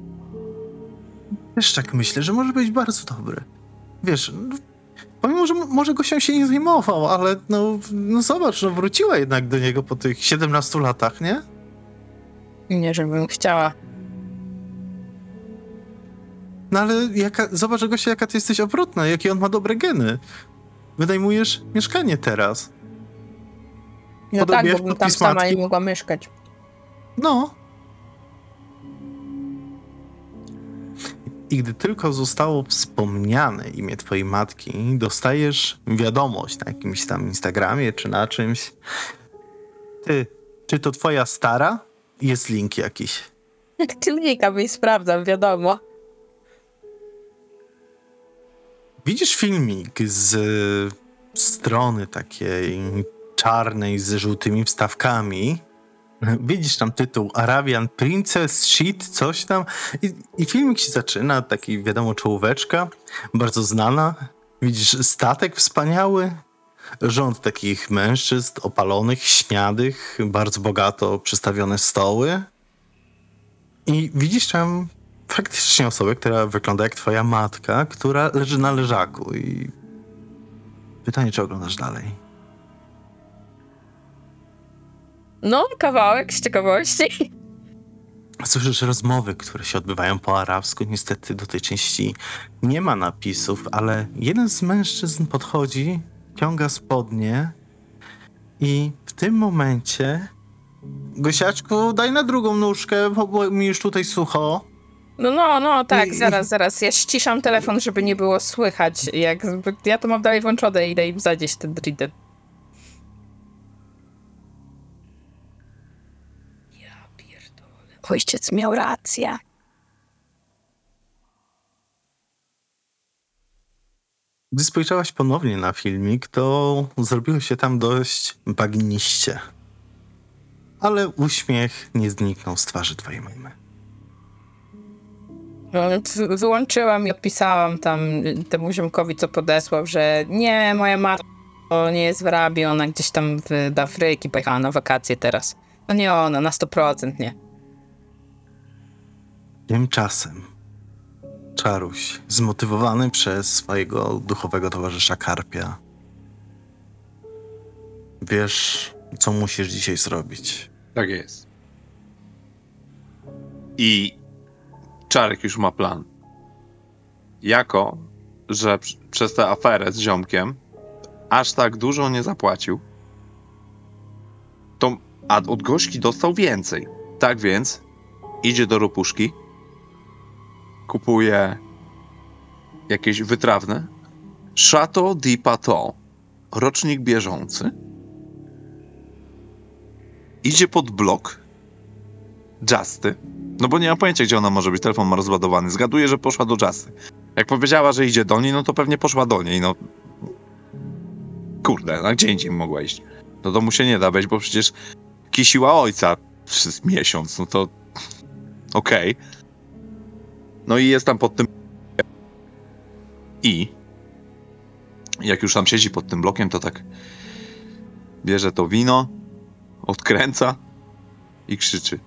Tak myślę, że może być bardzo dobry. Wiesz, no, pomimo, że może go się nie zajmował, ale no, no zobacz, no wróciła jednak do niego po tych 17 latach, nie? Nie, żebym chciała. No ale jaka, zobacz, Gosia, jaka ty jesteś obrotna, jakie on ma dobre geny. Wynajmujesz mieszkanie teraz. No tak, Podobnie bo jak bym tam podpis sama matki. nie mogła mieszkać. No. I gdy tylko zostało wspomniane imię twojej matki, dostajesz wiadomość na jakimś tam Instagramie czy na czymś. Ty, czy to twoja stara? Jest link jakiś. Tylnika i sprawdzam, wiadomo. Widzisz filmik z strony takiej czarnej z żółtymi wstawkami. Widzisz tam tytuł Arabian Princess Shit, coś tam. I, I filmik się zaczyna, taki wiadomo, czołóweczka, bardzo znana. Widzisz statek wspaniały, rząd takich mężczyzn opalonych, śniadych, bardzo bogato przystawione stoły. I widzisz tam faktycznie osobę, która wygląda jak twoja matka, która leży na leżaku i pytanie, czy oglądasz dalej? No, kawałek z ciekawości. Słyszysz rozmowy, które się odbywają po arabsku. Niestety do tej części nie ma napisów, ale jeden z mężczyzn podchodzi, ciąga spodnie i w tym momencie Gosiaczku, daj na drugą nóżkę, bo, mi już tutaj sucho. No, no, no, tak, I- zaraz, zaraz. Ja ściszam telefon, żeby nie było słychać. Jak, ja to mam dalej włączone, idę im zadzieść ten dridet. Ojciec miał rację. Gdy spojrzałaś ponownie na filmik, to zrobiło się tam dość bagniście. Ale uśmiech nie zniknął z twarzy twojej mamy. No, wyłączyłam i odpisałam tam temu ziomkowi, co podesłał, że nie, moja matka To nie jest w Arabii, ona gdzieś tam w, do Afryki pojechała na wakacje teraz. No nie ona, na 100% nie. Tymczasem Czaruś, zmotywowany przez swojego duchowego towarzysza Karpia, wiesz, co musisz dzisiaj zrobić. Tak jest. I Czarek już ma plan. Jako, że pr- przez tę aferę z ziomkiem aż tak dużo nie zapłacił, to a od gośki dostał więcej. Tak więc idzie do ropuszki, kupuje jakieś wytrawne Chateau di Paton, rocznik bieżący, idzie pod blok Justy, no bo nie mam pojęcia, gdzie ona może być, telefon ma rozładowany. Zgaduję, że poszła do Justy. Jak powiedziała, że idzie do niej, no to pewnie poszła do niej, no. Kurde, na gdzie indziej mogła iść? Do domu się nie da wejść, bo przecież kisiła ojca przez miesiąc, no to okej. No i jest tam pod tym i jak już tam siedzi pod tym blokiem, to tak bierze to wino, odkręca i krzyczy.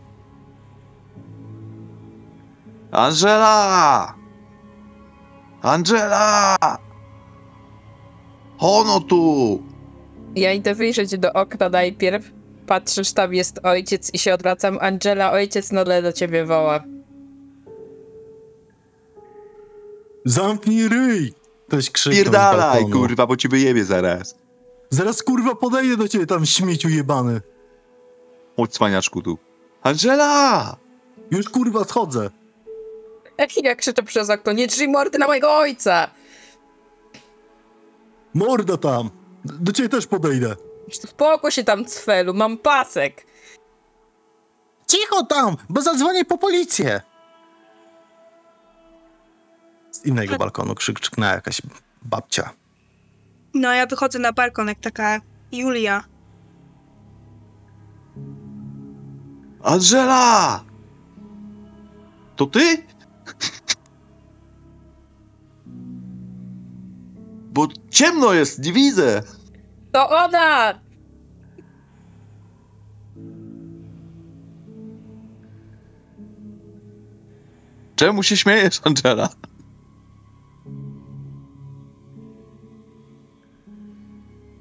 Angela! Angela! Ono tu! Ja idę wyjrzeć do okna najpierw. Patrzysz, tam jest ojciec i się odwracam. Angela, ojciec Nole do ciebie woła. Zamknij ryj! Ktoś krzyknął Pierdalaj, kurwa, bo ci wyjebie zaraz. Zaraz kurwa podejdę do ciebie tam śmieciu jebany. Chodź, cwaniaczku tu. Angela! Już kurwa schodzę. Ja krzyczę przez okno, nie drzyj mordy na mojego ojca! Morda tam. Do ciebie też podejdę. Spokój się tam, cfelu, mam pasek. Cicho tam, bo zadzwonię po policję. Z innego balkonu krzyk krzyknęła jakaś babcia. No ja wychodzę na balkon jak taka Julia. Angela! To ty? Bo ciemno jest, nie widzę. To ona! Czemu się śmiejesz, Angela?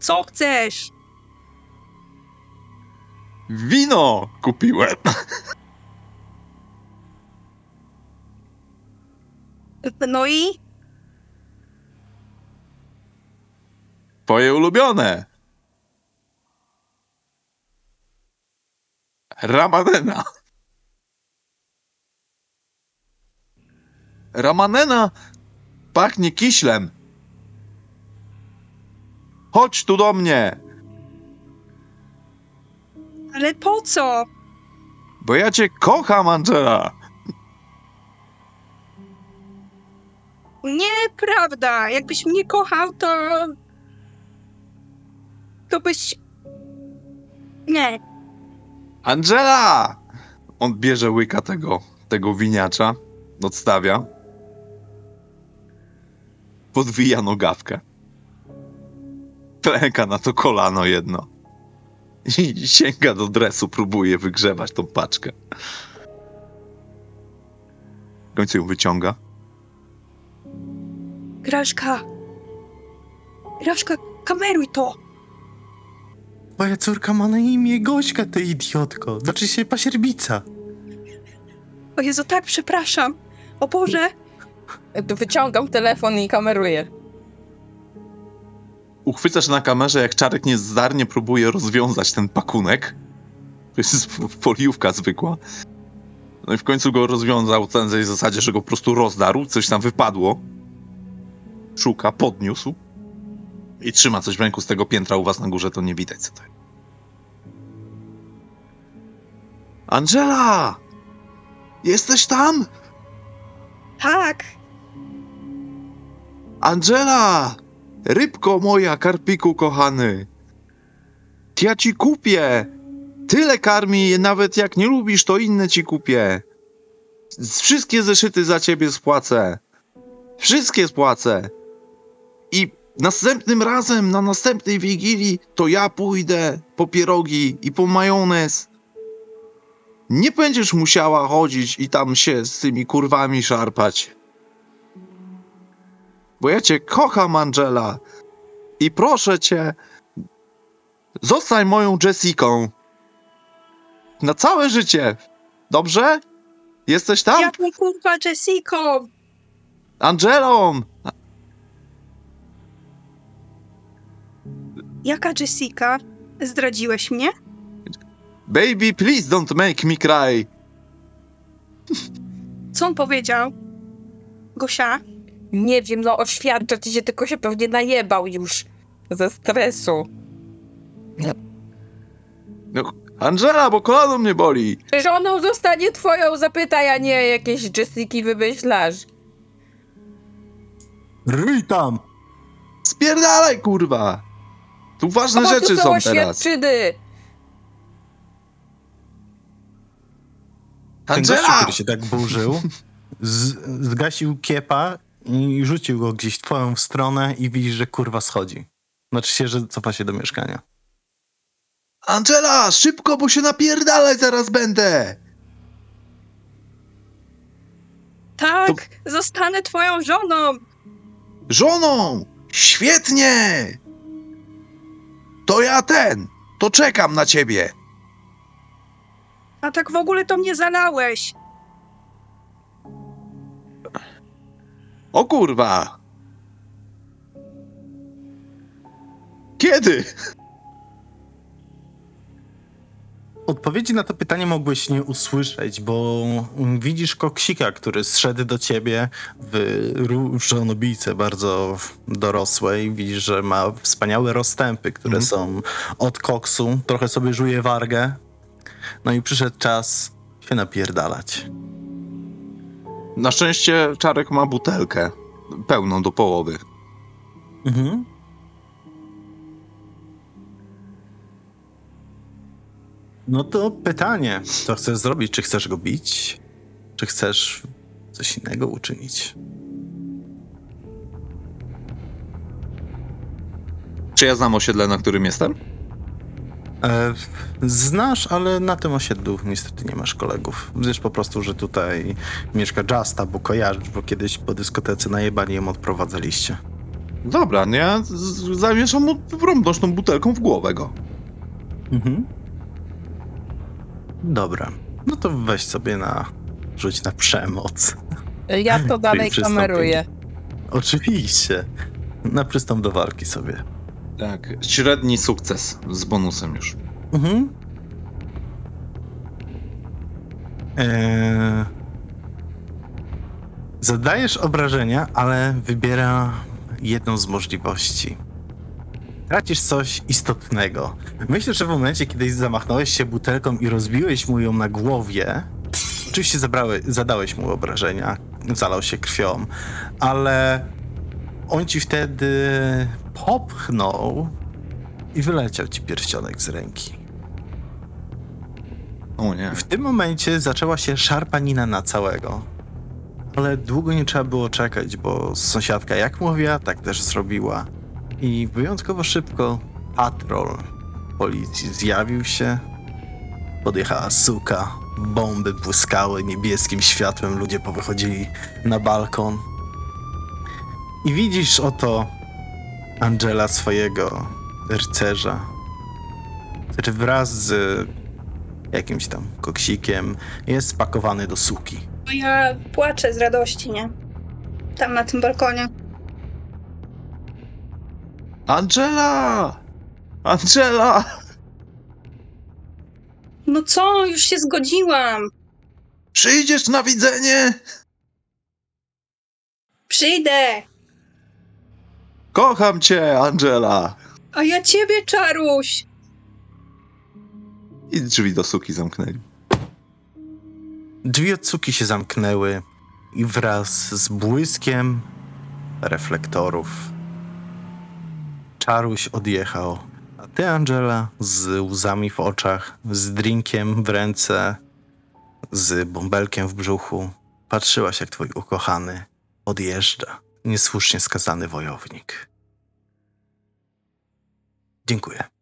Co chcesz? Wino kupiłem. No i? Twoje ulubione. Ramanena. Ramanena pachnie kiślem. Chodź tu do mnie, Ale po co? bo ja cię kocham, Angela. Nieprawda. Jakbyś mnie kochał, to... To byś... Nie. Angela! On bierze łyka tego, tego winiacza, odstawia. Podwija nogawkę. Klęka na to kolano jedno. I sięga do dresu, próbuje wygrzebać tą paczkę. W końcu ją wyciąga. Graszka. Graszka, kameruj to. Moja córka ma na imię Gośka, ty idiotko. Znaczy się pasierbica. O Jezu, tak, przepraszam. O Boże. Tu wyciągam telefon i kameruję. Uchwycasz na kamerze, jak Czarek niezdarnie próbuje rozwiązać ten pakunek. To jest foliówka zwykła. No i w końcu go rozwiązał w tej zasadzie, że go po prostu rozdarł, coś tam wypadło. Szuka, podniósł. I trzyma coś w ręku z tego piętra u was na górze, to nie widać co to jest. Angela! Jesteś tam? Tak. Angela! Rybko moja, karpiku kochany! Ja ci kupię! Tyle karmi, nawet jak nie lubisz, to inne ci kupię. Wszystkie zeszyty za ciebie spłacę. Wszystkie spłacę. I następnym razem, na następnej wigilii, to ja pójdę po pierogi i po majonez. Nie będziesz musiała chodzić i tam się z tymi kurwami szarpać. Bo ja cię kocham, Angela. I proszę cię, zostań moją Jessiką. Na całe życie. Dobrze? Jesteś tam? Jaką kurwa Jessico? Angelą! Jaka Jessica? Zdradziłeś mnie? Baby, please don't make me cry. Co on powiedział? Gosia? Nie wiem, no oświadczę ci się, tylko się pewnie najebał już ze stresu. No, Angela, bo kolano mnie boli. Żoną zostanie twoją, zapytaj, a nie jakieś Jessiki wymyślasz. Ryj tam! Spierdalaj, kurwa! Tu ważne O, rzeczy tu są teraz. oświadczyny! Ten gościu, Angela! który się tak burzył, z, zgasił kiepa i rzucił go gdzieś w twoją stronę i widzisz, że kurwa schodzi. Znaczy się, że cofa się do mieszkania. Angela, szybko, bo się napierdalać zaraz będę! Tak, zostanę twoją żoną. Żoną! Świetnie! To ja ten! To czekam na ciebie! A tak w ogóle to mnie zalałeś. O kurwa! Kiedy? Odpowiedzi na to pytanie mogłeś nie usłyszeć, bo widzisz koksika, który zszedł do ciebie w różonobijce bardzo dorosłej. Widzisz, że ma wspaniałe rozstępy, które Mhm. są od koksu. Trochę sobie żuje wargę. No i przyszedł czas się napierdalać. Na szczęście Czarek ma butelkę. Pełną do połowy. Mhm. No to pytanie, co chcesz zrobić? Czy chcesz go bić? Czy chcesz coś innego uczynić? Czy ja znam osiedle, na którym jestem? E, znasz, ale na tym osiedlu niestety nie masz kolegów. Wiesz po prostu, że tutaj mieszka Justa, bo kojarzysz, bo kiedyś po dyskotece najebani ją odprowadzaliście. Dobra, nie? Ja z- z- zamieszam mu rąbnoczną butelką w głowę go. Mhm. Dobra. No to weź sobie na... rzuć na przemoc. Ja to dalej kameruję. Oczywiście. Na przystąp do walki sobie. Tak, średni sukces z bonusem już. Mhm. Eee... Zadajesz obrażenia, ale wybiera jedną z możliwości. Tracisz coś istotnego. Myślę, że w momencie, kiedy zamachnąłeś się butelką i rozbiłeś mu ją na głowie, oczywiście zabrałeś, zadałeś mu obrażenia, zalał się krwią, ale on ci wtedy popchnął i wyleciał ci pierścionek z ręki. O nie. W tym momencie zaczęła się szarpanina na całego. Ale długo nie trzeba było czekać, bo sąsiadka jak mówiła, tak też zrobiła. I wyjątkowo szybko patrol policji zjawił się. Podjechała suka, bomby błyskały niebieskim światłem, ludzie powychodzili na balkon. I widzisz oto Angela swojego rycerza, który wraz z jakimś tam koksikiem, jest spakowany do suki. No Ja płaczę z radości, nie? Tam na tym balkonie. Angela! Angela! No co, już się zgodziłam. Przyjdziesz na widzenie? Przyjdę. Kocham cię, Angela! A ja ciebie, Czaruś. I drzwi do suki zamknęli. Drzwi od suki się zamknęły i wraz z błyskiem reflektorów Czaruś odjechał, a ty, Angela, z łzami w oczach, z drinkiem w ręce, z bąbelkiem w brzuchu, patrzyłaś, jak twój ukochany odjeżdża, niesłusznie skazany wojownik. Dziękuję.